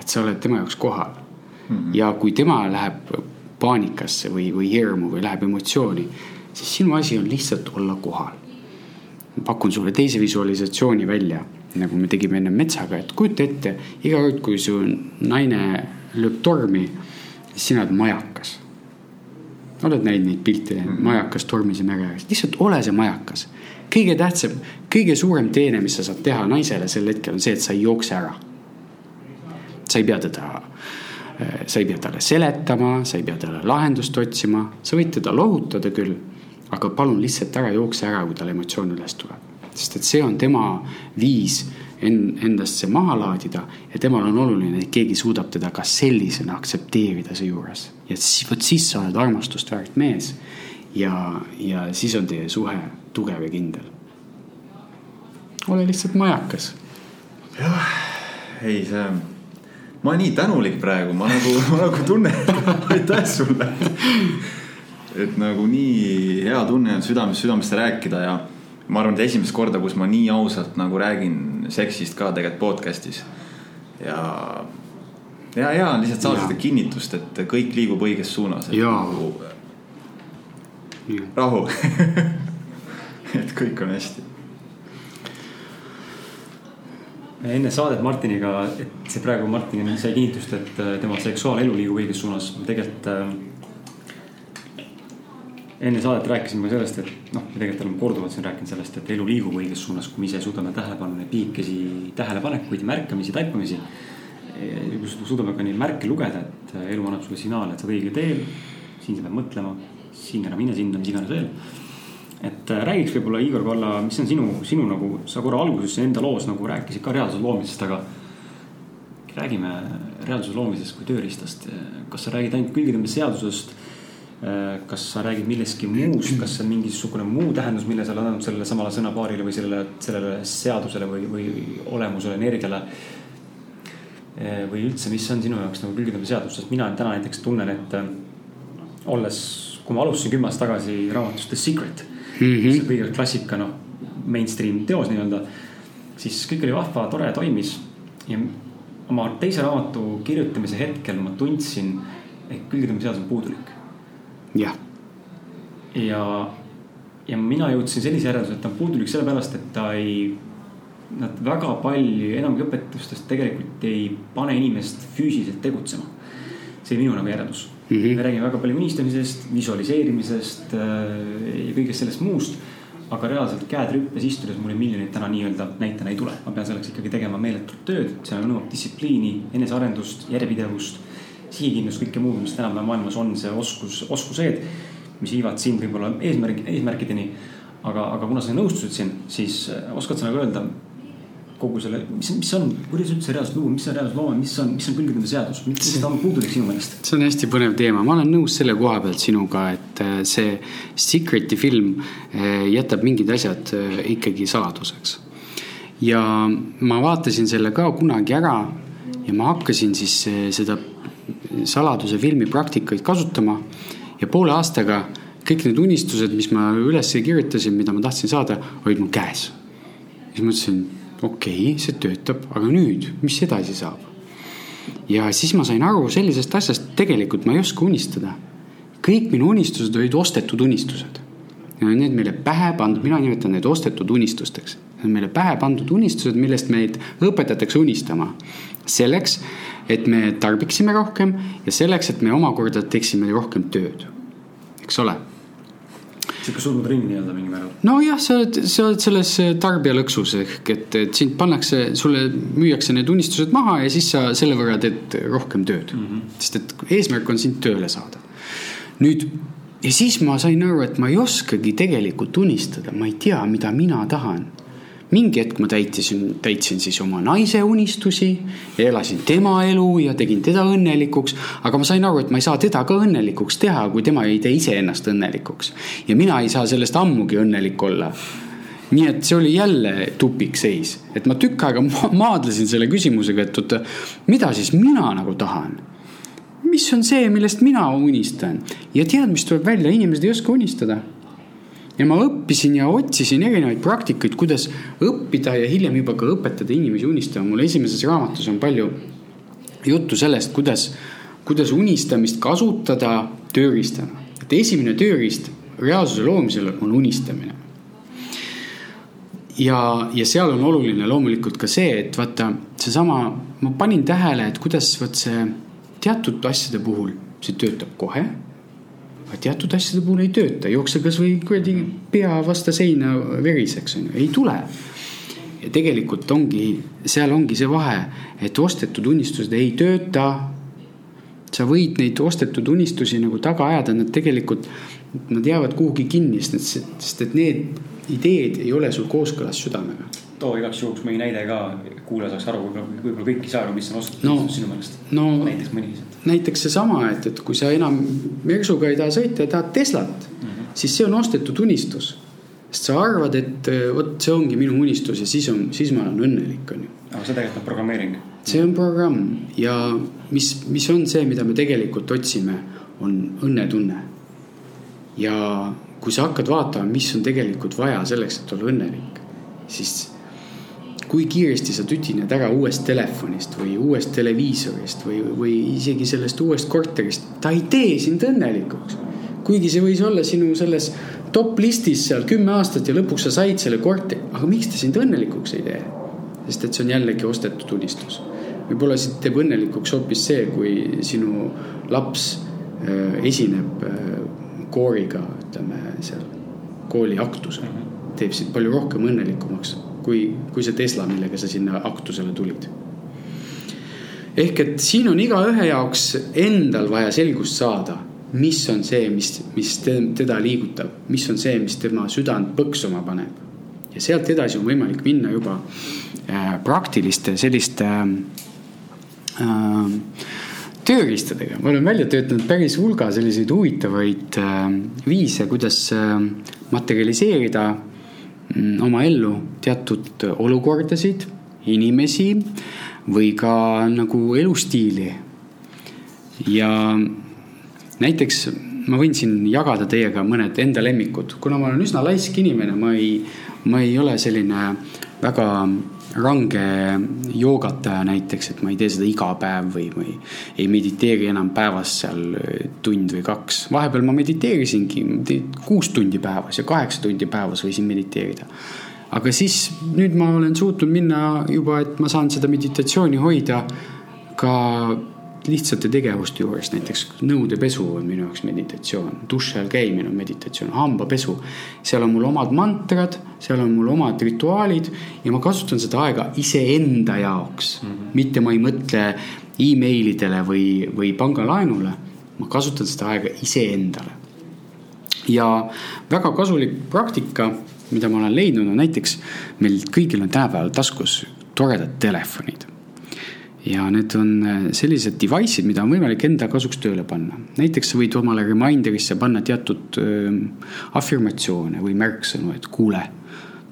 C: et sa oled tema jaoks kohal mm. -hmm. ja kui tema läheb paanikasse või, või hirmu või läheb emotsiooni, siis sinu asi on lihtsalt olla kohal pakun sulle teise visualisatsiooni välja, nagu me tegime enne metsaga, et kujuta ette, iga kord, kui su naine lööb tormi, sina oled majakas. oled näinud neid pilte mm, -hmm. majakas tormis ja mere ääres, lihtsalt ole see majakas. kõige tähtsam, kõige suurem teene, mis sa saad teha naisele sel hetkel on see, et sa ei jookse ära. sa ei pea teda sa ei pea talle seletama, sa ei pea talle lahendust otsima, sa võid teda lohutada küll aga palun lihtsalt ära jookse ära, kui tal emotsioon üles tuleb. sest et see on tema viis en-, endast see maha laadida ja temal on oluline, et keegi suudab teda ka sellisena aktsepteerida seejuures. ja siis, vot siis sa oled armastust väärt mees. ja, ja siis on teie suhe tugev ja kindel. ole lihtsalt majakas.
A: jah, ei see ma nii tänulik praegu, ma nagu, ma nagu tunnen, aitäh sulle et nagu nii hea tunne on südamest südamesse rääkida ja ma arvan, et esimest korda, kus ma nii ausalt nagu räägin seksist ka tegelikult podcast'is. ja, ja, ja lihtsalt saada seda kinnitust, et kõik liigub õiges suunas.
C: Nagu,
A: rahu [LAUGHS] et kõik on hästi
B: enne saadet Martiniga, et see praegu Martin sai kinnitust, et äh, tema seksuaalelu liigub õiges suunas. tegelikult äh, enne saadet rääkisime sellest, et noh, me tegelikult oleme korduvalt siin rääkinud sellest, et elu liigub õiges suunas, kui me ise suudame tähele panna neid piikesi tähelepanekuid, märkamisi, taipamisi. suudame ka neid märke lugeda, et äh, elu annab sulle signaale, et sa oled õigel teel. siin sa pead mõtlema, siin ära mine sinna, mis iganes veel et äh, räägiks võib-olla Igor Kalla, mis on sinu, sinu nagu, sa korra alguses enda loos nagu rääkisid ka reaalsuse loomisest, aga. räägime reaalsuse loomisest kui tööriistast, kas sa räägid ainult külgetõmbeseadusest? Äh, kas sa räägid millestki muust, kas on mingisugune muu tähendus, mille sa oled andnud sellele samale sõnapaarile või sellele, sellele seadusele või, või olemusele, energiale? Äh, või üldse, mis on sinu jaoks nagu külgetõmbeseadus, sest mina täna näiteks tunnen, et olles, kui ma alustasin kümme aastat tagasi raamatust The Secret mm. -hmm. see kõige klassika, noh, mainstream teos nii-öelda. siis kõik oli vahva, tore, toimis. ja oma teise raamatu kirjutamise hetkel ma tundsin, et külgetõmbeseadus on puudulik.
C: Jah.
B: ja, ja mina jõudsin sellise järelduse, et ta on puudulik sellepärast, et ta ei nad väga palju, enamik õpetustest tegelikult ei pane inimest füüsiliselt tegutsema. see minu nagu järeldus mm. -hmm. me räägime väga palju unistamisest, visualiseerimisest äh, ja kõigest sellest muust. aga reaalselt käed rüppes istudes mul miljonit täna nii-öelda näitena ei tule, ma pean selleks ikkagi tegema meeletut tööd, see nõuab distsipliini, enesearendust, järjepidevust. Sihikindlust, kõike muud, mis tänapäeva maailmas on, see oskus, oskused, mis viivad sind võib-olla eesmärgi, eesmärkideni. aga, aga kuna sa nõustusid siin, siis äh, oskad sa nagu öelda kogu selle, mis, mis on, kuidas üldse reaalselt luua, mis on reaalselt looma, mis on, mis on külgetõmbe seadus, mis ta on puudulik sinu meelest?
C: see on hästi põnev teema, ma olen nõus selle koha pealt sinuga, et äh, see Secret'i film äh, jätab mingid asjad ikkagi saladuseks. ja ma vaatasin selle ka kunagi ära ja ma hakkasin siis seda saladuse filmi praktikaid kasutama ja poole aastaga kõik need unistused, mis ma üles kirjutasin, mida ma tahtsin saada, olid mul käes. siis mõtlesin okei okay,, see töötab, aga nüüd, mis edasi saab? ja siis ma sain aru sellisest asjast, tegelikult ma ei oska unistada. kõik minu unistused olid ostetud unistused. Need meile pähe pandud, mina nimetan neid ostetud unistusteks. Need on meile pähe pandud unistused, millest meid õpetatakse unistama. selleks, et me tarbiksime rohkem ja selleks, et me omakorda teeksime rohkem tööd. eks ole
B: sihuke surnud ring nii-öelda mingil määral.
C: nojah, sa oled, sa oled selles äh, tarbijalõksus ehk et, et sind pannakse, sulle müüakse need unistused maha ja siis sa selle võrra teed rohkem tööd mm. -hmm. sest et eesmärk on sind tööle saada. nüüd ja siis ma sain aru, et ma ei oskagi tegelikult unistada, ma ei tea, mida mina tahan mingi hetk ma täitisin, täitsin siis oma naise unistusi elasin tema elu ja tegin teda õnnelikuks. aga ma sain aru, et ma ei saa teda ka õnnelikuks teha, kui tema ei tee iseennast õnnelikuks. ja mina ei saa sellest ammugi õnnelik olla. Nii et see oli jälle tupikseis, et ma tükk aega maadlesin selle küsimusega, et oota, mida siis mina nagu tahan? Mis on see, millest mina unistan? Ja tead, mis tuleb välja, inimesed ei oska unistada ja ma õppisin ja otsisin erinevaid praktikaid, kuidas õppida ja hiljem juba ka õpetada inimesi unistama. mul esimeses raamatus on palju juttu sellest, kuidas, kuidas unistamist kasutada tööriistana. et esimene tööriist reaalsuse loomisel on unistamine. ja, ja seal on oluline loomulikult ka see, et vaata seesama, ma panin tähele, et kuidas vot see teatud asjade puhul see töötab kohe aga teatud asjade puhul ei tööta, jookse kasvõi kuradi pea vastu seina veriseks on ju, ei tule. ja tegelikult ongi, seal ongi see vahe, et ostetud unistused ei tööta. sa võid neid ostetud unistusi nagu taga ajada, nad tegelikult, nad jäävad kuhugi kinni, sest, sest et need ideed ei ole sul kooskõlas südamega
B: too igaks juhuks mõni näide ka, kuulaja saaks aru, võib-olla, võib-olla kõik ei saa aru, mis on ostetud no, sinu meelest
C: no,.
B: näiteks mõni lihtsalt.
C: näiteks seesama, et, et kui sa enam Mersuga ei taha sõita ja tahad Teslat mm, -hmm. siis see on ostetud unistus. sest sa arvad, et vot see ongi minu unistus ja siis on, siis ma olen õnnelik, on ju.
B: aga see tegelikult on programmeering.
C: see on programm ja mis, mis on see, mida me tegelikult otsime, on õnnetunne. ja kui sa hakkad vaatama, mis on tegelikult vaja selleks, et olla õnnelik, siis kui kiiresti sa tüdined ära uuest telefonist või uuest televiisorist või, või isegi sellest uuest korterist, ta ei tee sind õnnelikuks. kuigi see võis olla sinu selles top listis seal kümme aastat ja lõpuks sa said selle korteri, aga miks ta sind õnnelikuks ei tee? sest et see on jällegi ostetud unistus. võib-olla sind teeb õnnelikuks hoopis see, kui sinu laps äh, esineb äh, kooriga, ütleme seal kooli aktusel. teeb sind palju rohkem õnnelikumaks kui, kui see Tesla, millega sa sinna aktusele tulid ehk et siin on igaühe jaoks endal vaja selgust saada, mis on see, mis, mis teda liigutab, mis on see, mis tema südant põksuma paneb. ja sealt edasi on võimalik minna juba äh, praktiliste selliste äh, tööriistadega. ma olen välja töötanud päris hulga selliseid huvitavaid äh, viise, kuidas äh, materialiseerida oma ellu teatud olukordasid, inimesi või ka nagu elustiili. ja näiteks ma võin siin jagada teiega mõned enda lemmikud, kuna ma olen üsna laisk inimene, ma ei, ma ei ole selline väga range joogataja näiteks, et ma ei tee seda iga päev või, või ei mediteeri enam päevas seal tund või kaks. vahepeal ma mediteerisingi kuus tundi päevas ja kaheksa tundi päevas võisin mediteerida aga siis nüüd ma olen suutnud minna juba, et ma saan seda meditatsiooni hoida ka lihtsate tegevuste juures, näiteks nõudepesu on minu jaoks meditatsioon, duši all käimine on meditatsioon, hambapesu. seal on mul omad mantrad, seal on mul omad rituaalid ja ma kasutan seda aega iseenda jaoks mm. -hmm. mitte ma ei mõtle emailidele või, või pangalaenule, ma kasutan seda aega iseendale. ja väga kasulik praktika mida ma olen leidnud, on näiteks meil kõigil on tänapäeval taskus toredad telefonid. Ja need on äh, sellised device'id, mida on võimalik enda kasuks tööle panna. näiteks sa võid omale reminder'isse panna teatud äh, afirmatsioone või märksõnu, et kuule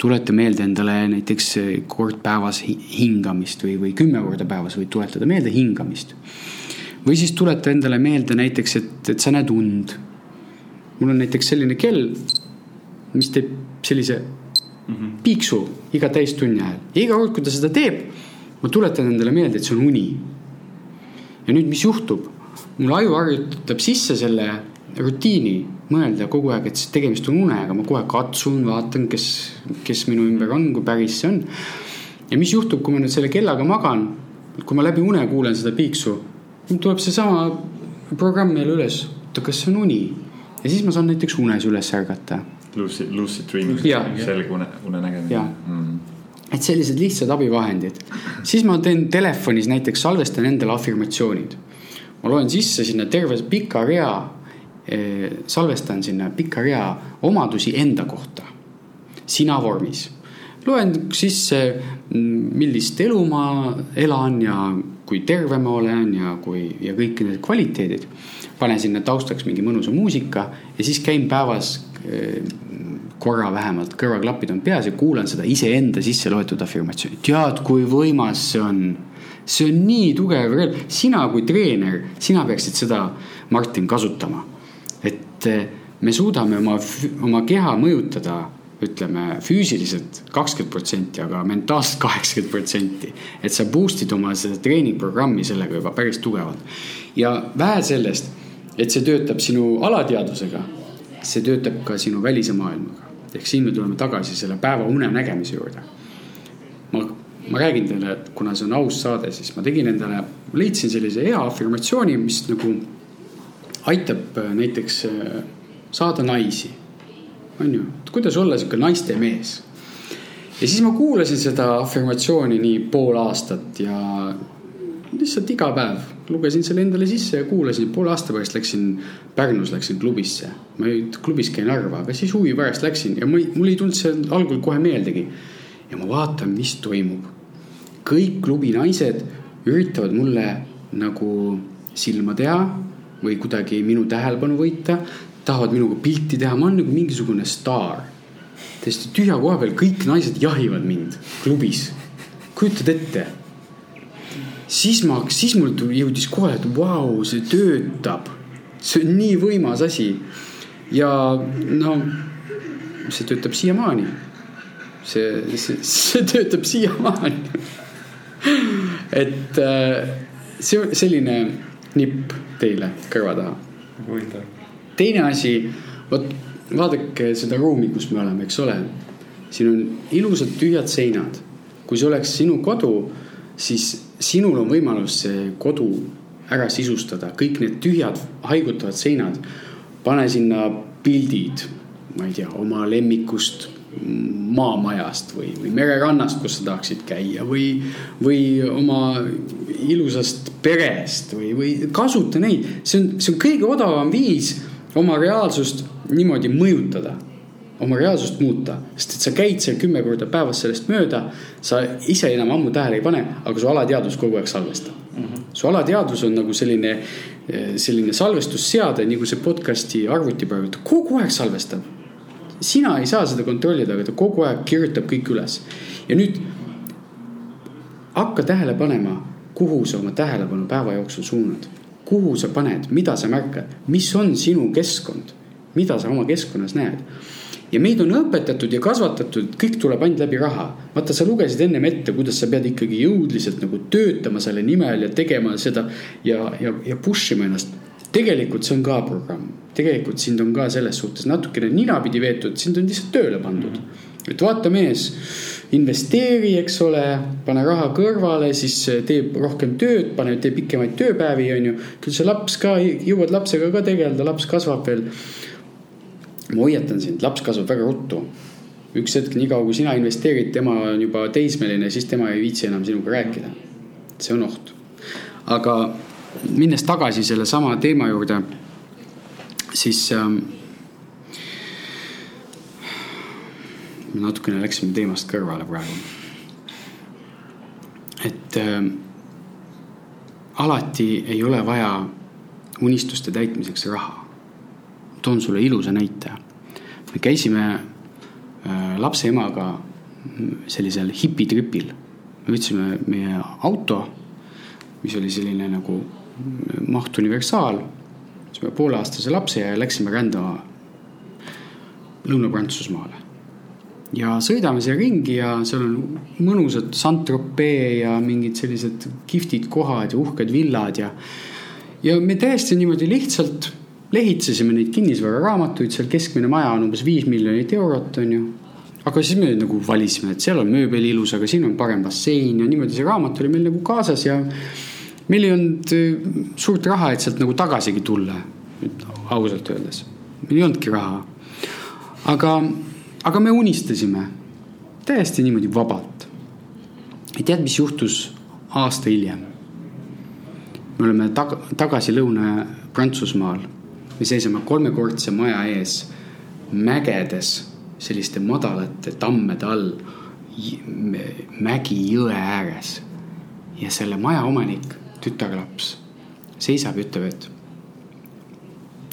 C: tuleta meelde endale näiteks äh, kord päevas hingamist või, või kümme korda päevas võid tuletada meelde hingamist. või siis tuleta endale meelde näiteks, et, et sa näed und. mul on näiteks selline kell, mis teeb sellise mm -hmm. piiksu iga täistunni ajal. ja iga kord, kui ta seda teeb, ma tuletan endale meelde, et see on uni. ja nüüd, mis juhtub? mul aju harjutab sisse selle rutiini mõelda kogu aeg, et tegemist on unega, ma kohe katsun, vaatan, kes, kes minu ümber on, kui päris see on. ja mis juhtub, kui ma nüüd selle kellaga magan, kui ma läbi une kuulen seda piiksu, tuleb seesama programm jälle üles, oota, kas see on uni? ja siis ma saan näiteks unes üles ärgata.
A: Lucid, lucid dreaming, selge une, unenägemine mm..
C: Et sellised lihtsad abivahendid, siis ma teen telefonis näiteks salvestan endale afirmatsioonid. ma loen sisse sinna terve pika rea, eh, salvestan sinna pika rea omadusi enda kohta, sina vormis loen sisse, millist elu ma elan ja kui terve ma olen ja kui ja kõik need kvaliteedid. panen sinna taustaks mingi mõnusa muusika ja siis käin päevas korra vähemalt kõrvaklapid on peas ja kuulan seda iseenda sisse loetud afirmatsiooni. tead, kui võimas see on. see on nii tugev, sina kui treener, sina peaksid seda, Martin, kasutama. et eh, me suudame oma, oma keha mõjutada ütleme füüsiliselt kakskümmend protsenti, aga mentaalselt kaheksakümmend protsenti. et sa boost'id oma seda treeningprogrammi sellega juba päris tugevalt. ja vähe sellest, et see töötab sinu alateadvusega see töötab ka sinu välise maailmaga. Ehk siin me tuleme tagasi selle päeva unenägemise juurde. ma, ma räägin teile, et kuna see on aus saade, siis ma tegin endale, leidsin sellise hea afirmatsiooni, mis nagu aitab äh, näiteks äh, saada naisi. on ju, et kuidas olla sihuke naiste mees. ja siis ma kuulasin seda afirmatsiooni nii pool aastat ja lihtsalt iga päev lugesin selle endale sisse ja kuulasin, poole aasta pärast läksin Pärnus, läksin klubisse. ma ei, klubis käin harva, aga siis huvi pärast läksin ja ma ei, mul ei tulnud see algul kohe meeldegi. ja ma vaatan, mis toimub. kõik klubi naised üritavad mulle nagu silma teha või kuidagi minu tähelepanu võita. tahavad minuga pilti teha, ma olen nagu mingisugune staar. täiesti tühja koha peal kõik naised jahivad mind klubis. kujutad ette siis ma, siis mul jõudis kohe, et vau, see töötab. see on nii võimas asi. ja no see töötab siiamaani. see, see, see töötab siiamaani [LAUGHS] et äh, see selline nipp teile kõrva taha.
A: huvitav.
C: teine asi, vot vaadake seda ruumi, kus me oleme, eks ole. siin on ilusad tühjad seinad. kui see oleks sinu kodu, siis sinul on võimalus see kodu ära sisustada, kõik need tühjad haigutavad seinad. pane sinna pildid, ma ei tea, oma lemmikust maamajast või, või mererannast, kus sa tahaksid käia või, või oma ilusast perest või, või kasuta neid. see on, see on kõige odavam viis oma reaalsust niimoodi mõjutada, oma reaalsust muuta, sest et sa käid seal kümme korda päevas sellest mööda. sa ise enam ammu tähele ei pane, aga su alateadvus kogu aeg salvestab mm. -hmm. su alateadvus on nagu selline, selline salvestusseade, nagu see podcast'i arvuti praegu, ta kogu aeg salvestab sina ei saa seda kontrollida, aga ta kogu aeg kirjutab kõik üles. ja nüüd hakka tähele panema, kuhu sa oma tähelepanu päeva jooksul suunad. kuhu sa paned, mida sa märkad, mis on sinu keskkond, mida sa oma keskkonnas näed ja meid on õpetatud ja kasvatatud, kõik tuleb ainult läbi raha. vaata, sa lugesid ennem ette, kuidas sa pead ikkagi jõuliselt nagu töötama selle nimel ja tegema seda ja, ja, ja push ima ennast tegelikult see on ka programm, tegelikult sind on ka selles suhtes natukene ninapidi veetud, sind on lihtsalt tööle pandud. et vaata mees, investeeri, eks ole, pane raha kõrvale, siis teeb rohkem tööd, pane, tee pikemaid tööpäevi, on ju. küll see laps ka, jõuad lapsega ka tegeleda, laps kasvab veel. Ma hoiatan sind, laps kasvab väga ruttu üks hetk, niikaua kui sina investeerid, tema on juba teismeline, siis tema ei viitsi enam sinuga rääkida. see on oht. aga minnes tagasi sellesama teema juurde, siis ähm, natukene läksime teemast kõrvale praegu. et äh, alati ei ole vaja unistuste täitmiseks raha. Toon sulle ilusa näite. me käisime äh, lapse emaga sellisel hipitripil. me võtsime meie auto, mis oli selline nagu maht universaal. saime pooleaastase lapse ja läksime rändama Lõuna-Prantsusmaale. ja sõidame seal ringi ja seal on mõnusad Saint-Tropez ja mingid sellised kihvtid kohad ja uhked villad ja. ja me täiesti niimoodi lihtsalt lehitsesime neid kinnisvararaamatuid, seal keskmine maja on umbes viis miljonit eurot, on ju aga siis me nagu valisime, et seal on mööbel ilus, aga siin on parem bassein ja niimoodi see raamat oli meil nagu kaasas ja meil ei olnud äh, suurt raha, et sealt nagu tagasigi tulla, ausalt öeldes. meil ei olnudki raha. aga, aga me unistasime täiesti niimoodi vabalt. ja tead, mis juhtus aasta hiljem? me oleme tag tagasi Lõuna-Prantsusmaal. Me seisame kolmekordse maja ees, mägedes, selliste madalate tammede all, mägi jõe ääres. ja selle maja omanik tütarlaps seisab ja ütleb, et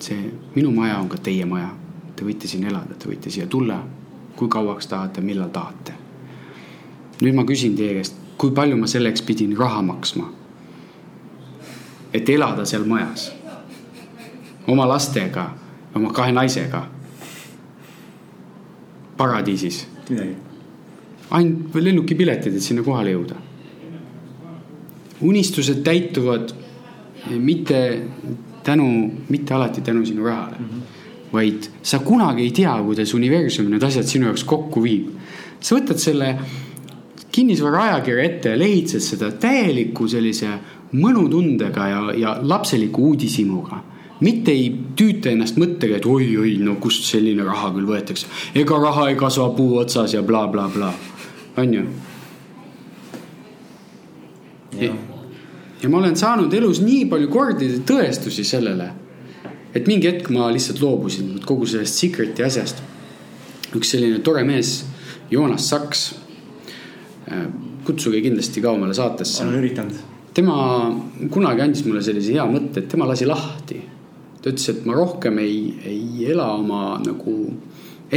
C: see minu maja on ka teie maja. Te võite siin elada, te võite siia tulla, kui kauaks tahate, millal tahate. nüüd ma küsin teie käest, kui palju ma selleks pidin raha maksma? et elada seal majas oma lastega, oma kahe naisega. paradiisis. ainult lennukipiletid, et sinna kohale jõuda unistused täituvad mitte tänu, mitte alati tänu sinu rahale mm. -hmm. vaid sa kunagi ei tea, kuidas universum need asjad sinu jaoks kokku viib. sa võtad selle kinnisvara ajakirja ette ja lehitsed seda täieliku sellise mõnutundega ja, ja lapseliku uudishimuga mitte ei tüüta ennast mõttega, et oi-oi, no kust selline raha küll võetakse. ega raha ei kasva puu otsas ja blablabla bla, bla. on ju ja. ma olen saanud elus nii palju kordi tõestusi sellele, et mingi hetk ma lihtsalt loobusin kogu sellest Secret'i asjast. üks selline tore mees, Joonas Saks. Äh, kutsuge kindlasti ka omale saatesse.
B: olen üritanud.
C: tema kunagi andis mulle sellise hea mõtte, et tema lasi lahti. Ta ütles, et ma rohkem ei, ei ela oma nagu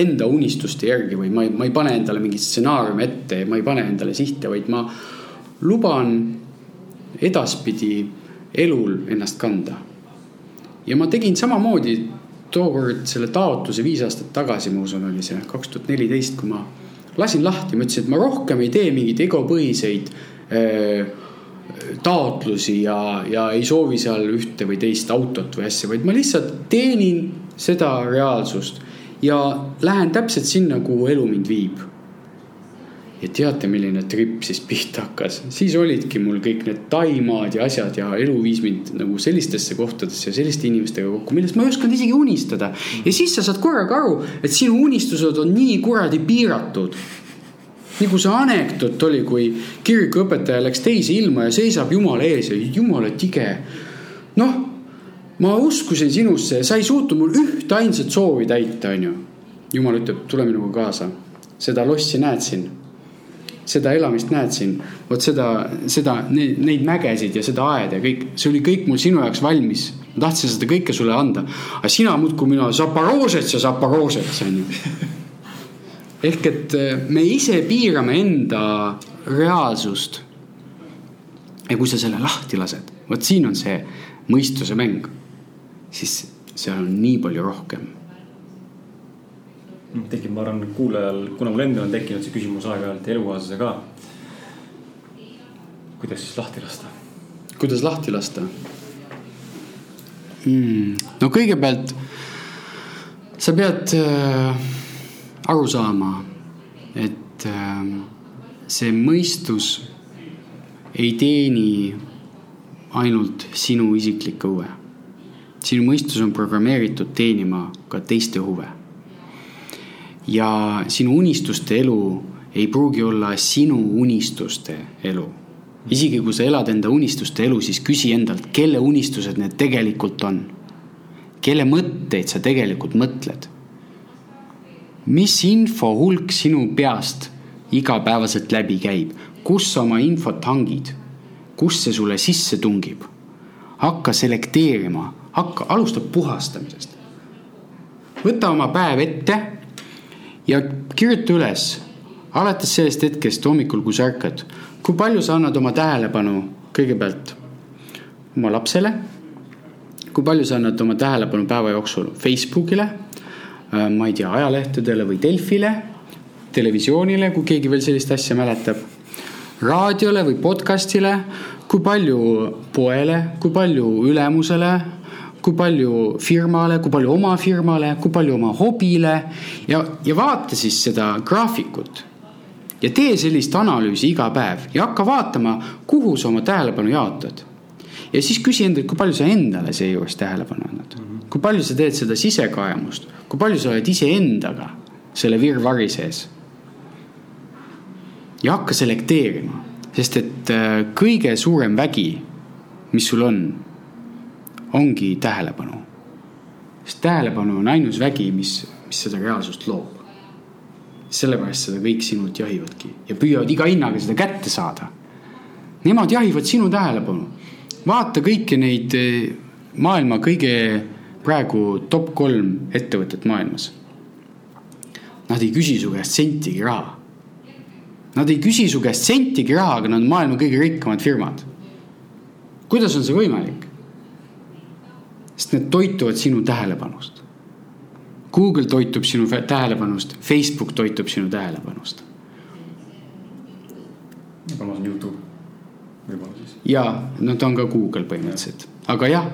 C: enda unistuste järgi või ma ei, ma ei pane endale mingit stsenaariumi ette, ma ei pane endale sihte, vaid ma luban edaspidi elul ennast kanda. ja ma tegin samamoodi tookord selle taotluse viis aastat tagasi, ma usun, oli see kaks tuhat neliteist, kui ma lasin lahti, ma ütlesin, et ma rohkem ei tee mingeid egopõhiseid äh, taotlusi ja, ja ei soovi seal ühte või teist autot või asja, vaid ma lihtsalt teenin seda reaalsust ja lähen täpselt sinna, kuhu elu mind viib ja teate, milline trip siis pihta hakkas, siis olidki mul kõik need taimaad ja asjad ja elu viis mind nagu sellistesse kohtadesse ja selliste inimestega kokku, millest ma ei osanud isegi unistada. ja siis sa saad korraga aru, et sinu unistused on nii kuradi piiratud. Nagu see anekdoot oli, kui kirikuõpetaja läks teise ilma ja seisab jumala ees ja jumala tige. noh, ma uskusin sinusse ja sa ei suutnud mul ühte ainsat soovi täita, onju. jumal ütleb, tule minuga kaasa, seda lossi näed siin seda elamist näed siin, vot seda, seda, neid mägesid ja seda aeda ja kõik, see oli kõik mul sinu jaoks valmis. ma tahtsin seda kõike sulle anda, aga sina muudkui mina Zaporožets ja Zaporožets on ju. [LAUGHS] ehk et eh, me ise piirame enda reaalsust. ja kui sa selle lahti lased, vot siin on see mõistuse mäng, siis seal on nii palju rohkem
B: tekib, ma arvan, kuulajal, kuna mul endal on tekkinud see küsimus aeg-ajalt ja elukaaslasele ka. kuidas siis lahti lasta?
C: kuidas lahti lasta mm,? no kõigepealt sa pead äh, aru saama, et äh, see mõistus ei teeni ainult sinu isiklikke huve. sinu mõistus on programmeeritud teenima ka teiste huve ja sinu unistuste elu ei pruugi olla sinu unistuste elu. isegi kui sa elad enda unistuste elu, siis küsi endalt, kelle unistused need tegelikult on. kelle mõtteid sa tegelikult mõtled? Mis info hulk sinu peast igapäevaselt läbi käib, kus sa oma infot hangid, kus see sulle sisse tungib? hakka selekteerima, hakka, alusta puhastamisest. võta oma päev ette ja kirjuta üles, alates sellest hetkest hommikul, kui sa ärkad, kui palju sa annad oma tähelepanu kõigepealt oma lapsele. kui palju sa annad oma tähelepanu päeva jooksul Facebookile, ma ei tea, ajalehtedele või Delfile, televisioonile, kui keegi veel sellist asja mäletab, raadiole või podcast'ile, kui palju poele, kui palju ülemusele kui palju firmale, kui palju oma firmale, kui palju oma hobile ja, ja vaata siis seda graafikut. ja tee sellist analüüsi iga päev ja hakka vaatama, kuhu sa oma tähelepanu jaotad. Ja siis küsi endalt, kui palju sa endale seejuures tähelepanu annad. kui palju sa teed seda sisekaemust, kui palju sa oled iseendaga selle virvarri sees. ja hakka selekteerima, sest et äh, kõige suurem vägi, mis sul on ongi tähelepanu. sest tähelepanu on ainus vägi, mis, mis seda reaalsust loob. sellepärast seda kõik sinult jahivadki ja püüavad iga hinnaga seda kätte saada. Nemad jahivad sinu tähelepanu. Vaata kõiki neid eh, maailma kõige praegu top kolm ettevõtet maailmas. Nad ei küsi su käest sentigi raha. Nad ei küsi su käest sentigi raha, aga nad on maailma kõige rikkamad firmad. kuidas on see võimalik? sest need toituvad sinu tähelepanust. Google toitub sinu tähelepanust, Facebook toitub sinu tähelepanust.
B: kolmas on Youtube, võib-olla siis.
C: ja, no ta on ka Google põhimõtteliselt, aga jah,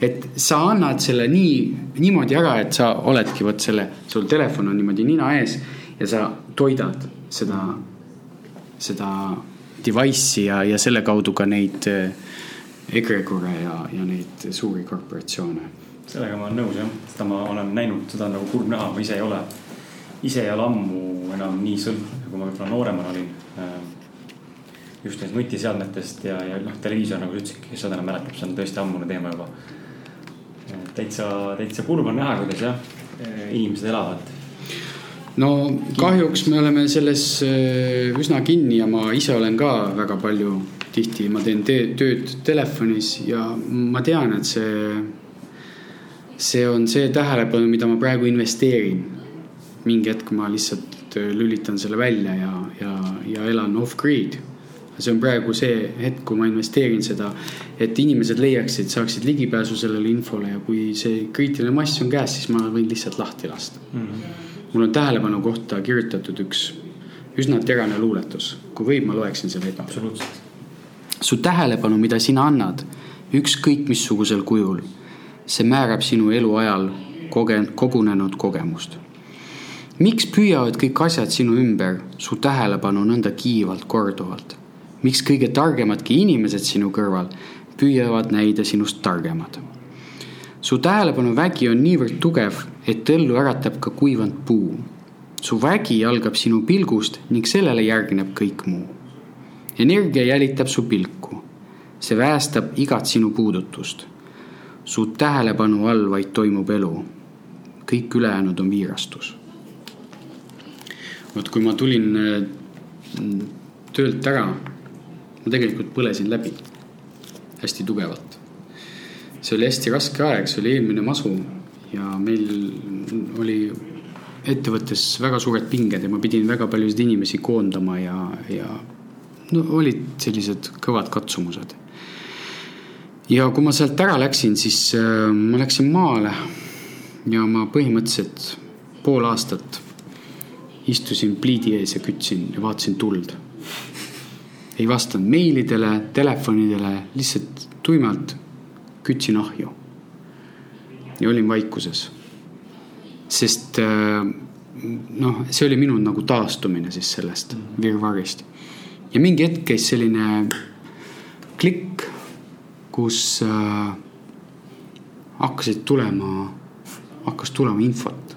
C: et sa annad selle nii, niimoodi ära, et sa oledki vot selle, sul telefon on niimoodi nina ees ja sa toidad seda, seda device'i ja, ja selle kaudu ka neid äh, egregore ja, ja neid suuri korporatsioone.
B: sellega ma olen nõus jah, seda ma olen näinud, seda on nagu kurb näha, ma ise ei ole, ise ei ole ammu enam nii sõltuv, kui ma võib-olla nooremana olin. Just nendest nutiseadmetest ja, ja noh, televiisor nagu sa ütlesid, kes seda enam mäletab, see on tõesti ammune teema juba. täitsa, täitsa kurb on näha, kuidas jah, inimesed elavad
C: no kahjuks me oleme selles äh, üsna kinni ja ma ise olen ka väga palju tihti ma teen te tööd telefonis ja ma tean, et see, see on see tähelepanu, mida ma praegu investeerin. mingi hetk ma lihtsalt äh, lülitan selle välja ja, ja, ja elan off-grid. See on praegu see hetk, kui ma investeerin seda, et inimesed leiaksid, saaksid ligipääsu sellele infole ja kui see kriitiline mass on käes, siis ma võin lihtsalt lahti lasta mm. -hmm. mul on tähelepanu kohta kirjutatud üks üsna terane luuletus, kui võib, ma loeksin selle ette.
B: absoluutselt
C: su tähelepanu, mida sina annad, ükskõik missugusel kujul, see määrab sinu eluajal koge-, kogunenud kogemust. miks püüavad kõik asjad sinu ümber su tähelepanu nõnda kiivalt korduvalt? Miks kõige targemadki inimesed sinu kõrval püüavad näida sinust targemad? su tähelepanu vägi on niivõrd tugev, et ellu äratab ka kuivanud puu. su vägi algab sinu pilgust ning sellele järgneb kõik muu. energia jälitab su pilku. see väestab igat sinu puudutust. su tähelepanu all vaid toimub elu. kõik ülejäänud on viirastus. vot kui ma tulin äh, töölt ära, ma tegelikult põlesin läbi hästi tugevalt see oli hästi raske aeg, see oli eelmine masu ja meil oli ettevõttes väga suured pinged ja ma pidin väga paljusid inimesi koondama ja, ja no olid sellised kõvad katsumused. ja kui ma sealt ära läksin, siis äh, ma läksin maale ja ma põhimõtteliselt pool aastat istusin pliidi ees ja kütsin ja vaatasin tuld. Ei vastanud meilidele, telefonidele, lihtsalt tuimalt kütsin ahju. ja olin vaikuses. sest äh, noh, see oli minu nagu taastumine siis sellest virvarrist. ja mingi hetk käis selline klikk, kus äh, hakkasid tulema, hakkas tulema infot.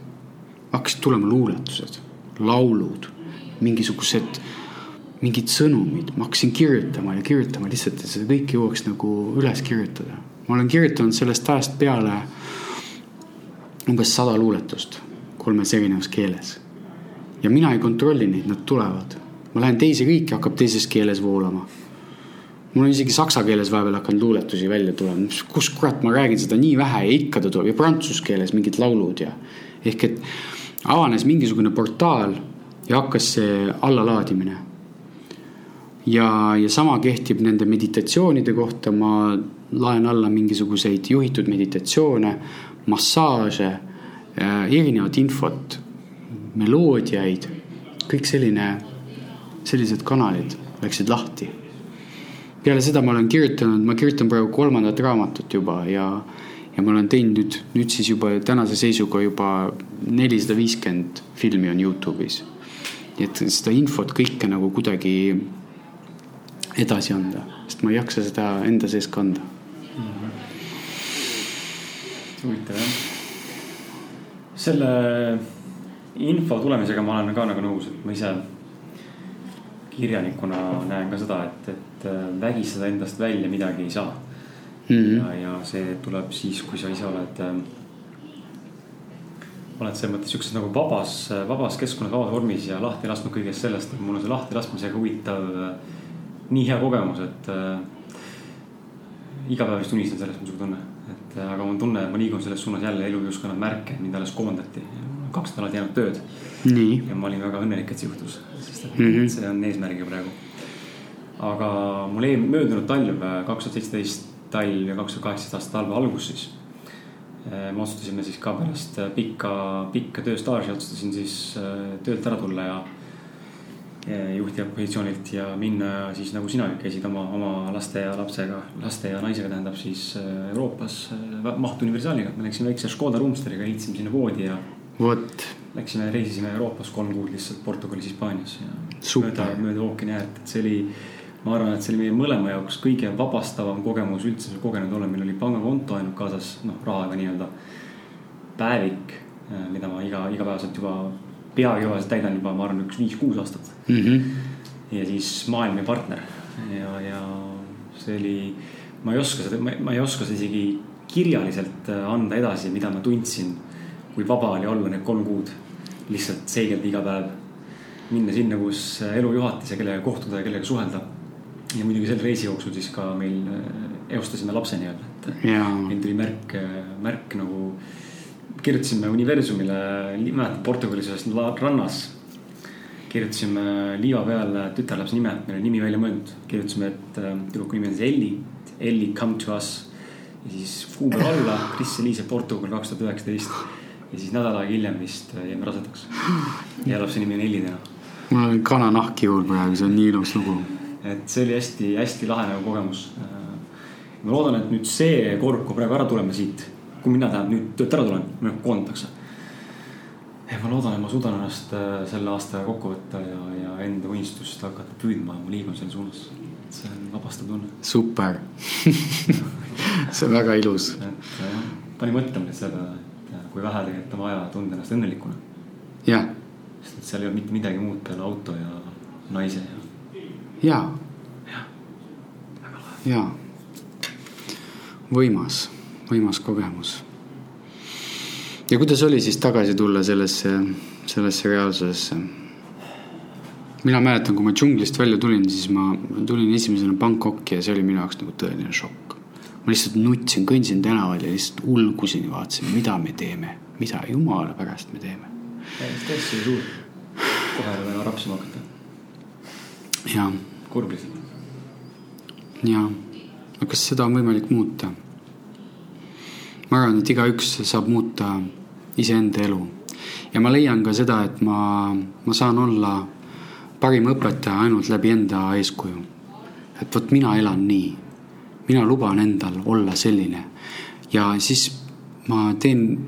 C: hakkasid tulema luuletused, laulud, mingisugused mingid sõnumid, ma hakkasin kirjutama ja kirjutama lihtsalt, et seda kõike jõuaks nagu üles kirjutada ma olen kirjutanud sellest ajast peale umbes sada luuletust kolmes erinevas keeles. ja mina ei kontrolli neid, nad tulevad. ma lähen teise riiki, hakkab teises keeles voolama. mul on isegi saksa keeles vahepeal hakanud luuletusi välja tulema, kus kurat ma räägin seda nii vähe ja ikka ta tuleb ja prantsuse keeles mingid laulud ja. ehk et avanes mingisugune portaal ja hakkas see allalaadimine ja, ja sama kehtib nende meditatsioonide kohta, ma laen alla mingisuguseid juhitud meditatsioone, massaaže, äh, erinevat infot, meloodiaid, kõik selline, sellised kanalid läksid lahti. peale seda ma olen kirjutanud, ma kirjutan praegu kolmandat raamatut juba ja, ja ma olen teinud nüüd, nüüd siis juba tänase seisuga juba nelisada viiskümmend filmi on Youtube'is. nii et seda infot kõike nagu kuidagi edasi anda, sest ma ei jaksa seda enda sees kanda mm. -hmm.
B: huvitav jah. selle info tulemisega ma olen ka nagu nõus, et ma ise kirjanikuna näen ka seda, et, et äh, vägistada endast välja midagi ei saa mm. -hmm. ja, ja see tuleb siis, kui sa ise oled äh, oled selles mõttes siukses nagu vabas, vabas keskkonnas, vabas vormis ja lahti lasknud kõigest sellest, et mul on see lahti laskmisega huvitav äh, nii hea kogemus, et äh, iga päev vist unistan sellest, on sihuke tunne. et äh, aga mul on tunne, et ma liigun selles suunas jälle, elu justkui annab märke, mind alles koondati. kaks nädalat jäänud tööd. ja ma olin väga õnnelik, et see juhtus, sest et mm -hmm. see on eesmärgiga praegu. aga mul eel-, möödunud talv, äh, kaks tuhat seitseteist talv ja kaks tuhat kaheksateist aasta talve algus siis äh, me otsustasime siis ka pärast pikka, pikka tööstaaži otsustasin siis töölt ära tulla ja juhtiva positsioonilt ja minna siis nagu sina käisid oma, oma laste ja lapsega, laste ja naisega tähendab siis äh, Euroopas äh, mahtuniversaaliga. me läksime väikse Škoda Roomsteriga, ehitasime sinna voodi ja.
C: vot.
B: Läksime, reisisime Euroopas kolm kuud lihtsalt Portugalis, Hispaanias ja mööda, mööda ookeani äärt, et see oli. ma arvan, et see oli meie mõlema jaoks kõige vabastavam kogemus üldse kogenud olla, meil oli pangakonto ainult kaasas, noh rahaga nii-öelda. päevik, mida ma iga, igapäevaselt juba peakevadel täidan juba, ma arvan, üks viis-kuus aastat mm. -hmm. ja siis maailm ja partner ja, ja see oli, ma ei oska seda, ma ei oska seda isegi kirjaliselt äh, anda edasi, mida ma tundsin. kui vaba oli olla need kolm kuud, lihtsalt selgelt iga päev minna sinna, kus äh, elu juhatas ja kellega kohtuda ja kellega suhelda. ja muidugi selle reisi jooksul siis ka meil äh, eostasime lapse nii-öelda, et meil tuli märk, märk nagu kirjutasime universumile, mäletad Portugalis ühes rannas. kirjutasime liiva peale tütarlapse nime, meil oli nimi välja mõeldud, kirjutasime, et äh, tüdruku nimi on siis Elli, Elli come to us. ja siis kuupäev alla, Kris Eliise Portugal kaks tuhat üheksateist. ja siis nädal aega hiljem vist äh, jäime rasedaks. ja lapse nimi on Elli täna.
C: mul on kananahk jõul praegu, see on nii ilus lugu.
B: et see oli hästi-hästi lahe nagu kogemus. Äh, ma loodan, et nüüd see kork, kui praegu ära tuleme siit kui mina tahan nüüd töölt ära tulen, minult koondatakse. ja ma loodan, et ma suudan ennast äh, selle aasta kokku võtta ja, ja enda unistust hakata püüdma ja ma liigun selle suunas. see on vabastav tunne.
C: super [LAUGHS] see on väga ilus.
B: et jah, pani mõtlema nüüd selle peale, et äh, kui vähe tegelikult on vaja tunda ennast õnnelikuna.
C: jah.
B: sest et seal ei ole mitte midagi muud peale auto ja naise ja.
C: ja. ja. võimas, võimas kogemus. ja kuidas oli siis tagasi tulla sellesse, sellesse reaalsusesse? mina mäletan, kui ma džunglist välja tulin, siis ma tulin esimesena Bangkoki ja see oli minu jaoks nagu tõeline šokk. ma lihtsalt nutsin, kõndsin tänaval ja lihtsalt ulgusin ja vaatasin, mida me teeme, mida jumala pärast me teeme.
B: stress oli suur, kohe oli väga rapsima hakata.
C: jah.
B: kurb lihtsalt.
C: jaa, aga kas seda on võimalik muuta? Ma arvan, et igaüks saab muuta iseenda elu ja ma leian ka seda, et ma, ma saan olla parim õpetaja ainult läbi enda eeskuju. et vot mina elan nii, mina luban endal olla selline ja siis ma teen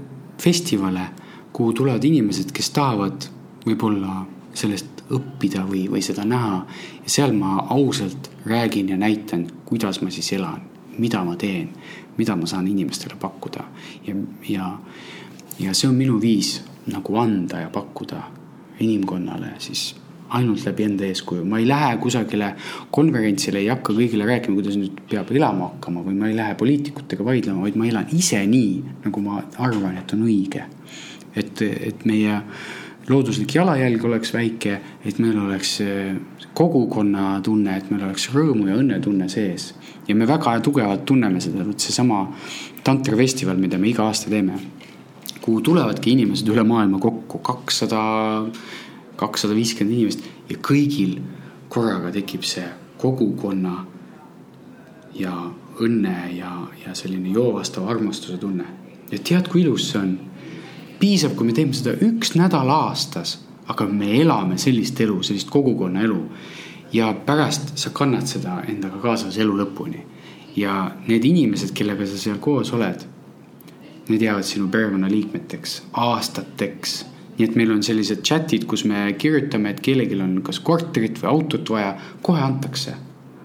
C: festivale, kuhu tulevad inimesed, kes tahavad võib-olla sellest õppida või, või seda näha. ja seal ma ausalt räägin ja näitan, kuidas ma siis elan, mida ma teen, mida ma saan inimestele pakkuda ja, ja, ja see on minu viis nagu anda ja pakkuda inimkonnale siis ainult läbi enda eeskuju, ma ei lähe kusagile konverentsile, ei hakka kõigile rääkima, kuidas nüüd peab elama hakkama või ma ei lähe poliitikutega vaidlema, vaid ma elan ise nii, nagu ma arvan, et on õige. et, et meie looduslik jalajälg oleks väike, et meil oleks kogukonna tunne, et meil oleks rõõmu ja õnnetunne sees. Ja me väga tugevalt tunneme seda, vot seesama tantrifestival, mida me iga aasta teeme, kuhu tulevadki inimesed üle maailma kokku, kakssada kakssada viiskümmend inimest ja kõigil korraga tekib see kogukonna ja õnne ja, ja selline joovastava armastuse tunne. ja tead, kui ilus see on? piisab, kui me teeme seda üks nädal aastas, aga me elame sellist elu, sellist kogukonna elu. Ja pärast sa kannad seda endaga kaasas elu lõpuni. ja need inimesed, kellega sa seal koos oled, need jäävad sinu perekonnaliikmeteks aastateks nii et meil on sellised chat'id, kus me kirjutame, et kellelgi on kas korterit või autot vaja, kohe antakse.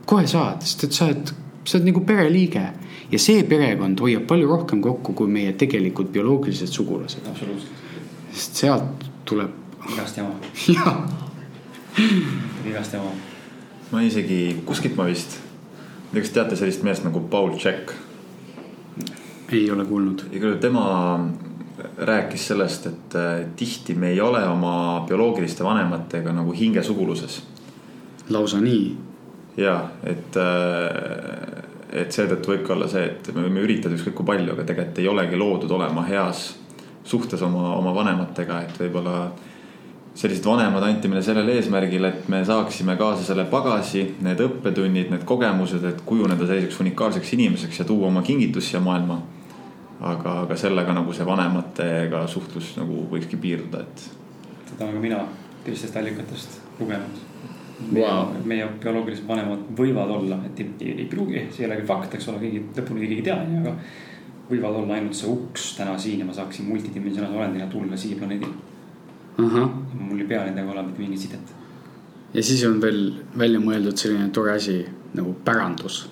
C: kohe saad, sest et sa oled, sa oled nagu pereliige ja see perekond hoiab palju rohkem kokku kui meie tegelikult bioloogilised sugulased.
B: absoluutselt.
C: sest sealt tuleb.
B: igast jama. [LAUGHS]
C: jah.
B: igast jama.
A: Ma isegi, kuskilt ma vist, ma ei tea, kas teate sellist meest nagu Paul Check?
C: ei ole kuulnud.
A: igal juhul tema rääkis sellest, et äh, tihti me ei ole oma bioloogiliste vanematega nagu hingesuguluses.
C: lausa nii?
A: ja, et, äh, et seetõttu võibki olla see, et me võime üritada ükskõik kui palju, aga tegelikult ei olegi loodud olema heas suhtes oma, oma vanematega, et võib-olla sellised vanemad anti meile sellel eesmärgil, et me saaksime kaasa selle pagasi, need õppetunnid, need kogemused, et kujuneda selliseks unikaalseks inimeseks ja tuua oma kingitus siia maailma aga, aga sellega nagu see vanematega suhtlus nagu võikski piirduda, et.
B: seda olen ka mina teistest allikatest lugenud wow.. meie bioloogilised vanemad võivad olla, et ei, ei, ei pruugi, see ei ole küll fakt, eks ole, keegi lõpuni keegi ei tea, onju, aga. võivad olla ainult see uks täna siin ja ma saaksin multidimensionaalse olendina tulla siia planeedile. Mul ei pea nendega olema mitte mingit sidet.
C: ja siis on veel välja mõeldud selline tore asi nagu pärandus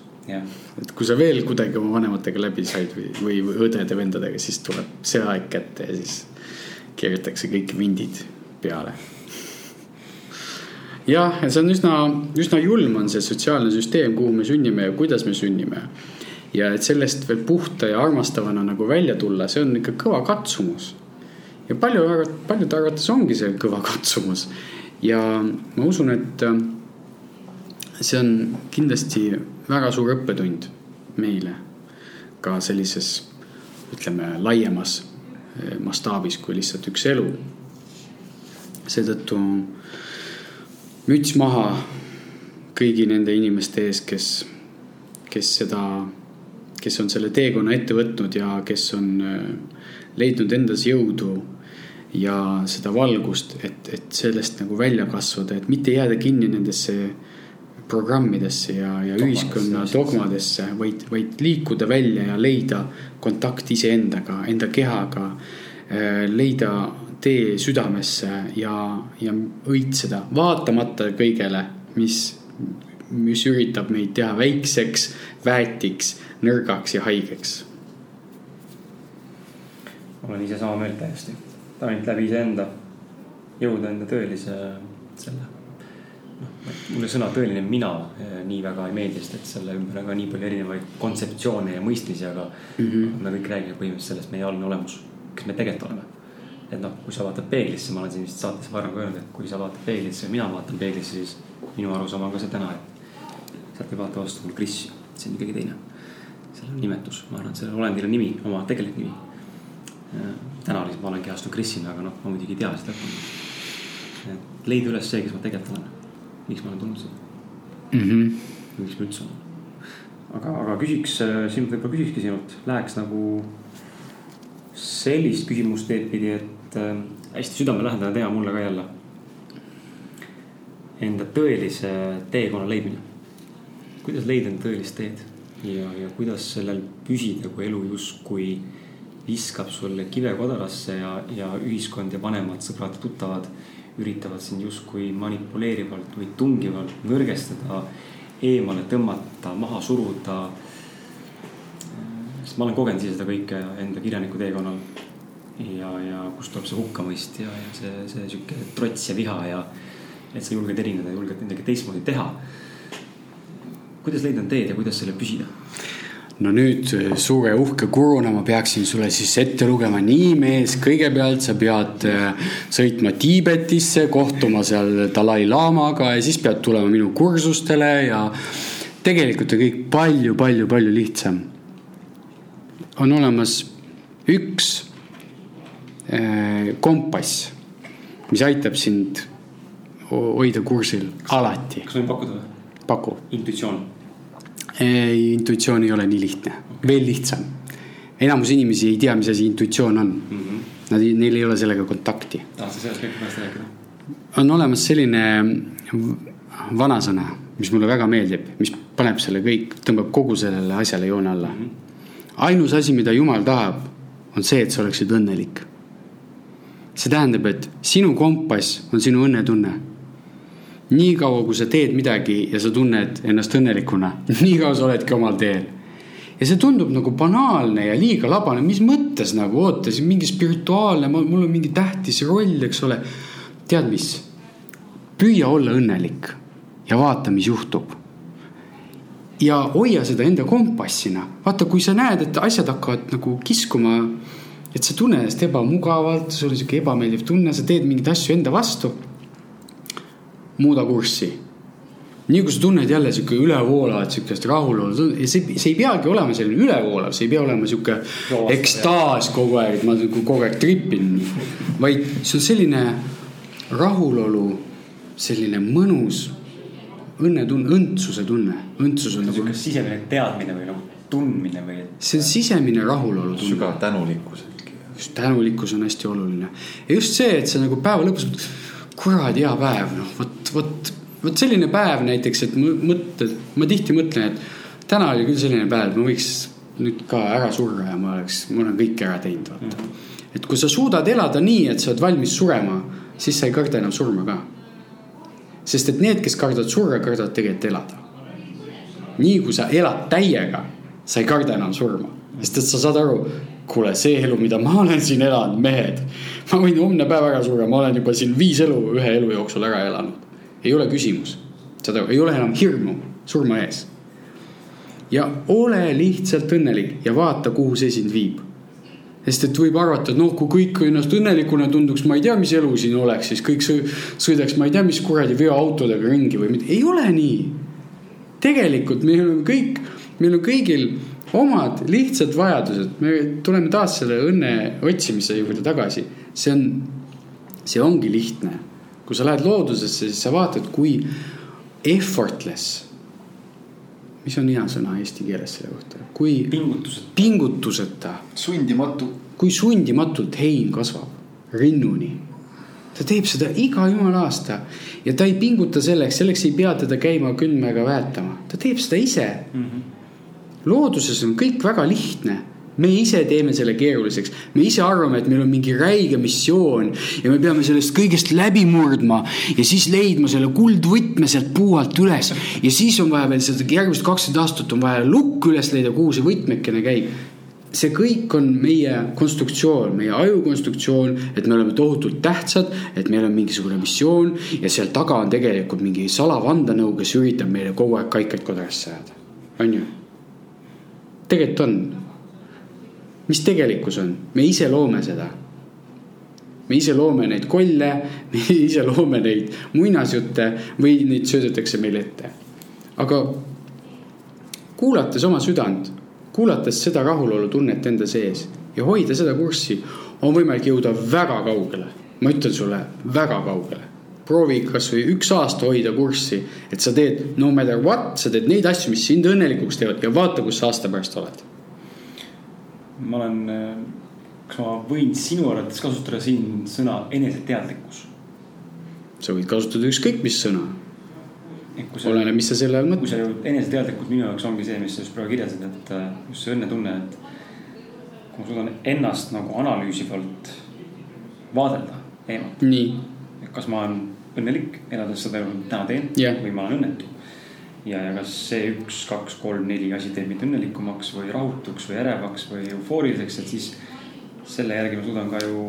C: et kui sa veel kuidagi oma vanematega läbi said või, või, või õdede-vendadega, siis tuleb see aeg kätte ja siis keeratakse kõik vindid peale. jah, ja see on üsna, üsna julm on see sotsiaalne süsteem, kuhu me sünnime ja kuidas me sünnime. ja et sellest veel puhta ja armastavana nagu välja tulla, see on ikka kõva katsumus. Ja palju, paljude arvates ongi see kõva katsumus. ja ma usun, et see on kindlasti väga suur õppetund meile ka sellises, ütleme, laiemas eh, mastaabis kui lihtsalt üks elu. seetõttu müts maha kõigi nende inimeste ees, kes, kes seda, kes on selle teekonna ette võtnud ja kes on eh, leidnud endas jõudu ja seda valgust, et, et sellest nagu välja kasvada, et mitte jääda kinni nendesse programmidesse ja, ja ühiskonna dogmadesse, vaid, vaid liikuda välja ja leida kontakt iseendaga, enda kehaga. leida tee südamesse ja, ja õitseda, vaatamata kõigele, mis, mis üritab meid teha väikseks, väetiks, nõrgaks ja haigeks.
B: olen ise sama meelt täiesti, ainult läbi iseenda jõuda enda tõelise selle noh, mulle sõna tõeline mina eh, nii väga ei meeldi, sest et selle ümber on ka nii palju erinevaid kontseptsioone ja mõistmisi, aga mm -hmm. me kõik räägime põhimõtteliselt sellest meie algne olemus, kes me tegelikult oleme. et noh, kui sa vaatad peeglisse, ma olen siin vist saates varem ka öelnud, et kui sa vaatad peeglisse ja mina vaatan peeglisse, siis minu arusaam on ka see täna, et sealt ei vaata vastu mul Kris, see on ikkagi teine. seal on nimetus, ma arvan, et sellel olendil on nimi, oma tegelik nimi. Täna lihtsalt ma olen kehastunud Krisina, aga noh, ma muidugi ei tea seda. leida üles see, kes ma tegelikult olen miks ma olen tulnud siia
C: mm. -hmm.
B: miks ma üldse olen. aga, aga küsiks äh, sinult, võib-olla küsikski sinult, läheks nagu sellist küsimust teed pidi, et äh, hästi südamelähedane teema mulle ka jälle. Enda tõelise teekonna leidmine. kuidas leida enda tõelist teed ja, ja kuidas sellel püsida, kui elu justkui viskab sulle kive kodarasse ja, ja ühiskond ja vanemad sõbrad tuttavad üritavad sind justkui manipuleerivalt või tungivalt nõrgestada, eemale tõmmata, maha suruda. sest ma olen kogenud ise seda kõike enda kirjaniku teekonnal. ja, ja kust tuleb see hukkamõist ja, ja see, see sihuke trots ja viha ja et sa julged erineda, julged midagi teistmoodi teha. kuidas leida teed ja kuidas selle püsida?
C: No nüüd suure uhke kuruna ma peaksin sulle siis ette lugema, nii mees, kõigepealt sa pead äh, sõitma Tiibetisse, kohtuma seal Dalai-laamaga ja siis pead tulema minu kursustele ja tegelikult on kõik palju-palju-palju lihtsam. on olemas üks äh, kompass, mis aitab sind hoida kursil alati.
B: kas võin pakkuda
C: paku.
B: intuitsioon
C: ei, intuitsioon ei ole nii lihtne, veel lihtsam. enamus inimesi ei tea, mis asi intuitsioon on mm. -hmm. Nad, neil ei ole sellega kontakti.
B: sa sellest kõik pärast rääkida?
C: on olemas selline vanasõna, mis mulle väga meeldib, mis paneb selle kõik, tõmbab kogu sellele asjale joone alla mm. -hmm. ainus asi, mida jumal tahab, on see, et sa oleksid õnnelik. see tähendab, et sinu kompass on sinu õnnetunne niikaua, kui sa teed midagi ja sa tunned ennast õnnelikuna, [LAUGHS] niikaua sa oledki omal teel. ja see tundub nagu banaalne ja liiga labane, mis mõttes nagu, oota, siin mingi spirituaalne, mul on mingi tähtis roll, eks ole. tead mis? püüa olla õnnelik ja vaata, mis juhtub. ja hoia seda enda kompassina, vaata, kui sa näed, et asjad hakkavad nagu kiskuma. et sa tunned ennast ebamugavalt, sul on sihuke ebameeldiv tunne, sa teed mingeid asju enda vastu muuda kurssi. nii kui sa tunned jälle sihuke ülevoolavat sihukest rahulolu, see, see ei peagi olema selline ülevoolav, see ei pea olema sihuke ekstaas kogu aeg, et ma nagu kogu aeg tripin. vaid see on selline rahulolu, selline mõnus õnnetunne, õndsuse tunne, õndsus on
B: nagu. sisemine teadmine või nagu tundmine või?
C: see on sisemine rahulolu.
A: sügav tänulikkus
C: just tänulikkus on hästi oluline ja just see, et sa nagu päeva lõpus kuradi hea päev, noh, vot, vot, vot selline päev näiteks, et mõtled, ma tihti mõtlen, et täna oli küll selline päev, et ma võiks nüüd ka ära surra ja ma oleks, ma olen kõik ära teinud, vaata mm. -hmm. et kui sa suudad elada nii, et sa oled valmis surema, siis sa ei karda enam surma ka. sest et need, kes kardavad surra, kardavad tegelikult elada. nii kui sa elad täiega, sa ei karda enam surma, sest et sa saad aru, kuule, see elu, mida ma olen siin elanud, mehed. ma võin homne päev ära surra, ma olen juba siin viis elu ühe elu jooksul ära elanud. Ei ole küsimus, saad aru, ei ole enam hirmu surma ees. ja ole lihtsalt õnnelik ja vaata, kuhu see sind viib. sest et võib arvata, et noh, kui kõik ennast õnnelikuna tunduks, ma ei tea, mis elu siin oleks, siis kõik sõidaks, ma ei tea, mis kuradi veoautodega ringi või mitte, ei ole nii. tegelikult meil on kõik, meil on kõigil omad lihtsad vajadused, me tuleme taas selle õnne otsimise juurde tagasi. see on, see ongi lihtne. Kui sa lähed loodusesse, siis sa vaatad, kui effortless. mis on hea sõna eesti keeles selle kohta, kui.
B: pingutuseta.
C: pingutuseta.
A: sundimatu.
C: kui sundimatult hein kasvab rinnuni. ta teeb seda iga jumala aasta ja ta ei pinguta selleks, selleks ei pea teda käima kündmega väetama, ta teeb seda ise mm. -hmm. looduses on kõik väga lihtne me ise teeme selle keeruliseks, me ise arvame, et meil on mingi räige missioon ja me peame sellest kõigest läbi murdma ja siis leidma selle kuldvõtme sealt puu alt üles. ja siis on vaja veel seda järgmised kakskümmend aastat on vaja lukk üles leida, kuhu see võtmekene käib see kõik on meie konstruktsioon, meie aju konstruktsioon, et me oleme tohutult tähtsad, et meil on mingisugune missioon ja seal taga on tegelikult mingi salavandenõu, kes üritab meile kogu aeg kaikaid kodrasse ajada, on ju? tegelikult on mis tegelikkus on, me ise loome seda. me ise loome neid kolle, [LAUGHS] me ise loome neid muinasjutte või neid söödetakse meile ette. aga kuulates oma südant, kuulates seda rahulolutunnet enda sees ja hoida seda kurssi, on võimalik jõuda väga kaugele. ma ütlen sulle, väga kaugele proovi kasvõi üks aasta hoida kurssi, et sa teed no matter what, sa teed neid asju, mis sind õnnelikuks teevad ja vaata, kus sa aasta pärast oled
B: ma olen, kas ma võin sinu arvates kasutada siin sõna eneseteadlikkus?
C: sa võid kasutada ükskõik mis sõna. oleneb, mis sa selle all mõtled.
B: kui sa jõuad eneseteadlikkus minu jaoks ongi see, mis sa just praegu kirjeldasid, et äh, just see õnnetunne, et kui ma suudan ennast nagu analüüsivalt vaadelda eemalt. kas ma olen õnnelik, elades seda elu, täna teen
C: yeah.
B: või ma olen õnnetu ja, ja kas see üks, kaks, kolm, neli asi teeb mind õnnelikumaks või rahutuks või ärevaks või eufooriliseks, et siis selle järgi ma suudan ka ju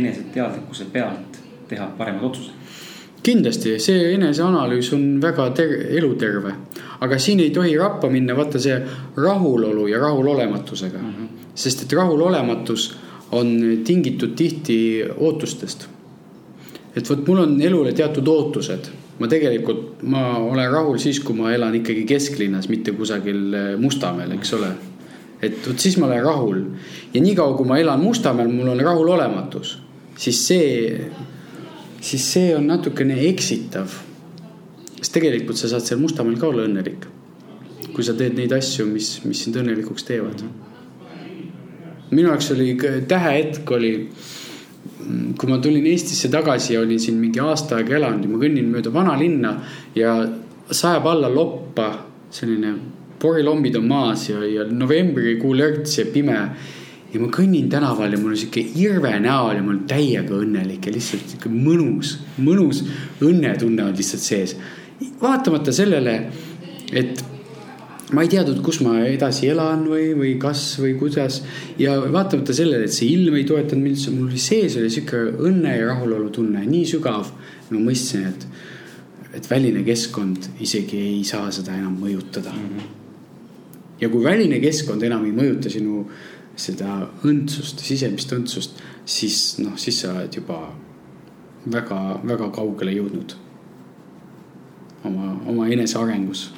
B: eneseteadlikkuse pealt teha paremad otsused.
C: kindlasti, see eneseanalüüs on väga ter-, eluterve, aga siin ei tohi rappa minna, vaata see rahulolu ja rahulolematusega mm. -hmm. sest et rahulolematus on tingitud tihti ootustest. et vot mul on elule teatud ootused ma tegelikult, ma olen rahul siis, kui ma elan ikkagi kesklinnas, mitte kusagil eh, Mustamäel, eks ole. et vot siis ma olen rahul ja niikaua, kui ma elan Mustamäel, mul on rahulolematus, siis see, siis see on natukene eksitav. sest tegelikult sa saad seal Mustamäel ka olla õnnelik. kui sa teed neid asju, mis, mis sind õnnelikuks teevad. minu jaoks oli tähehetk oli kui ma tulin Eestisse tagasi ja olin siin mingi aasta aega elanud ja ma kõnnin mööda vanalinna ja sajab alla loppa, selline porilombid on maas ja, ja novembrikuu lörts ja pime. ja ma kõnnin tänaval ja mul on sihuke irve näol ja ma olen täiega õnnelik ja lihtsalt sihuke mõnus, mõnus õnnetunne on lihtsalt sees. vaatamata sellele, et ma ei teadnud, kus ma edasi elan või, või kas või kuidas. ja vaatamata sellele, et see ilm ei toetanud mind üldse, mul sees oli sihuke õnne ja rahulolu tunne nii sügav. ma mõistsin, et, et väline keskkond isegi ei saa seda enam mõjutada mm. -hmm. ja kui väline keskkond enam ei mõjuta sinu seda õndsust, sisemist õndsust, siis noh, siis sa oled juba väga-väga kaugele jõudnud oma, oma enesearengus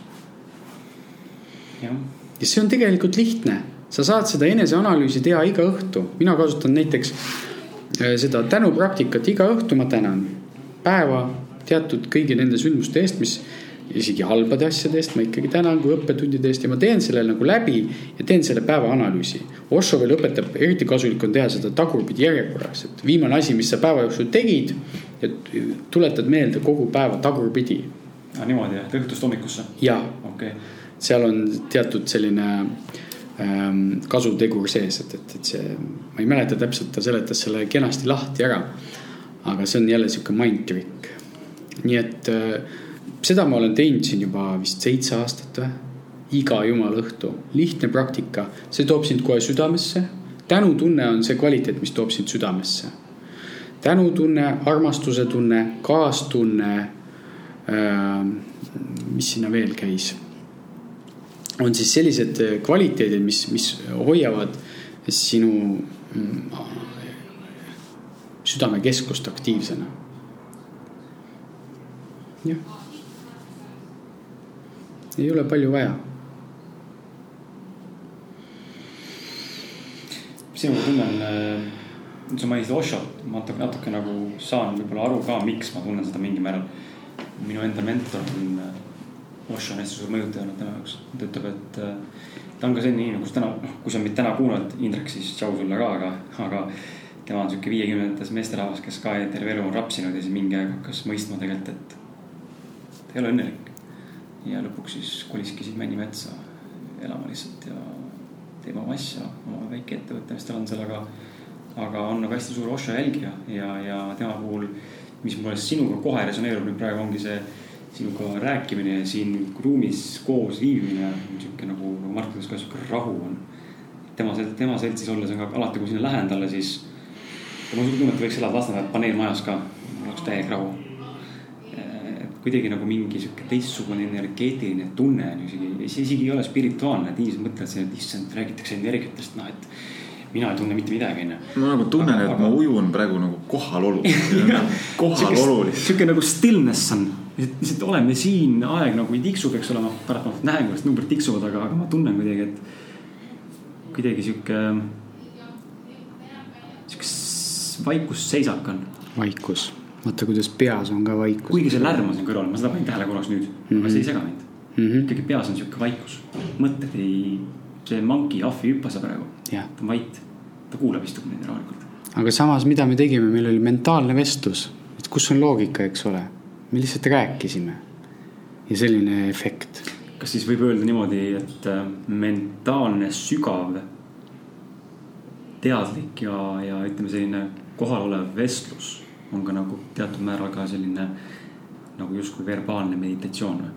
C: ja see on tegelikult lihtne, sa saad seda eneseanalüüsi teha iga õhtu, mina kasutan näiteks äh, seda tänupraktikat. Iga õhtu, ma tänan. Päeva teatud kõigi nende sündmuste eest, mis isegi halbade asjade eest ma ikkagi tänan kui õppetundide eest. Ja ma teen selle nagu läbi ja teen selle päeva analüüsi. Osho veel õpetab, eriti kasulik on teha seda tagurpidi järjekorras, et viimane asi, mis sa päeva jooksul tegid, et tuletad meelde kogu päeva tagurpidi.
B: Ah, niimoodi jah, õhtust hommikusse?
C: jaa.
B: okei. okay
C: seal on teatud selline ähm, kasutegur sees, et, et, et see, ma ei mäleta täpselt, ta seletas selle kenasti lahti ära. aga see on jälle sihuke mind trick. nii et äh, seda ma olen teinud siin juba vist seitse aastat või iga jumala õhtu, lihtne praktika, see toob sind kohe südamesse. tänutunne on see kvaliteet, mis toob sind südamesse. tänutunne, armastuse tunne, kaastunne äh,. mis sinna veel käis on siis sellised äh, kvaliteedid, mis, mis hoiavad sinu mm, südamekeskust aktiivsena. jah. ei ole palju vaja.
B: sinuga tunnen, äh, sa mainisid Oshot, ma natuke, natuke nagu saan võib-olla aru ka, miks ma tunnen seda mingil määral. minu enda mentor on Osho on hästi suur mõjutaja olnud tema jaoks. ta ütleb, et äh, ta on ka selline inimene, kus täna, noh, kui sa mind täna kuulad, Indrek, siis tšau sulle ka, aga, aga tema on sihuke viiekümnendates meesterahvas, kes ka terve elu on rapsinud ja siis mingi aeg hakkas mõistma tegelikult, et ta ei ole õnnelik. ja lõpuks siis koliski siit Männimetsa elama lihtsalt ja teeb oma asja, oma väike ettevõte, mis tal on seal, aga. aga on nagu hästi suur Osho jälgija ja, ja tema puhul, mis mulle sinuga kohe resoneerub nüüd praegu ongi see sinuga rääkimine ja siin ruumis koos viibimine, sihuke nagu, nagu Mart ütles ka, sihuke rahu on. tema, tema seltsis olles on ka alati, kui sinna lähen talle, siis on sihuke tunne, et võiks elada Lasnamäel paneelmajas ka, oleks täielik rahu. kuidagi nagu mingi sihuke teistsugune energeetiline tunne on isegi, see isegi ei ole spirituaalne, et inimesed mõtlevad, et issand, räägitakse energiatest, noh et mina ei tunne mitte midagi, onju.
A: ma nagu tunnen, et aga... ma ujun praegu nagu kohalolu [LAUGHS] kohalolu lihtsalt.
B: sihuke nagu stillness on, lihtsalt oleme siin, aeg nagu ei tiksu, peaks olema, pärast ma näen, kuidas numbrid tiksuvad, aga, aga ma tunnen kuidagi, et kuidagi sihuke, sihuke vaikusseisak on.
C: vaikus, vaata kuidas peas on ka vaikus.
B: kuigi see lärm on siin kõrval, ma seda panin tähele korraks nüüd mm, -hmm. aga see ei sega mind mm -hmm.. ikkagi peas on sihuke vaikus, mõtted ei, see monkey, ahv ei hüppa seal praegu. ta on vait, ta kuulab, istub neid rahulikult.
C: aga samas, mida me tegime, meil oli mentaalne vestlus, et kus on loogika, eks ole, me lihtsalt rääkisime ja selline efekt.
B: kas siis võib öelda niimoodi, et äh, mentaalne sügav teadlik ja, ja ütleme, selline kohalolev vestlus on ka nagu teatud määral ka selline nagu justkui verbaalne meditatsioon või?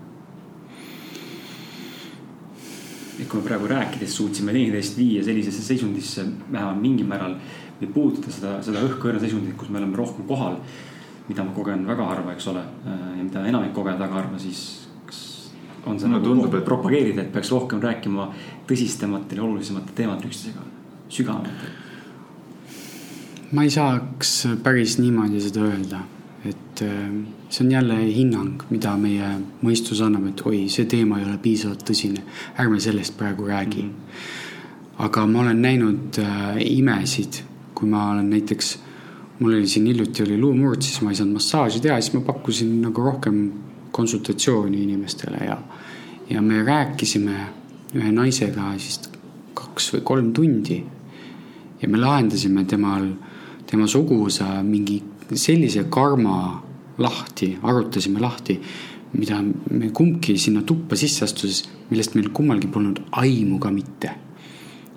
B: et kui me praegu rääkides suutsime teineteist viia sellisesse seisundisse vähemalt mingil määral või puudutada seda, seda õhkõrna seisundit, kus me oleme rohkem kohal. Mida ma kogen väga harva, eks ole, ja mida enamik kogeb väga harva, siis kas on see no, nagu tundub, et... propageerida, et peaks rohkem rääkima tõsistematel ja olulisemate teemadel üksteisega, sügavamatel
C: ma ei saaks päris niimoodi seda öelda, et äh, see on jälle hinnang, mida meie mõistus annab, et oi, see teema ei ole piisavalt tõsine, ärme sellest praegu räägi mm. -hmm. aga ma olen näinud äh, imesid, kui ma olen näiteks, mul oli siin hiljuti oli luumurd, siis ma ei saanud massaaži teha, siis ma pakkusin nagu rohkem konsultatsiooni inimestele ja, ja me rääkisime ühe naisega siis kaks või kolm tundi ja me lahendasime temal tema suguvõsa mingi sellise karma lahti, arutasime lahti, mida me kumbki sinna tuppa sisse astudes, millest meil kummalgi polnud aimu ka mitte.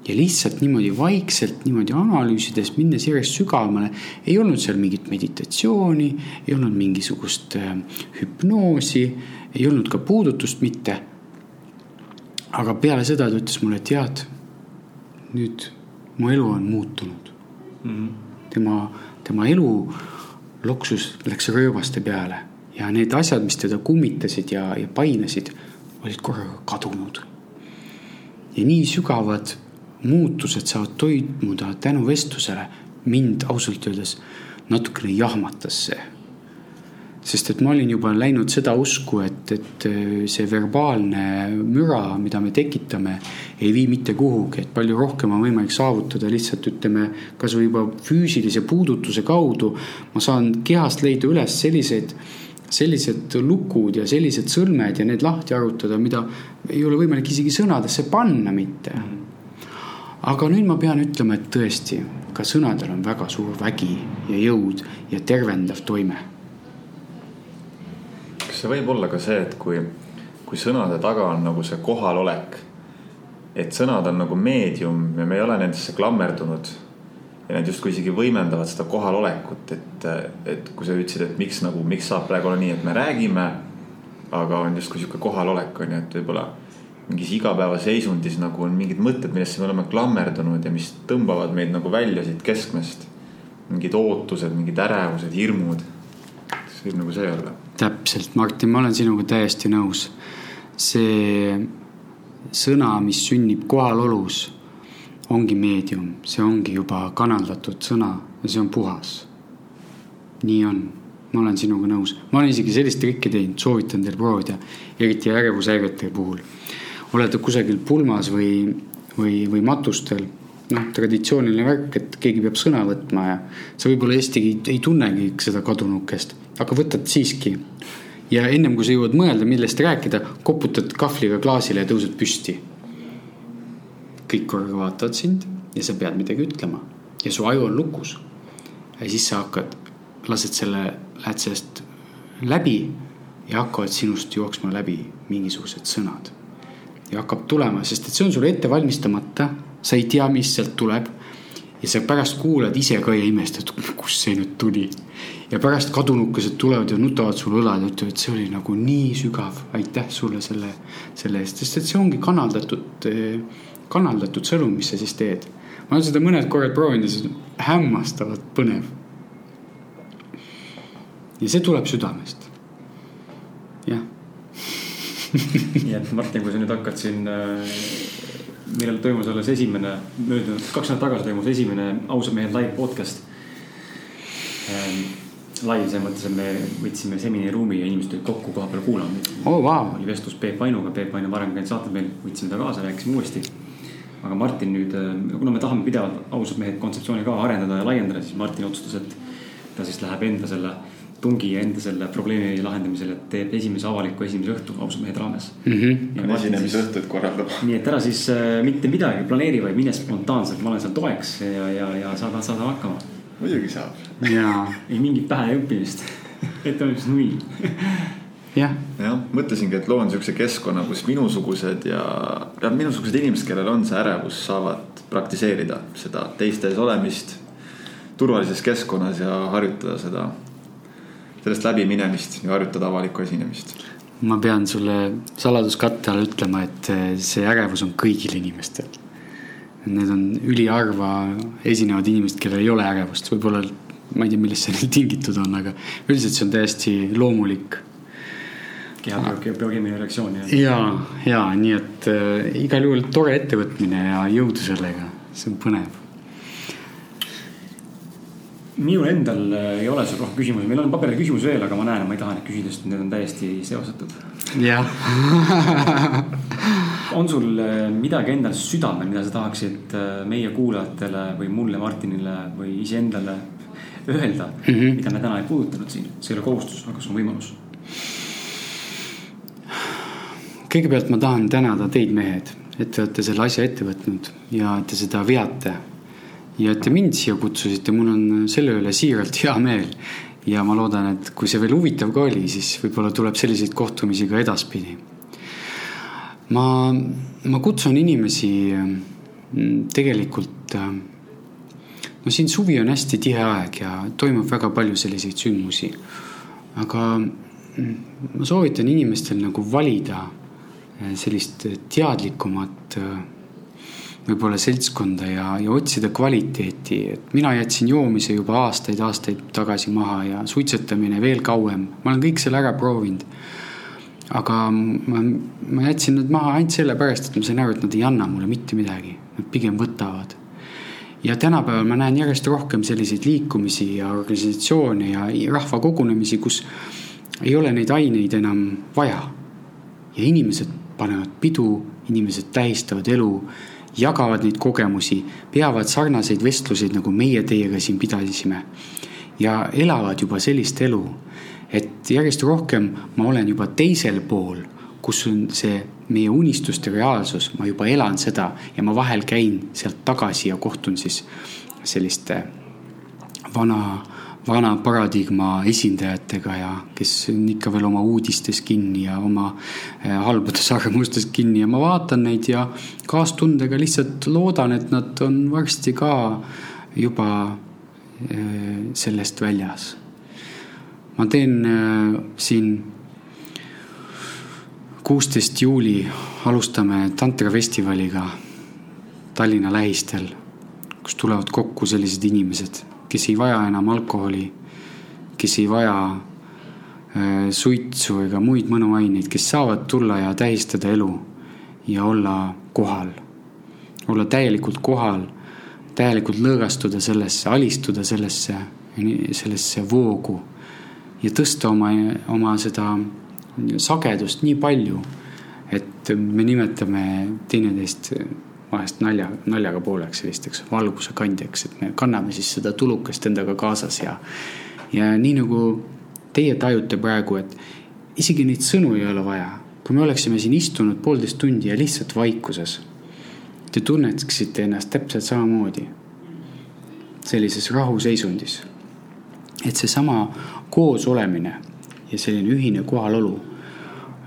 C: Ja lihtsalt niimoodi vaikselt niimoodi analüüsides, minnes järjest sügavamale, ei olnud seal mingit meditatsiooni, ei olnud mingisugust äh, hüpnoosi, ei olnud ka puudutust mitte. aga peale seda ta ütles mulle, et tead, nüüd mu elu on muutunud mm. -hmm tema, tema elu loksus läks rööbaste peale ja need asjad, mis teda kummitasid ja, ja painasid, olid korraga kadunud. ja nii sügavad muutused saavad toimuda tänu vestlusele. mind ausalt öeldes natukene jahmatas see sest et ma olin juba läinud seda usku, et, et äh, see verbaalne müra, mida me tekitame, ei vii mitte kuhugi, et palju rohkem on võimalik saavutada lihtsalt ütleme, kasvõi juba füüsilise puudutuse kaudu. ma saan kehast leida üles selliseid, sellised lukud ja sellised sõlmed ja need lahti arutada, mida ei ole võimalik isegi sõnadesse panna mitte. Aga nüüd ma pean ütlema, et tõesti, ka sõnadel on väga suur vägi ja jõud ja tervendav toime
A: kas see võib olla ka see, et kui, kui sõnade taga on nagu see kohalolek. et sõnad on nagu meedium ja me ei ole nendesse klammerdunud. ja need justkui isegi võimendavad seda kohalolekut, et, et kui sa ütlesid, et miks nagu, miks saab praegu olla nii, et me räägime. aga on justkui sihuke kohalolek on ju, et võib-olla mingis igapäevaseisundis nagu on mingid mõtted, millesse me oleme klammerdunud ja mis tõmbavad meid nagu välja siit keskmest. mingid ootused, mingid ärevused, hirmud. see võib nagu see olla
C: täpselt, Martin, ma olen sinuga täiesti nõus. see sõna, mis sünnib kohalolus, ongi meedium, see ongi juba kanaldatud sõna ja see on puhas. nii on, ma olen sinuga nõus, ma olen isegi sellist trikki teinud, soovitan teil proovida, eriti ärevushäirete puhul. Oled kusagil pulmas või, või, või matustel noh, traditsiooniline värk, et keegi peab sõna võtma ja sa võib-olla hästi ei, ei tunnegi seda kadunukest, aga võtad siiski. ja ennem kui sa jõuad mõelda, millest rääkida, koputad kahvliga klaasile ja tõused püsti. kõik korraga vaatavad sind ja sa pead midagi ütlema ja su aju on lukus. ja siis sa hakkad, lased selle, lähed sellest läbi ja hakkavad sinust jooksma läbi mingisugused sõnad. Ja hakkab tulema, sest et see on sul ette valmistamata, sa ei tea, mis sealt tuleb. ja sa pärast kuulad ise ka ja imestad, kust see nüüd tuli. ja pärast kadunukesed tulevad ja nutavad sul õlad ja ütlevad, see oli nagu nii sügav, aitäh sulle selle, selle eest, sest et see ongi kanaldatud, kanaldatud sõnum, mis sa siis teed. ma olen seda mõned korrad proovinud ja see on hämmastavalt põnev. ja see tuleb südamest jah
B: nii et Martin, kui sa nüüd hakkad siin, äh, millal toimus alles esimene, möödunud kaks nädalat tagasi toimus esimene ausad mehed live podcast ähm,. live selles mõttes, et me võtsime seminariruumi ja inimesed tulid kokku koha peal kuulama
C: oh,. Wow.
B: oli vestlus Peep Ainuga, Peep Ainu varem käinud saated meil, võtsime ta kaasa, rääkisime uuesti. aga Martin nüüd, äh, kuna me tahame pidevalt ausad mehed kontseptsiooni ka arendada ja laiendada, siis Martin otsustas, et ta siis läheb enda selle tungi enda selle probleemi lahendamisel, et teeb esimese avaliku esimese õhtu ausad mehed raames
C: mm. -hmm.
A: esinemisõhtut korraldab.
B: nii et ära siis äh, mitte midagi planeeri, vaid mine spontaanselt, ma olen seal toeks ja, ja, ja saada, saada hakkama.
A: muidugi saab.
B: ei mingit pähe õppimist ettevalmistus null
C: jah.
A: jah, mõtlesingi, et loon siukse keskkonna, kus minusugused ja, ja minusugused inimesed, kellel on see ärevus, saavad praktiseerida seda teiste ees olemist turvalises keskkonnas ja harjutada seda sellest läbiminemist ja harjutada avalikku esinemist?
C: ma pean sulle saladuskatte all ütlema, et eh, see ärevus on kõigil inimestel. Need on üliharva esinevad inimesed, kellel ei ole ärevust, võib-olla ma ei tea, millest see neil tingitud on, aga üldiselt see on täiesti loomulik.
B: kehatüü biokeemiline reaktsioon.
C: ja, ja nii et äh, igal juhul tore ettevõtmine ja jõudu sellega, see on põnev
B: minul endal äh, ei ole sul rohkem küsimusi, meil on paberil küsimusi veel, aga ma näen, ma ei taha neid küsida, sest need on täiesti seostatud.
C: jah [LAUGHS]
B: on sul äh, midagi endal südamel, mida sa tahaksid äh, meie kuulajatele või mulle, Martinile või iseendale öelda mm, -hmm. mida me täna ei puudutanud siin, see ei ole kohustus, aga see on võimalus.
C: kõigepealt ma tahan tänada teid, mehed, et te olete selle asja ette võtnud ja te seda veate ja et te mind siia kutsusite, mul on selle üle siiralt hea meel. ja ma loodan, et kui see veel huvitav ka oli, siis võib-olla tuleb selliseid kohtumisi ka edaspidi. ma, ma kutsun inimesi mm, tegelikult, äh, no siin suvi on hästi tihe aeg ja toimub väga palju selliseid sündmusi. aga mm, ma soovitan inimestel nagu valida äh, sellist teadlikumat äh, võib-olla seltskonda ja, ja otsida kvaliteeti, et mina jätsin joomise juba aastaid-aastaid tagasi maha ja suitsetamine veel kauem, ma olen kõik selle ära proovinud. aga ma, ma jätsin need maha ainult sellepärast, et ma sain aru, et nad ei anna mulle mitte midagi, nad pigem võtavad. ja tänapäeval ma näen järjest rohkem selliseid liikumisi ja organisatsioone ja rahvakogunemisi, kus ei ole neid aineid enam vaja. ja inimesed panevad pidu, inimesed tähistavad elu jagavad neid kogemusi, peavad sarnaseid vestluseid, nagu meie teiega siin pidasime. ja elavad juba sellist elu, et järjest rohkem ma olen juba teisel pool, kus on see meie unistuste reaalsus, ma juba elan seda ja ma vahel käin sealt tagasi ja kohtun siis selliste vana vana paradigma esindajatega ja kes on ikka veel oma uudistes kinni ja oma eh, halbades [LAUGHS] arvamustes kinni ja ma vaatan neid ja kaastundega lihtsalt loodan, et nad on varsti ka juba eh, sellest väljas. ma teen eh, siin kuusteist juuli alustame tantrafestivaliga Tallinna lähistel, kus tulevad kokku sellised inimesed kes ei vaja enam alkoholi, kes ei vaja äh, suitsu ega muid mõnuaineid, kes saavad tulla ja tähistada elu ja olla kohal. olla täielikult kohal, täielikult lõõgastuda sellesse, alistuda sellesse, sellesse voogu ja tõsta oma, oma seda sagedust nii palju, et me nimetame teineteist vahest nalja, naljaga pooleks sellisteks valguse kandjaks, et me kanname siis seda tulukest endaga kaasas ja, ja nii nagu teie tajute praegu, et isegi neid sõnu ei ole vaja. kui me oleksime siin istunud poolteist tundi ja lihtsalt vaikuses, te tunnetaksite ennast täpselt samamoodi sellises rahuseisundis et seesama koosolemine ja selline ühine kohalolu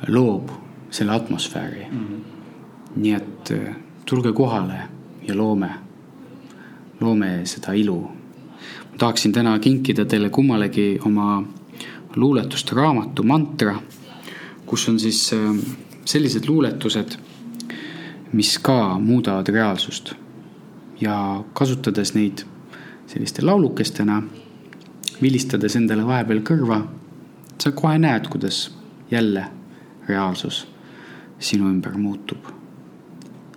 C: loob selle atmosfääri mm. -hmm. nii et tulge kohale ja loome, loome seda ilu. ma tahaksin täna kinkida teile kummalegi oma luuletuste raamatu Mantra, kus on siis äh, sellised luuletused, mis ka muudavad reaalsust ja kasutades neid selliste laulukestena, vilistades endale vahepeal kõrva, sa kohe näed, kuidas jälle reaalsus sinu ümber muutub.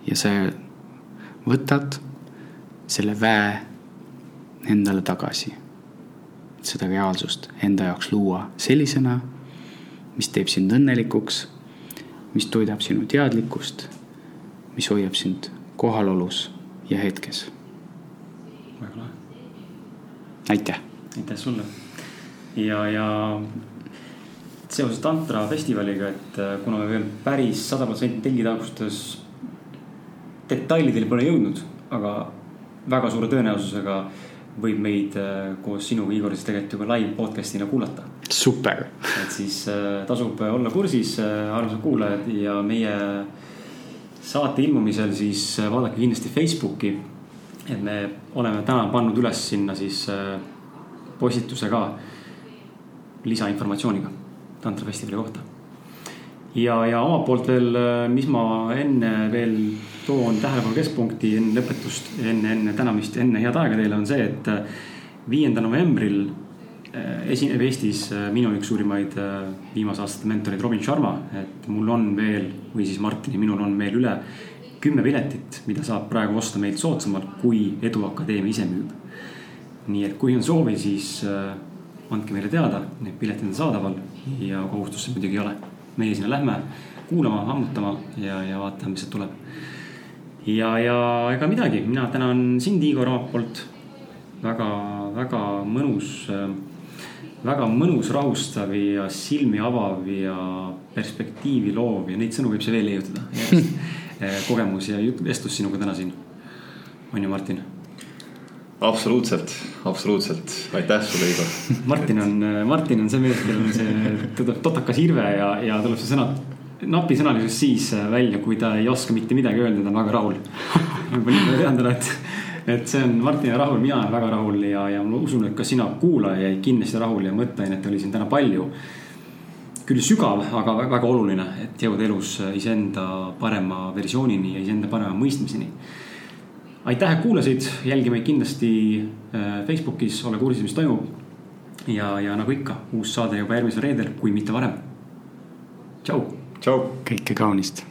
C: Ja sa võtad selle väe endale tagasi. seda reaalsust enda jaoks luua sellisena, mis teeb sind õnnelikuks, mis toidab sinu teadlikkust, mis hoiab sind kohalolus ja hetkes.
B: väga lahe.
C: aitäh.
B: aitäh sulle. ja, ja seoses tantra festivaliga, et äh, kuna me veel päris sada protsenti telgitagustes detailideni pole jõudnud, aga väga suure tõenäosusega võib meid äh, koos sinuga, Igor, siis tegelikult juba live podcast'ina kuulata.
C: super.
B: et siis äh, tasub olla kursis, armsad kuulajad ja meie saate ilmumisel siis vaadake kindlasti Facebooki. et me oleme täna pannud üles sinna siis postituse ka lisainformatsiooniga tantrafestivali kohta. ja, ja omalt poolt veel, mis ma enne veel toon tähelepanu keskpunkti enne lõpetust, enne, enne tänamist, enne head aega teile on see, et viiendal novembril eh, esineb Eestis eh, minu üks suurimaid viimase aastate mentoreid Robin Sharma, et mul on veel või siis Martini, minul on veel üle kümme piletit, mida saab praegu osta meilt soodsamalt, kui Edu Akadeemia ise müüb. nii et kui on soovi, siis andke meile teada, need piletid on saadaval ja kohustust see muidugi ei ole. meie sinna lähme kuulama, ammutama ja, ja vaatame, mis sealt tuleb. Ja, ja ega midagi, mina tänan sind, Igor, omalt poolt. väga, väga mõnus, väga mõnus, rahustav ja silmi avav ja perspektiivi loov ja neid sõnu võib see veel leiutada [LAUGHS] kogemus ja vestlus sinuga täna siin. on ju, Martin
A: absoluutselt, absoluutselt, aitäh sulle, Igor.
B: Martin on, Martin on see mees, kellel on see totakas irve ja, ja tuleb see sõna, napisõnalisus siis välja, kui ta ei oska mitte midagi öelda, ta on väga rahul. [LAUGHS] ma nii tean talle, et, et see on Martin rahul, mina olen väga rahul ja, ja ma usun, et ka sina kuulaja jäid kindlasti rahul ja mõtteainet oli siin täna palju. küll sügav, aga väga, oluline, et jõuda elus iseenda parema versioonini ja iseenda parema mõistmiseni aitäh, et kuulasid, jälgi meid kindlasti äh, Facebookis, ole kursis, mis toimub. ja, ja nagu ikka, uus saade juba järgmisel reedel, kui mitte varem. tšau.
A: Tšau.
C: kõike kaunist